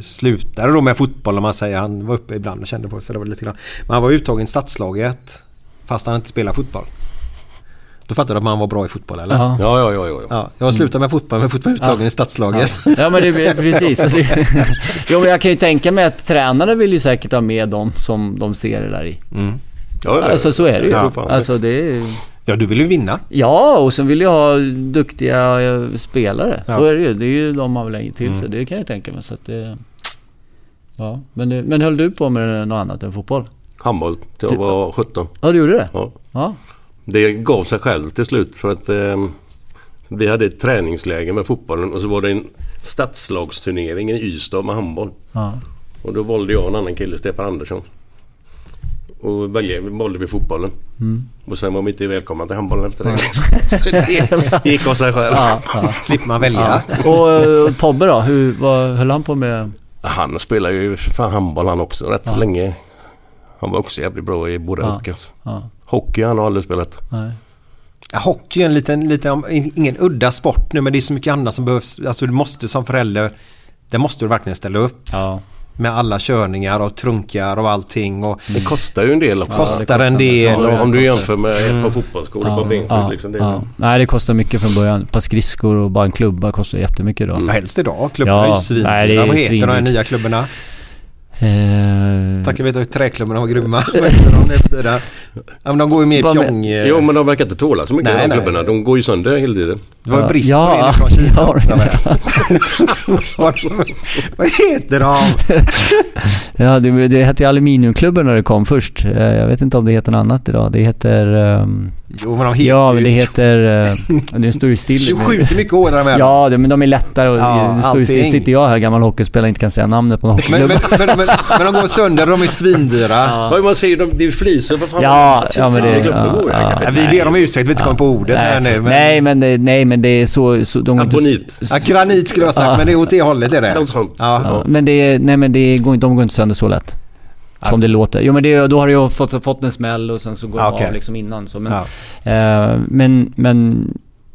slutade då med fotboll om man säger. Han var uppe ibland och kände på sig. Det var lite grann. Men han var uttagen i stadslaget fast han inte spelar fotboll. Då fattar du att man var bra i fotboll eller? Ja. Ja, ja, ja, ja. ja. Ja, jag har slutat med fotboll men fortfarande uttagen i stadslaget. Ja men det är <laughs> precis. <laughs> jo men jag kan ju tänka mig att tränare vill ju säkert ha med dem som de ser det där i. Mm. ja, ja. Alltså så är det ju. Det. Alltså det är Ja, du vill ju vinna. Ja, och så vill jag ha duktiga eh, spelare. Så Ja. är det ju. Det är ju de man vill ha in till sig. Mm. Det kan jag tänka mig. Så att det, ja. men, det- men höll du på med något annat än fotboll? Handboll till jag var 17. Ja, du gjorde det? Ja. Ja. Det gav sig själv till slut för att eh, vi hade ett träningsläge med fotbollen och så var det en stadslagsturnering i Ystad med handboll. ja. Och då valde jag en annan kille, Stefan Andersson. Och välja, valde vi fotbollen. Mm. Och sen var vi inte välkomna till handbollen efter det. <laughs> så det <laughs> gick av sig själv. ja, ja. Slipper man välja. ja. Och, eh, och Tobbe då? Hur, vad höll han på med? Han spelar ju för fan handboll han också rätt Ja. länge. Han var också jävligt bra i båda Ja. ja. Ja, Hockey han har aldrig spelat. nej. Ja, Hockey är en liten, liten, ingen udda sport nu men det är så mycket annat som behövs. Alltså du måste som förälder, det måste du verkligen ställa upp. Ja. Med alla körningar och trunkar och allting. Och Det kostar ju en del också. Ja, kostar det kostar en del. Ja, och, om du jämför med ett Mm. par fotbollsskor på ja, liksom, det, ja. Nej, det kostar mycket från början. Ett par skridskor och bara en klubba kostar jättemycket då. Mm. helst idag. Klubbarna Ja, är ju svindyra. Vad heter de här nya klubbarna? Eh, Tack jag vet att träklubbarna var grymma. <laughs> Ja, men de går ju mer pjong... eh, Jo men de verkar inte tåla så mycket Nej, de nej. klubbarna. De går ju sönder hela tiden. Det var ju brist Ja, på det från Kina ja, också. ja. <laughs> Vad heter de? <laughs> Ja, det, det hette ju Aluminiumklubben när det kom först. Eh, Jag vet inte om det heter något annat idag. Det heter... ehm, Jo men de heter Ja, men det ju- heter... Uh, nu står det <laughs> still. Du skjuter mycket hårdare med. Ja, det, men de är lättare och Ja, nu står det still. Sitter jag här, gammal hockeyspelare, inte kan säga namnet på någon Men, men, men, men, men de går sönder, de är svindyra. Vad man säger, de, det är fliser för fan. Ja, ja, men det- ja, ja. Ja, vi ber om ursäkt, vi inte kommer på ordet här nej, nu. Men, nej, men det, nej, men det är så... så de går inte- Abonit. Ja, granit skulle jag ha sagt, Ja. men det är åt det hållet är det. Ja. Ja, men det, nej, men det går, inte- de går inte sönder så lätt. Som det låter. Jo men det, då har du ju fått, fått en smäll och sen så går okej. av liksom innan. Så. Men, Ja. eh, men, men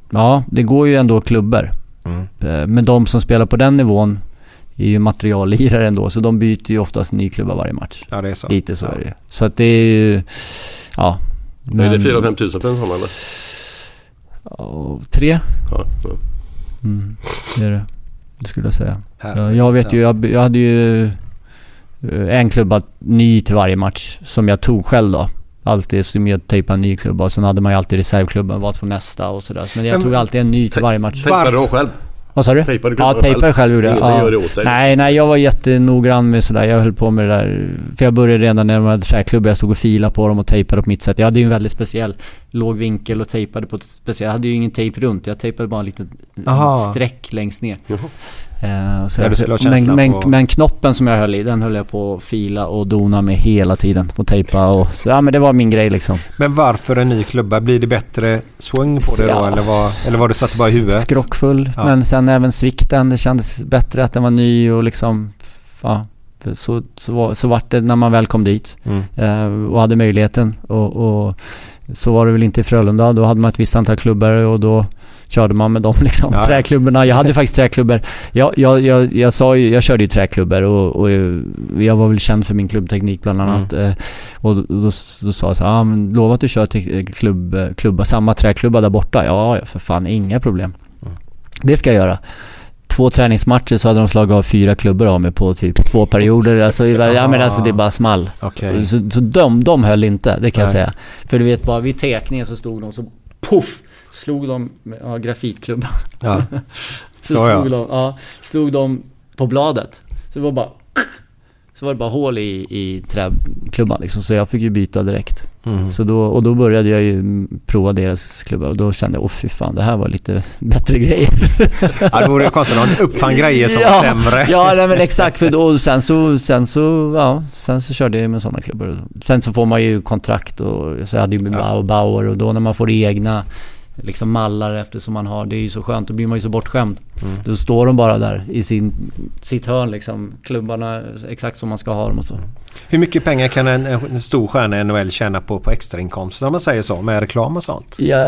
ja, det går ju ändå klubbor. Mm. Eh, men de som spelar på den nivån är ju materiallirare ändå. Så de byter ju oftast ny klubba varje match. ja, det är så. Lite så ja. är det ju. Så att det är ju... Ja. Är det 4-5 tusen för en sån eller? Ja, tre. Ja, ja. Mm, det är det. Det skulle jag säga. Här. Ja, jag vet ju, jag, jag hade ju en klubba ny till varje match som jag tog själv då. Alltid som jag tejpade en ny klubba och sen hade man ju alltid reservklubben, vad från nästa och sådär. Men jag Men- tog alltid en ny till varje match. Tejpade de själv? Vad sa du? Tejpade Ja, klubban tejpade själv gjorde jag. Ja. gör? Nej, nej, jag var jättenoggrann med sådär. Jag höll på med det där. För jag började redan när jag hade träklubbor. Jag stod och filade på dem och tejpade på mitt sätt. Jag hade ju en väldigt speciell låg vinkel och tejpade på ett speciellt... Jag hade ju ingen tejp runt. Jag tejpade bara en liten Aha. streck längst ner. Eh, så du ha men, men, på- men knoppen som jag höll i, den höll jag på att fila och dona med hela tiden. Och tejpa och... Så, ja men det var min grej liksom. Men varför en ny klubba? Blir det bättre swing på det då? Ja. Eller var, eller var det satt bara i huvudet? Skrockfull. Ja. Men sen även svikten. Det kändes bättre att den var ny och liksom... Ja, så, så, var, så vart det när man väl kom dit. Mm. eh, och hade möjligheten. Och, och så var det väl inte i Frölunda. Då hade man ett visst antal klubbor och då körde man med dem <laughs> liksom. Ja. Träklubborna. Jag hade <laughs> faktiskt träklubbor. Jag, jag, jag, jag, sa ju, jag körde ju träklubbor och, och jag var väl känd för min klubbteknik bland annat. Mm. Och då, då, då sa jag så ah, men lova att du kör till klubb, klubba, samma träklubba där borta. Ja, ja, för fan, inga problem. Mm. Det ska jag göra. Två träningsmatcher så hade de slagit av fyra klubbor av mig på typ två perioder. Alltså, ja men alltså det bara small. Okej. Så, så de, de höll inte, det kan jag Nej. säga. För du vet bara vid tekningen så stod de så puff! Slog de med ja, grafitklubban. Ja. <laughs> Så, Så, ja. slog, de, ja, slog de på bladet. Så det var bara... Så var det bara hål i, i träklubban liksom. Så jag fick ju byta direkt. Mm. Så då, och då började jag ju prova deras klubba och då kände jag, åh fy fan, det här var lite <laughs> bättre grejer. Ja, det vore ju konstigt om någon uppfann grejer som <laughs> ja, var sämre. Ja, nej, men exakt. För, och sen så, sen så, ja, sen så körde jag med sådana klubbor. Sen så får man ju kontrakt och så jag hade ju Ja. Bauer och då när man får egna liksom mallar eftersom man har, det är ju så skönt, då blir man ju så bortskämd. Mm. Då står de bara där i sin, sitt hörn liksom, klubbarna exakt som man ska ha dem och så. Hur mycket pengar kan en, en stor stjärna i NHL tjäna på, på extrainkomster om man säger så med reklam och sånt? Jag,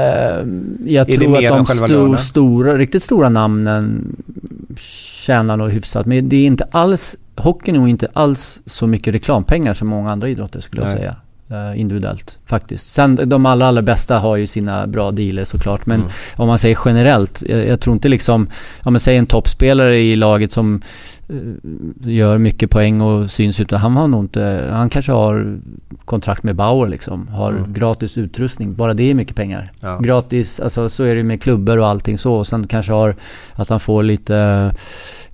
jag Är tror att de själva sto, lönen? stora, riktigt stora namnen tjänar nog hyfsat. Men det är inte alls, hockeyn är nog inte alls så mycket reklampengar som många andra idrotter skulle jag Nej. säga. Eh, individuellt faktiskt. Sen de allra, allra bästa har ju sina bra dealer såklart. Men Mm. om man säger generellt, jag, jag tror inte liksom, ja men säg en toppspelare i laget som eh, gör mycket poäng och syns utan han har nog inte, han kanske har kontrakt med Bauer liksom. Har Mm. gratis utrustning. Bara det är mycket pengar. Ja. Gratis, alltså så är det med klubbor och allting så. Och sen kanske har att han får lite eh,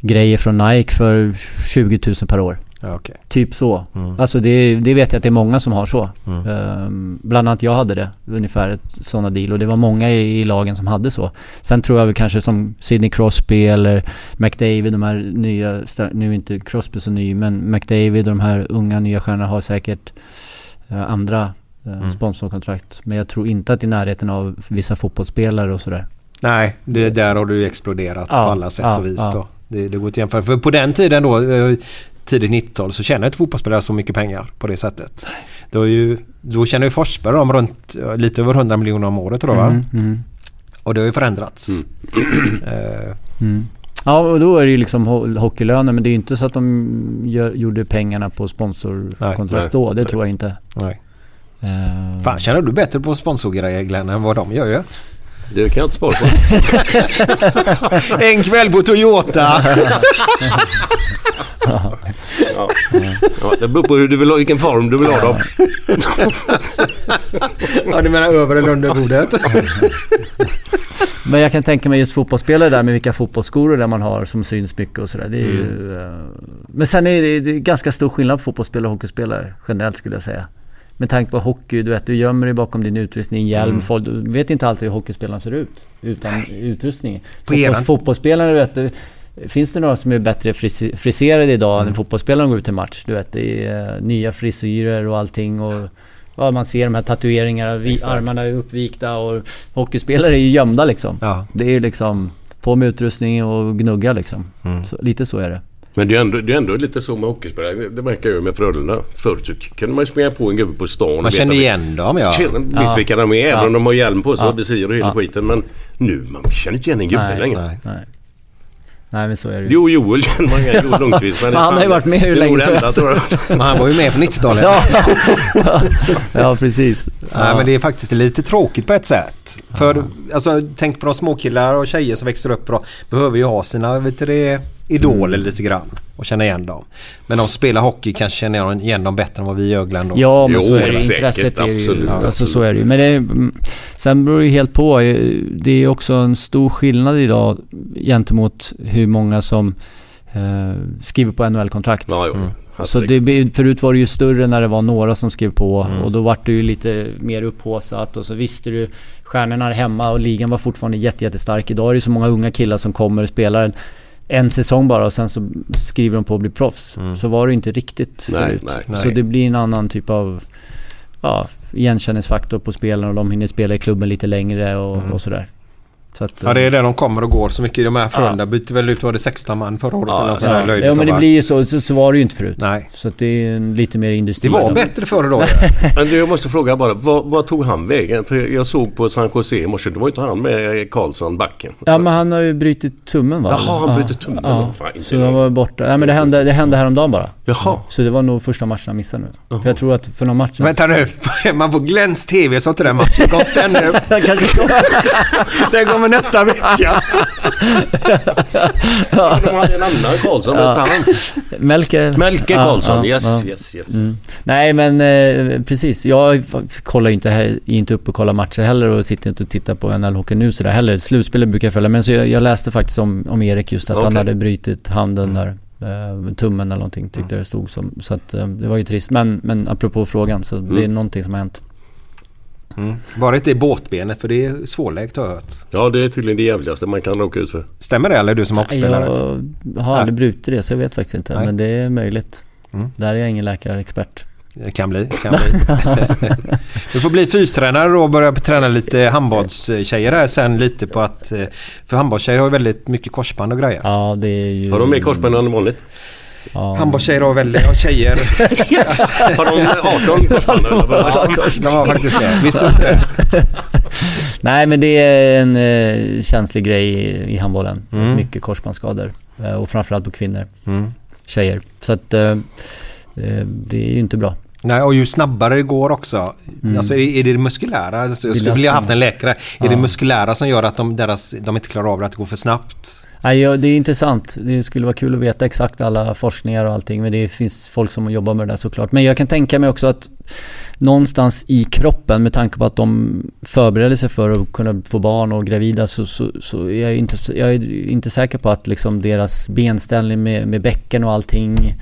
grejer från Nike för 20 000 per år. Ja, okej. Typ så. Mm. Alltså det, det vet jag att det är många som har så. Mm. Ehm, bland annat jag hade det, ungefär ett sådana deal. Och det var många i, i lagen som hade så. Sen tror jag väl kanske som Sidney Crosby eller McDavid, de här nya, nu är inte Crosby så ny, men McDavid och de här unga nya stjärnorna har säkert eh, andra eh, Mm. sponsorkontrakt. Men jag tror inte att i närheten av vissa fotbollsspelare och sådär. Nej, det, där har du exploderat Ja, på alla sätt ja, och vis ja. Det, det går att jämföra. För på den tiden då, eh, tidigt 90-tal, så tjänade inte fotbollsspelare så mycket pengar på det sättet. Då, är ju, då tjänar ju Forsberg om runt lite över 100 miljoner om året tror jag. va? Mm, mm. Och det har ju förändrats. Mm. <clears throat> Eh, Mm. Ja, och då är det ju liksom ho- hockeylöner, men det är ju inte så att de gör, gjorde pengarna på sponsorkontrakt nej, då. Det nej. tror jag inte. nej. Eh, Fan, tjänar du bättre på sponsorgrejer Glenn än vad de gör ju? Det kan jag inte svara på. <laughs> En kväll på Toyota! Ja. <laughs> <laughs> Ja, det beror på hur du vill ha, vilken form du vill ha dem. ja, du menar över eller under bordet? Men jag kan tänka mig just fotbollsspelare där med vilka fotbollsskor där man har som syns mycket och sådär. Det är ju, eh, men sen är det, det är ganska stor skillnad på fotbollsspelare och hockeyspelare generellt skulle jag säga. med tanke på hockey, du vet, du gömmer dig bakom din utrustning, hjälm, Mm. folk, du vet inte alltid hur hockeyspelaren ser ut utan utrustning. Fotbolls, fotbollsspelare, du vet, du, finns det några som är bättre fris- friserade idag Mm. än fotbollsspelaren går ut till match? Du vet, det är eh, nya frisyrer och allting och ja, man ser de här tatueringarna, vi, armarna är uppvikta och hockeyspelare är ju gömda liksom. Ja. Det är ju liksom på med utrustning och gnugga liksom. Mm. Så, lite så är det. Men det är, ändå, det är ändå lite så med hockeyspelare. Det- Det verkar ju med Frölunda. Förr så kunde man ju springa på en gubbe på stan. Man kände igen dem ja. Känner, vet Ja. vilka de är även om de har hjälm på sig Ja. och visir och hela Ja. skiten. Men nu man känner inte igen en gubbe Nej, längre. Nej. Nej. Nej men så är det ju. Jo, Joel känner man igen. Joel Lundqvist. Men <laughs> han har ju varit med hur länge som helst. <laughs> Men han var ju med på 90-talet. Ja, <laughs> ja precis. Nej, men det är faktiskt lite tråkigt på ett sätt. För alltså, tänk på de småkillar och tjejer som växer upp och behöver ju ha sina vet du, det, idoler lite grann och känna igen dem. Men de spelar hockey kanske känner igen dem bättre än vad vi gör Glenn. Ja, men Jo, så är det. säkert, Intresset är ju... absolut, Alltså absolut. så är det ju. Men det mm, sen beror det ju helt på. Det är också en stor skillnad idag gentemot hur många som eh, skriver på NHL-kontrakt. Ja. Mm. Så det, förut var det ju större när det var några som skrev på Mm. och då var det ju lite mer upphaussat och så visste du stjärnorna är hemma och ligan var fortfarande jätte, jättestark. Idag är det så många unga killar som kommer och spelar en, säsong bara och sen så skriver de på att bli proffs. Så var det inte riktigt Nej, förut. nej, Så nej. det blir en annan typ av ja, igenkänningsfaktor på spelarna och de hinner spela i klubben lite längre och, och sådär. Så att, Ja det är där de kommer och går så mycket. De här Frölunda bytte väl ut, var det 16 man förra året? Ja, eller något sånt Ja, ja men det blir ju så, så, så var det ju inte förut. Nej. Så att det är en lite mer Det industri. var bättre förr då. <laughs> Men du, jag måste fråga bara. Vad, tog han vägen? För jag såg på San Jose i morse. Det var inte han med Karlsson, backen. Ja men han har ju brutit tummen va? Jaha, han Ja. brutit tummen. Ja. Fan, Så han var borta. Ja men det hände, det hände häromdagen bara. Jaha. Så det var nog första matchen han missade nu. För jag tror att för någon match... Vänta nu, <laughs> man på Glens TV så har inte den matchen gått ännu. Den <laughs> kommer nästa vecka. <laughs> De hade en annan Karlsson. Ja. Ja. Han. Melke Ja, Karlsson. ja, yes, ja. yes, yes. Mm. Nej men eh, precis. Jag kollar ju inte, är inte upp och kollar matcher heller och sitter inte och tittar på NHL Hockey nu sådär heller. Slutspelet brukar jag följa. Men så jag, jag läste faktiskt om, om Erik just att han Okej. hade brutit handen där. Eh, tummen eller någonting tyckte jag det stod som. Så att eh, det var ju trist. Men, men apropå frågan så det är någonting som har hänt. Mm. Bara inte i båtbenet för det är svårläkt har jag hört. Ja, det är tydligen det jävligaste man kan råka ut för. Stämmer det eller du som hockeyspelare? Jag har aldrig brutit det så jag vet faktiskt inte. Nej. Men det är möjligt. Mm. Där är jag ingen läkarexpert. Det kan bli. Kan bli. <laughs> du får bli fystränare och börja träna lite handbollstjejer här sen lite på att... eh, För handbollstjejer har ju väldigt mycket korsband och grejer. Ja det är ju... Har de mer korsband än vanligt? Ja. Handbollstjejer har väldigt... Ja, tjejer. <laughs> Har de 18 korsband eller? Ja, de har faktiskt det. Visste du <laughs> inte? Nej men det är en eh, känslig grej i, i handbollen. Mm. Mycket korsbandsskador. Eh, och framförallt på kvinnor. Mm. Tjejer. Så att eh, eh, det är ju inte bra. Nej, och ju snabbare det går också. Mm. Alltså är är det det muskulära? Alltså, jag skulle vilja ha haft en läkare. Är Ja. det muskulära som gör att de, deras, de inte klarar av det, att det går för snabbt? Nej, ja, det är intressant. Det skulle vara kul att veta exakt alla forskningar och allting. Men det finns folk som jobbar med det där såklart. Men jag kan tänka mig också att någonstans i kroppen med tanke på att de förbereder sig för att kunna få barn och gravida så, så, så är jag inte, jag är inte säker på att liksom deras benställning med, med bäcken och allting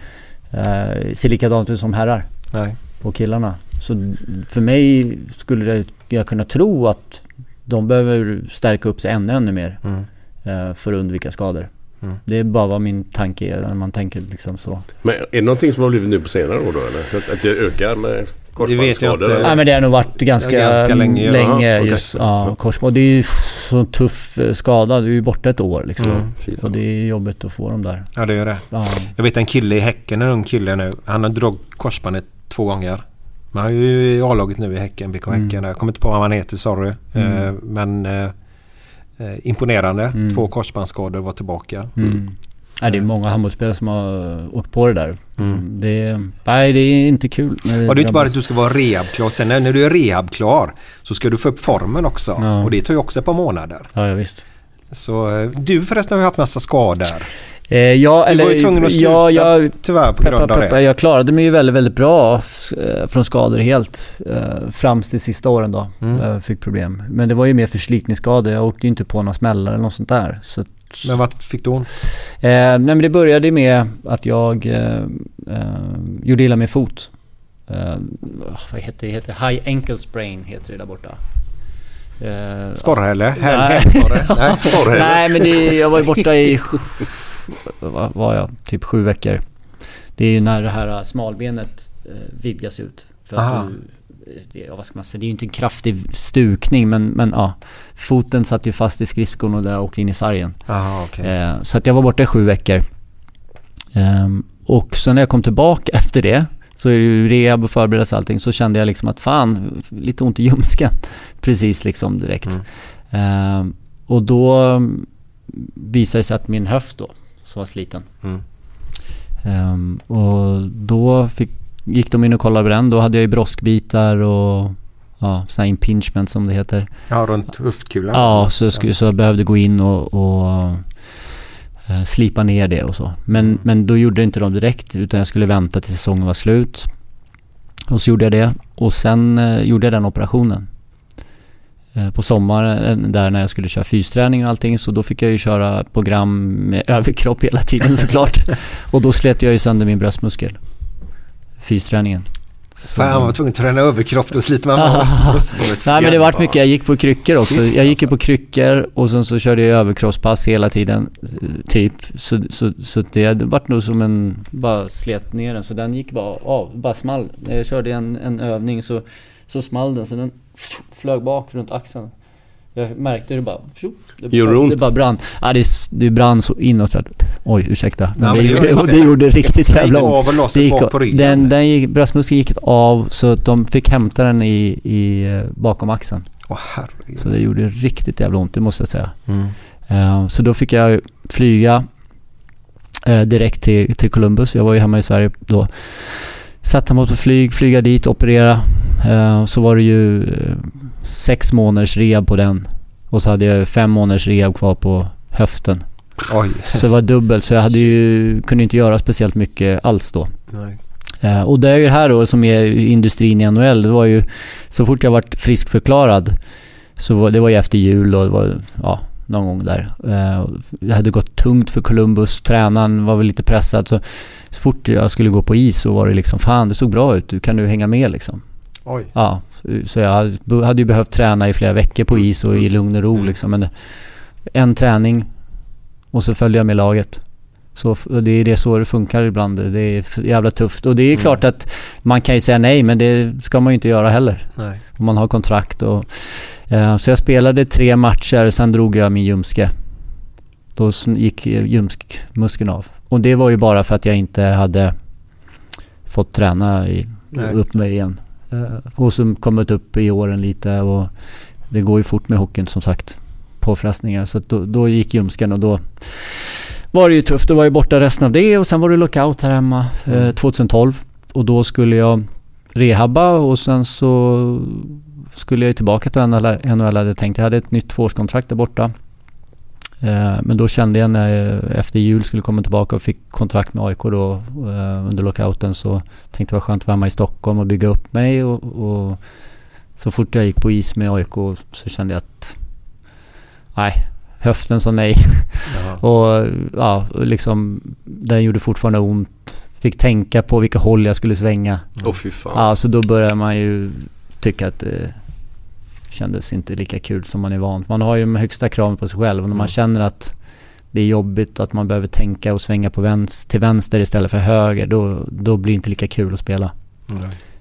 eh, ser likadant ut som herrar Nej. och killarna. Så för mig skulle jag kunna tro att de behöver stärka upp sig ännu, ännu mer Mm. Eh, för att undvika skador. Mm. Det är bara vad min tanke är när man tänker liksom så. Men är det någonting som har blivit nu på senare år då eller? Att, det ökar med Det vet jag korsbandsskador? inte. eller? Nej men det har nog varit ganska, ganska länge, länge. Okej. just ja, korsband. Det är ju så tuff eh, skada. Du är ju borta ett år liksom. Mm. Och det är jobbigt att få dem där. Ja, det gör det. Ja. Jag vet en kille i Häcken, en ung kille nu. Han har dragit korsbandet två gånger. Men han är ju i A-laget nu i Häcken, BK Mm. Häcken. Jag kommer inte på vad han heter, sorry. Mm. Eh, men imponerande. Mm. Två korsbandsskador var tillbaka. Mm. Nej, det är många handbollsspelare som har eh, åkt på det där. Mm. Det, är- nej, det är inte kul. när Och det är inte bara att du ska vara rehabklar. Sen när, när du är rehabklar så ska du få upp formen också. Ja. Och det tar ju också ett par månader. Ja, ja visst. Så eh, du förresten har ju haft massa skador. Eh, ja, Du eller, var ju tvungen att sluta ja, jag, tyvärr på Peppa, grund av peppa, det. jag klarade mig ju väldigt, väldigt bra eh, från skador helt. Eh, fram till sista åren då. Mm. Fick problem. Men det var ju mer förslitningsskador. Jag åkte ju inte på några smällar eller något sånt där. Så, Men vad fick du ont? eh, nej men det började med att jag eh, gjorde illa min fot. eh, vad heter det? heter High ankle sprain heter det där borta. Eh, Sporrhälle? Nej. Hälsporre? <laughs> Nej, sporrhälle. Nej men det, jag var ju borta i... <laughs> Var jag? Typ sju veckor. Det är ju när det här smalbenet eh, vidgas ut. För Aha. att du, det, vad ska man säga? Det är ju inte en kraftig stukning men, men ja. Foten satt ju fast i skridskon och där åkte in i sargen. Aha, okej. Eh, så att jag var borta i sju veckor. Ehm, och sen när jag kom tillbaka <laughs> efter det så är det ju rehab och förberedelse och allting. Så kände jag liksom att fan, lite ont i ljumsken. <laughs> Precis liksom direkt. Ehm, och då mm, visade det sig att min höft då, som var sliten. Mm. Ehm, och då fick, gick de in och kollade på den. Då hade jag ju broskbitar och ja, sådana här impingement som det heter. Ja, runt höftkulan. Ja, så, skulle, så jag behövde gå in och, och eh, slipa ner det och så. Men, men då gjorde inte de direkt utan jag skulle vänta till säsongen var slut. Och så gjorde jag det och sen eh, gjorde jag den operationen. Eh, på sommaren där när jag skulle köra fysträning och allting så då fick jag ju köra program med <laughs> överkropp hela tiden såklart. och då slet jag ju sönder min bröstmuskel. Fysträningen. Så- Fan, man var tvungen att träna överkropp. Då sliter man <laughs> av. Nej men det vart mycket, jag gick på kryckor också. Shit, Jag gick ju alltså. på kryckor och sen så körde jag överkroppspass hela tiden. eh, Typ. Så, så, så det vart nog som en, bara slet ner den. Så den gick bara av, bara small. Jag körde en, en övning så, så small den så den flög bak runt axeln. Jag märkte det bara, det, Gjorde ont? det bara brann. Ja det, det brann så inåt. Oj ursäkta. Men Ja, det, men det gjorde, det <laughs> gjorde riktigt jävla ont. Det gick av- ryggen. Den, den gick, bröstmuskeln gick av så att de fick hämta den i, i eh, bakom axeln. Åh herregud. Så det gjorde riktigt jävla ont, det måste jag säga. Mm. Eh, så då fick jag flyga eh, direkt till, till Columbus. Jag var ju hemma i Sverige då. Satte mig på flyg, flyga dit, operera. Eh, så var det ju eh, sex månaders rehab på den. Och så hade jag fem månaders rehab kvar på höften. Oj. Så det var dubbelt, så jag hade ju, kunde inte göra speciellt mycket alls då. Nej. Eh, och det är ju det här då som är industrin i NHL. Det var ju så fort jag vart friskförklarad så var, det var ju efter jul och det var ja, någon gång där. Eh, det hade gått tungt för Columbus. Tränaren var väl lite pressad. Så, så fort jag skulle gå på is så var det liksom fan det såg bra ut. Du kan du hänga med liksom. Oj. Ja, så jag hade- ju behövt träna i flera veckor på is och i lugn och ro liksom. Men en träning och så följde jag med laget. Så och det är det så det funkar ibland. Det är jävla tufft. Och det är klart att man kan ju säga nej men det ska man ju inte göra heller. Nej. Om man har kontrakt och... Eh, så jag spelade tre matcher, sen drog jag min ljumske. Då gick ljumskmuskeln av. Och det var ju bara för att jag inte hade fått träna i, upp mig igen. Eh, och så kommit upp i åren lite och det går ju fort med hockeyn som sagt. Påfrestningar. Så då, då gick ljumsken och då var det ju tufft. Då var jag borta resten av det och sen var det lockout här hemma eh, 2012. Och då skulle jag rehabba och sen så skulle jag tillbaka till NHL, hade tänkt. Jag hade ett nytt tvåårskontrakt där borta. Eh, men då kände jag när jag efter jul skulle komma tillbaka och fick kontrakt med AIK då eh, under lockouten så tänkte jag var skönt att vara hemma i Stockholm och bygga upp mig och, och så fort jag gick på is med AIK så kände jag att nej, höften sa nej. <laughs> och ja, liksom den gjorde fortfarande ont. Fick tänka på vilka håll jag skulle svänga. Åh fy fan. Ja, så då börjar man ju tycka att det kändes inte lika kul som man är van. Man har ju de högsta kraven på sig själv och när man känner att det är jobbigt att man behöver tänka och svänga på vänster, till vänster istället för höger, då, då blir det inte lika kul att spela.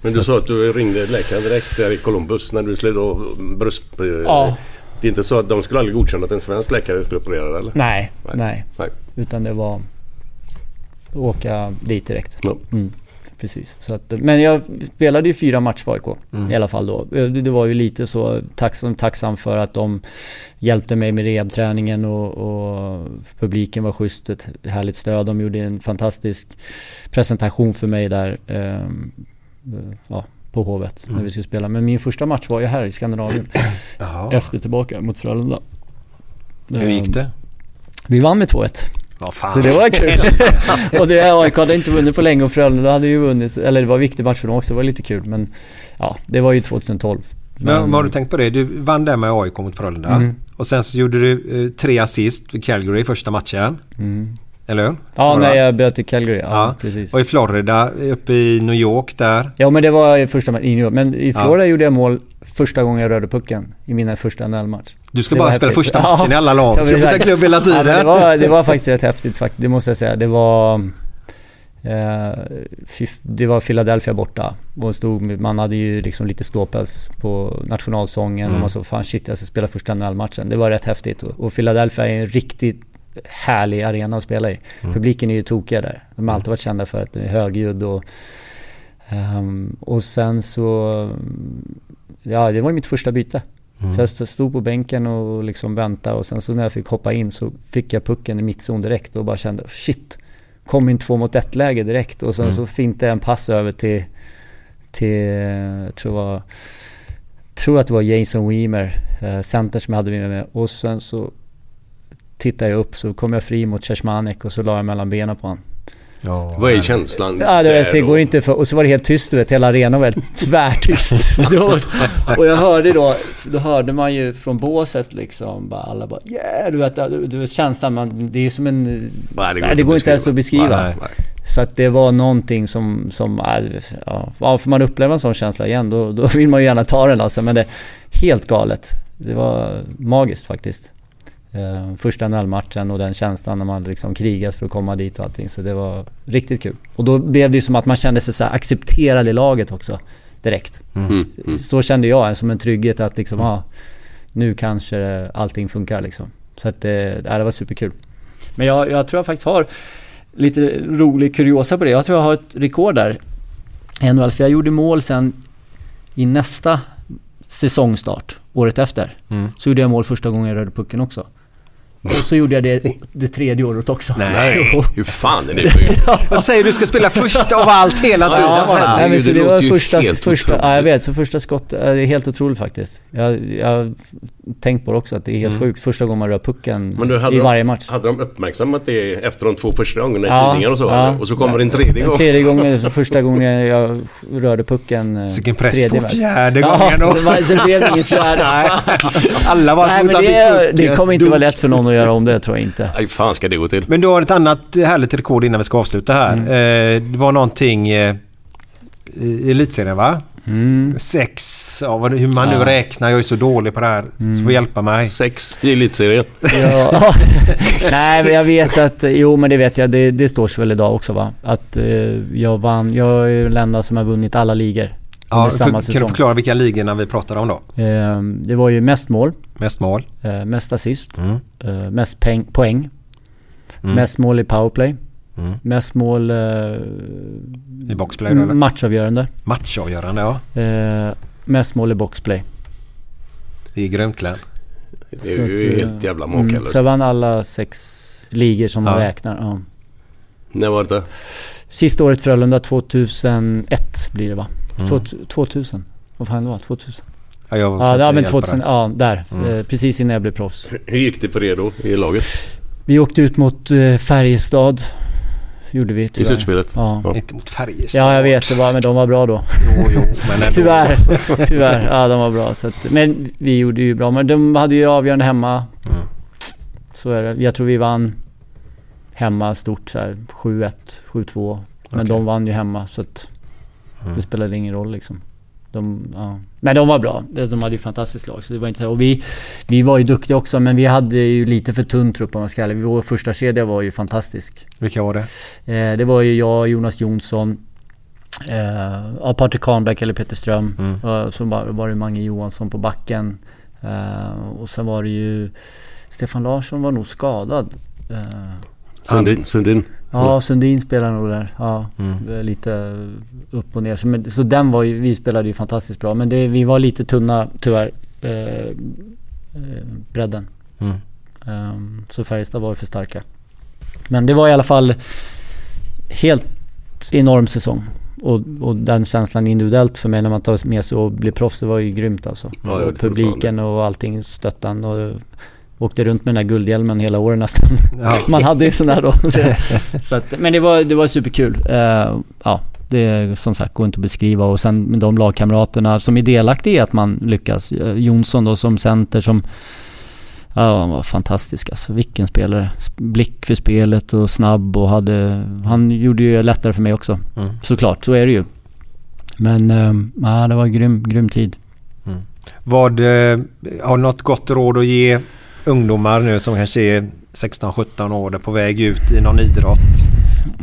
Men du sa att du ringde läkaren direkt där i Columbus när du slet av bröst... Ja. Det är inte så att de skulle aldrig godkänna att en svensk läkare skulle operera dig, eller? Nej, nej. Nej. Utan det var åka dit direkt. Ja. Mm, precis. Så att, men jag spelade ju fyra matcher för AIK Mm. i alla fall då. Det, det var ju lite så tacksam, tacksam för att de hjälpte mig med rehabträningen och, och publiken var schysst. Ett härligt stöd. De gjorde en fantastisk presentation för mig där. ehm, ja, på Hovet när vi skulle spela. Men min första match var ju här i Skandinavien. <clears throat> Efter tillbaka mot Frölunda. Hur gick det? Vi vann med 2-1. Ja, fan. Så det var kul. <laughs> <laughs> och det AIK hade inte vunnit på länge och Frölunda hade ju vunnit. Eller det var en viktig match för dem också. Det var lite kul. Men ja, det var ju 2012. Men vad har du tänkt på det? Du vann där med AIK mot Frölunda. Mm. Och sen så gjorde du eh, tre assist vid Calgary i första matchen. Mm. Eller hur? Ja, när jag bytte till Calgary. Ja, Ja. precis. Och i Florida, uppe i New York där. Ja, men det var första matchen i New York. Men i Ja. Florida gjorde jag mål första gången jag rörde pucken i mina första NHL-match. Du ska Det bara spela häftigt. första matchen i alla lag. Ja, Ska byta klubb hela Ja, tiden. det, var, det var <laughs> faktiskt rätt häftigt faktiskt, det måste jag säga. Det var... Eh, det var Philadelphia borta. Och stod, man hade ju liksom lite ståpäls på nationalsången Mm. och man så fan shit jag ska spela första NHL-matchen. Det var rätt häftigt. Och, Philadelphia är en riktigt härlig arena att spela i. Mm. Publiken är ju tokiga där. De har alltid varit kända för att det är högljudd och... ehm, och sen så... Ja, det var mitt första byte. Mm. Så jag st- stod på bänken och liksom väntade och sen så när jag fick hoppa in så fick jag pucken i mittzon direkt och bara kände shit. Kom in två mot ett läge direkt och sen Mm. så fintade jag en pass över till, till, jag tror, det var, tror att det var Jason Weimer, eh, center som jag hade med mig. Och sen så tittade jag upp så kom jag fri mot Ceshmanek och så la jag mellan benen på honom. Vad är känslan Ja, du vet, det går inte för... Och så var det helt tyst, du vet. Hela arenan var helt <laughs> tvärtyst. Då- och jag hörde då, då hörde man ju från båset liksom, bara, alla bara yeah, du vet, du, du vet känslan, man, det är ju som en... Nej, Nej, det går, inte ens att beskriva. Nej, nej. Så att det var någonting som, som ja, ja, får man uppleva en sån känsla igen då, då vill man ju gärna ta den alltså. Men det helt galet. Det var magiskt faktiskt. Eh, första NHL-matchen och den känslan när man liksom krigat för att komma dit och allting. Så det var riktigt kul. Och då blev det ju som att man kände sig så här accepterad i laget också. Direkt. Mm. Så kände jag, som en trygghet att liksom, ja, nu kanske allting funkar liksom. Så att det, ja, det var superkul. Men jag, jag tror jag faktiskt har lite rolig kuriosa på det. Jag tror jag har ett rekord där i NHL. För jag gjorde mål sen i nästa säsongstart, året efter. Mm. Så gjorde jag mål första gången jag rörde pucken också. Och så gjorde jag det det tredje året också. Nej, Jo. hur fan är det <laughs> sjukt? Vad säger du? Ska spela först av allt hela tiden Ja, bara. nej, men så det det var första, första, ja, jag vet, så första skott, ja, det är helt otroligt faktiskt. Jag, jag tänkt på det också, att det är helt Mm. sjukt. Första gången man rör pucken Men du, hade i de, varje match. Hade de uppmärksammat det efter de två första gångerna i Ja, tidningar och så? ja. Och så kommer det en tredje gång? Tredje gången, <laughs> första gången jag, rörde pucken. eh, Vilken press tredje på match. fjärde Ja, gången då. det var, så blev det ingen fjärde. <laughs> Alla var Nej, men att det, det kommer inte vara lätt för någon att göra om det, tror jag inte. Nej, fan ska det gå till? Men du har ett annat härligt rekord innan vi ska avsluta här. Mm. Eh, det var någonting eh, i elitserien va? Mm. Sex, ja, vad, hur man nu Ja. räknar. Jag är så dålig på det här. Mm. Så får hjälpa mig. Sex i elitserien. Ja. <laughs> <laughs> Nej, men jag vet att... Jo, men det vet jag. Det, det står sig väl idag också va? Att eh, jag vann... Jag är den enda som har vunnit alla ligor. Ja, för, kan du förklara vilka ligorna vi pratar om då? Eh, det var ju mest mål, Mest mål. eh, mest assist, Mm. eh, mest peng, poäng, Mm. mest mål i powerplay, Mm. mest mål... Eh, I boxplay eller? matchavgörande. Matchavgörande ja. Eh, mest mål i boxplay. Det är grymt Glenn. Det är Så ju att, eh, helt jävla mm, makalöst. Så jag vann alla sex ligor som man Ja. räknar. Ja. När var det? Sista året Frölunda 2001 blir det va? Mm. Två- 2000. Vad fan det var? 2000? Ja, jag Ja, ja men hjälpa 2000, dig. ja där. Mm. Eh, precis innan jag blev proffs. Hur gick det för er då i laget? Vi åkte ut mot eh, Färjestad. Gjorde vi I tyvärr. slutspelet? Ja. Inte mot Färjestad. ja, jag vet. Det var, men de var bra då. Jo, jo, men ändå. Tyvärr. Tyvärr. Ja, de var bra. Så att, men vi gjorde ju bra. Men de hade ju avgörande hemma. Mm. Så är det. Jag tror vi vann hemma stort så här 7-1, 7-2. Men Okej. de vann ju hemma så att Mm. det spelade ingen roll liksom. De, ja. Men de var bra. De hade ju fantastiskt lag. Så det var inte så. Och vi, vi var ju duktiga också men vi hade ju lite för tunn trupp om man ska säga. Vår första kedja var ju fantastisk. Vilka var det? Eh, det var ju jag, Jonas Jonsson, eh, ja, Patrik Kahnbäck eller Peter Ström. Mm. Eh, så var, var det Mange Johansson på backen. Eh, och sen var det ju Stefan Larsson var nog skadad. Sundin? Sundin? ja, Sundin spelade nog där. Ja, Mm. lite upp och ner. Så, men, så den var ju, vi spelade ju fantastiskt bra. Men det, vi var lite tunna tyvärr. Eh, eh, bredden. Mm. Ehm, så Färjestad var för starka. Men det var i alla fall helt enorm säsong. Och, och den känslan individuellt för mig när man tar med sig och blir proffs, det var ju grymt alltså. Ja, och publiken och allting stöttan och åkte runt med den där guldhjälmen hela året nästan. Ja. <laughs> Man hade ju sån där då. <laughs> så att, men det var, det var superkul. Eh, ja, det som sagt går inte att beskriva och sen med de lagkamraterna som är delaktiga i att man lyckas. Eh, Jonsson då som center som Ja, han var fantastisk alltså. Vilken spelare. Blick för spelet och snabb och hade... Han gjorde ju lättare för mig också. Mm. Såklart, så är det ju. Men äh, ja, det var en grym, grym tid. Vad, eh, har du något gott råd att ge ungdomar nu som kanske är 16-17 år och på väg ut i någon idrott?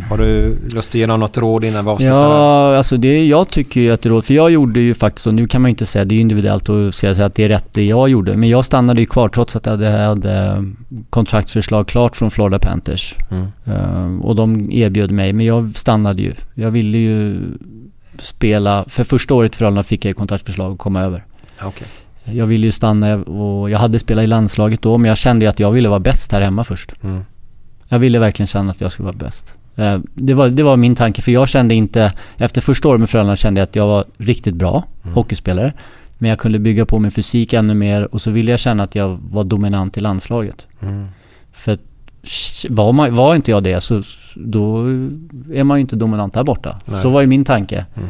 Har du lust att ge något råd innan vi avslutar? Ja, alltså det, jag tycker ju att råd, för jag gjorde ju faktiskt så, nu kan man ju inte säga, det är individuellt och ska jag säga att det är rätt det jag gjorde. Men jag stannade ju kvar trots att jag hade, hade kontraktsförslag klart från Florida Panthers. Mm. Eh, och de erbjöd mig, men jag stannade ju. Jag ville ju spela, för första året i Frölunda fick jag kontraktsförslag och komma över. Okej. Jag ville ju stanna och jag hade spelat i landslaget då, men jag kände ju att jag ville vara bäst här hemma först. Mm. Jag ville verkligen känna att jag skulle vara bäst. Eh, Det var, det var min tanke, för jag kände inte... Efter första året med Frölunda kände jag att jag var riktigt bra hockeyspelare. Men jag kunde bygga på min fysik ännu mer och så ville jag känna att jag var dominant i landslaget. Mm. För var, man, var inte jag det så då är man ju inte dominant där borta. Nej. Så var ju min tanke. Eh,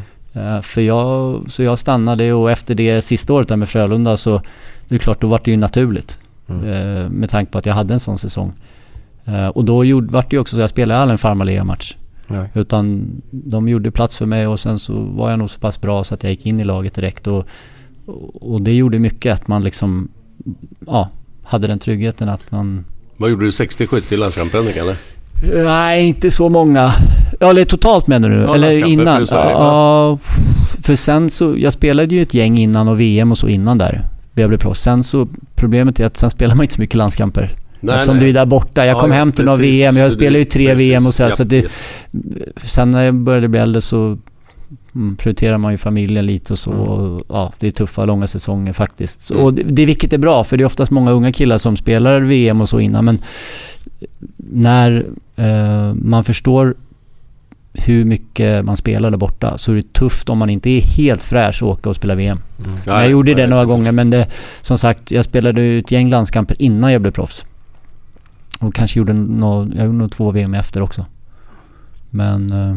För jag, så jag stannade och efter det sista året där med Frölunda så det är klart, då var det ju naturligt. Eh, Med tanke på att jag hade en sån säsong. Eh, Och då gjorde, vart det ju också så jag spelade aldrig en farmarliga-match. Utan de gjorde plats för mig och sen så var jag nog så pass bra så att jag gick in i laget direkt. Och, och det gjorde mycket att man liksom, ja, hade den tryggheten att man... Vad gjorde du 60-70 i landskampen eller? Nej, inte så många. Ja, eller totalt menar du? Ja, eller innan? Ja, för sen så, jag spelade ju ett gäng innan och VM och så innan där. Jag blev proffs. Sen så, problemet är att sen spelar man inte så mycket landskamper. Nej, Eftersom nej. du är där borta. Jag Ja, kom ja, hem till några. VM. Jag spelade ju tre precis. VM och så här, Ja, så det, yes. Sen när jag började bli äldre så mm, prioriterar man ju familjen lite och så. Och, ja, det är tuffa, långa säsonger faktiskt. Så, och det, vilket är bra, för det är oftast många unga killar som spelar VM och så innan. Men när eh, man förstår hur mycket man spelar där borta så är det tufft om man inte är helt fräsch och åka och spela VM. Nej, jag gjorde det nej, några det- gånger men det, som sagt, jag spelade ju ett gäng landskamper innan jag blev proffs. Och kanske gjorde nå, jag gjorde nog två VM efter också. Men... eh,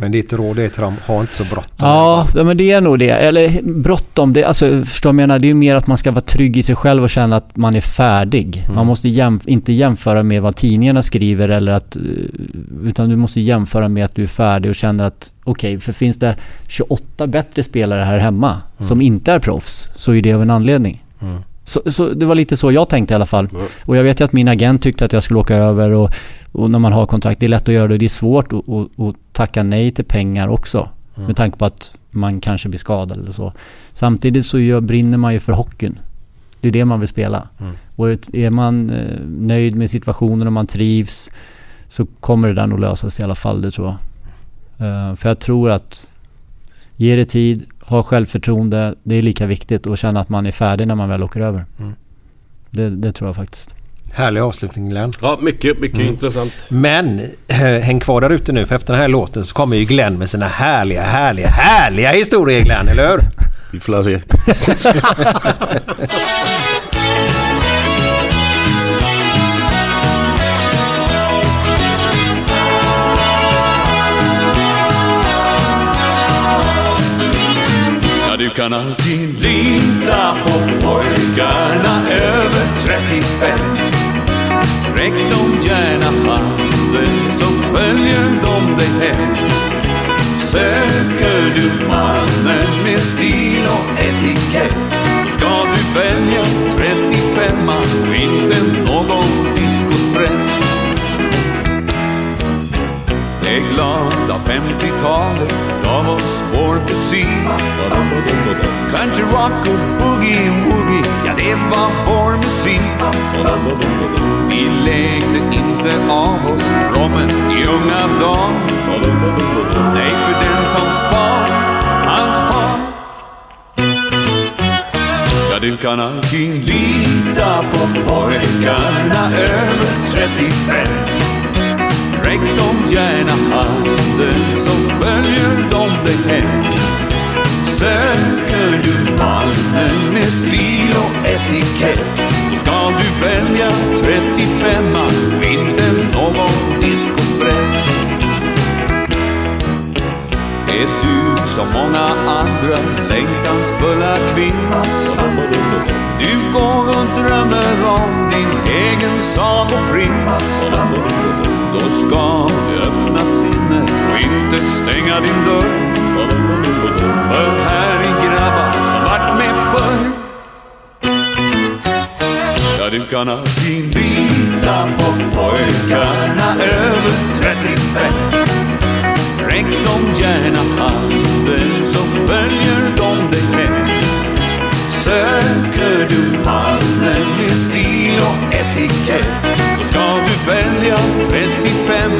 Men ditt råd är till dem, ha inte så bråttom. Ja, men det är nog det. Eller bråttom, det, alltså förstår jag menar? Det är mer att man ska vara trygg i sig själv och känna att man är färdig. Man måste jämf- inte jämföra med vad tidningarna skriver eller att... eh, Utan du måste jämföra med att du är färdig och känner att okej, för finns det 28 bättre spelare här hemma som inte är proffs så är det av en anledning. Mm. Så, så det var lite så jag tänkte i alla fall. Och jag vet ju att min agent tyckte att jag skulle åka över och, och när man har kontrakt, det är lätt att göra det. Det är svårt att, att, att tacka nej till pengar också. Med tanke på att man kanske blir skadad eller så. Samtidigt så gör, brinner man ju för hockeyn. Det är det man vill spela. Och ett- är man eh, nöjd med situationen och man trivs så kommer det där nog lösa sig i alla fall, det tror jag. Eh, för jag tror att ge det tid, ha självförtroende. Det är lika viktigt att känna att man är färdig när man väl åker över. Mm. Det, det tror jag faktiskt. Härlig avslutning Glenn. Ja, mycket, mycket Mm. intressant. Men eh, häng kvar där ute nu för efter den här låten så kommer ju Glenn med sina härliga, härliga, härliga historier Glenn, eller hur? Vi får se. Du kan alltid lita på pojkarna över 35. Räck dem gärna handen så följer de dig hem. Söker du mannen med stil och etikett ska du välja 35 och inte någon discosprätt. Det glada 50-talet gav oss vår fysik Country rock och boogie-woogie, ja det var vår musik. Vi lekte inte av oss rommen i unga dagar. Nej, för den som spar, han har. Ja, du kan alltid lita på pojkarna över 35 Räck dem gärna handen så följer de dig hem. Söker du mannen med stil och etikett Då ska du välja 35 och inte någon discosprätt Är du som många andra längtansfulla kvinnor Du går och drömmer om din egen sagoprins. Då ska du öppna sinnet och inte stänga din dörr du kan alltid lita på pojkarna över 35. Räck dem gärna handen så följer de dig hem. Söker du mannen med stil och etikett då ska du välja 35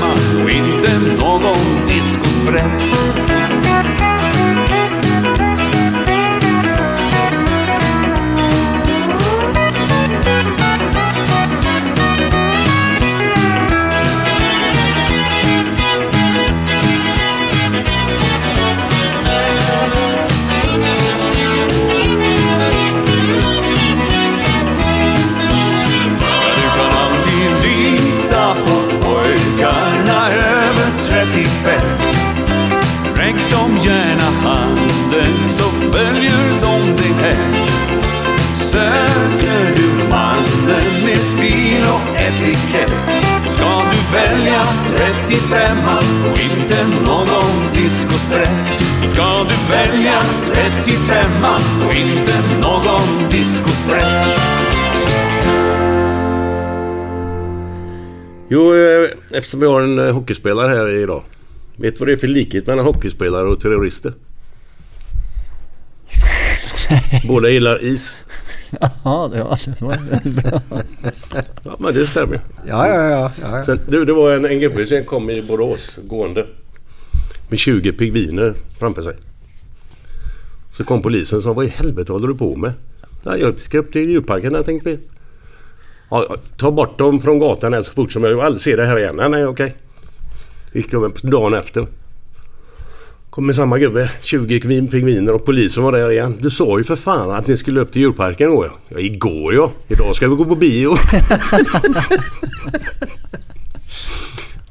eftersom vi har en eh, hockeyspelare här idag. Vet du vad det är för likhet mellan hockeyspelare och terrorister? Båda gillar is. Ja, det var, det var bra. Ja, men det stämmer. Ja, ja, ja. ja, ja. Sen, du, det var en, en gubbe som kom i Borås gående. Med 20 pingviner framför sig. Så kom polisen och sa, vad i helvete håller du på med? Ja, jag ska upp till djurparken jag tänkte vi. Ja, ta bort dem från gatan här så fort som. Jag vill aldrig se det här igen. Nej, nej, okej. Gick på dagen efter. Kommer samma gubbe, 20 kvin pingviner och polisen var där igen. Du sa ju för fan att ni skulle upp till djurparken igår. Ja, igår ja. Idag ska vi gå på bio. <laughs>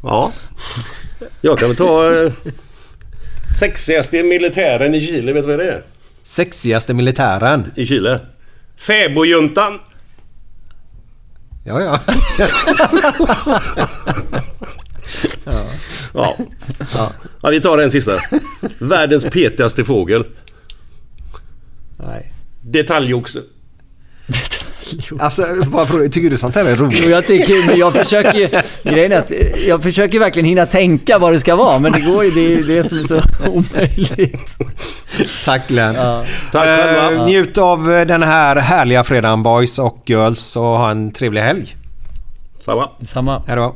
ja. Jag kan väl ta eh, sexigaste militären i Chile. Vet du vad det är? Sexigaste militären. I Chile? Fäbodjuntan! Ja, ja. Ja. ja. Vi tar en sista. Världens petigaste fågel. Nej. Detaljoxe. <laughs> Alltså, fråga, tycker du sånt här är roligt? jag tycker, men jag försöker ju, grejen är att eh, jag försöker verkligen hinna tänka vad det ska vara, men det går ju, det är det som är så <laughs> omöjligt. Tack Glenn. Ja. Tack själva. Eh, njut av eh, den här härliga fredagen boys och girls och ha en trevlig helg. Samma. Samma. Hej då.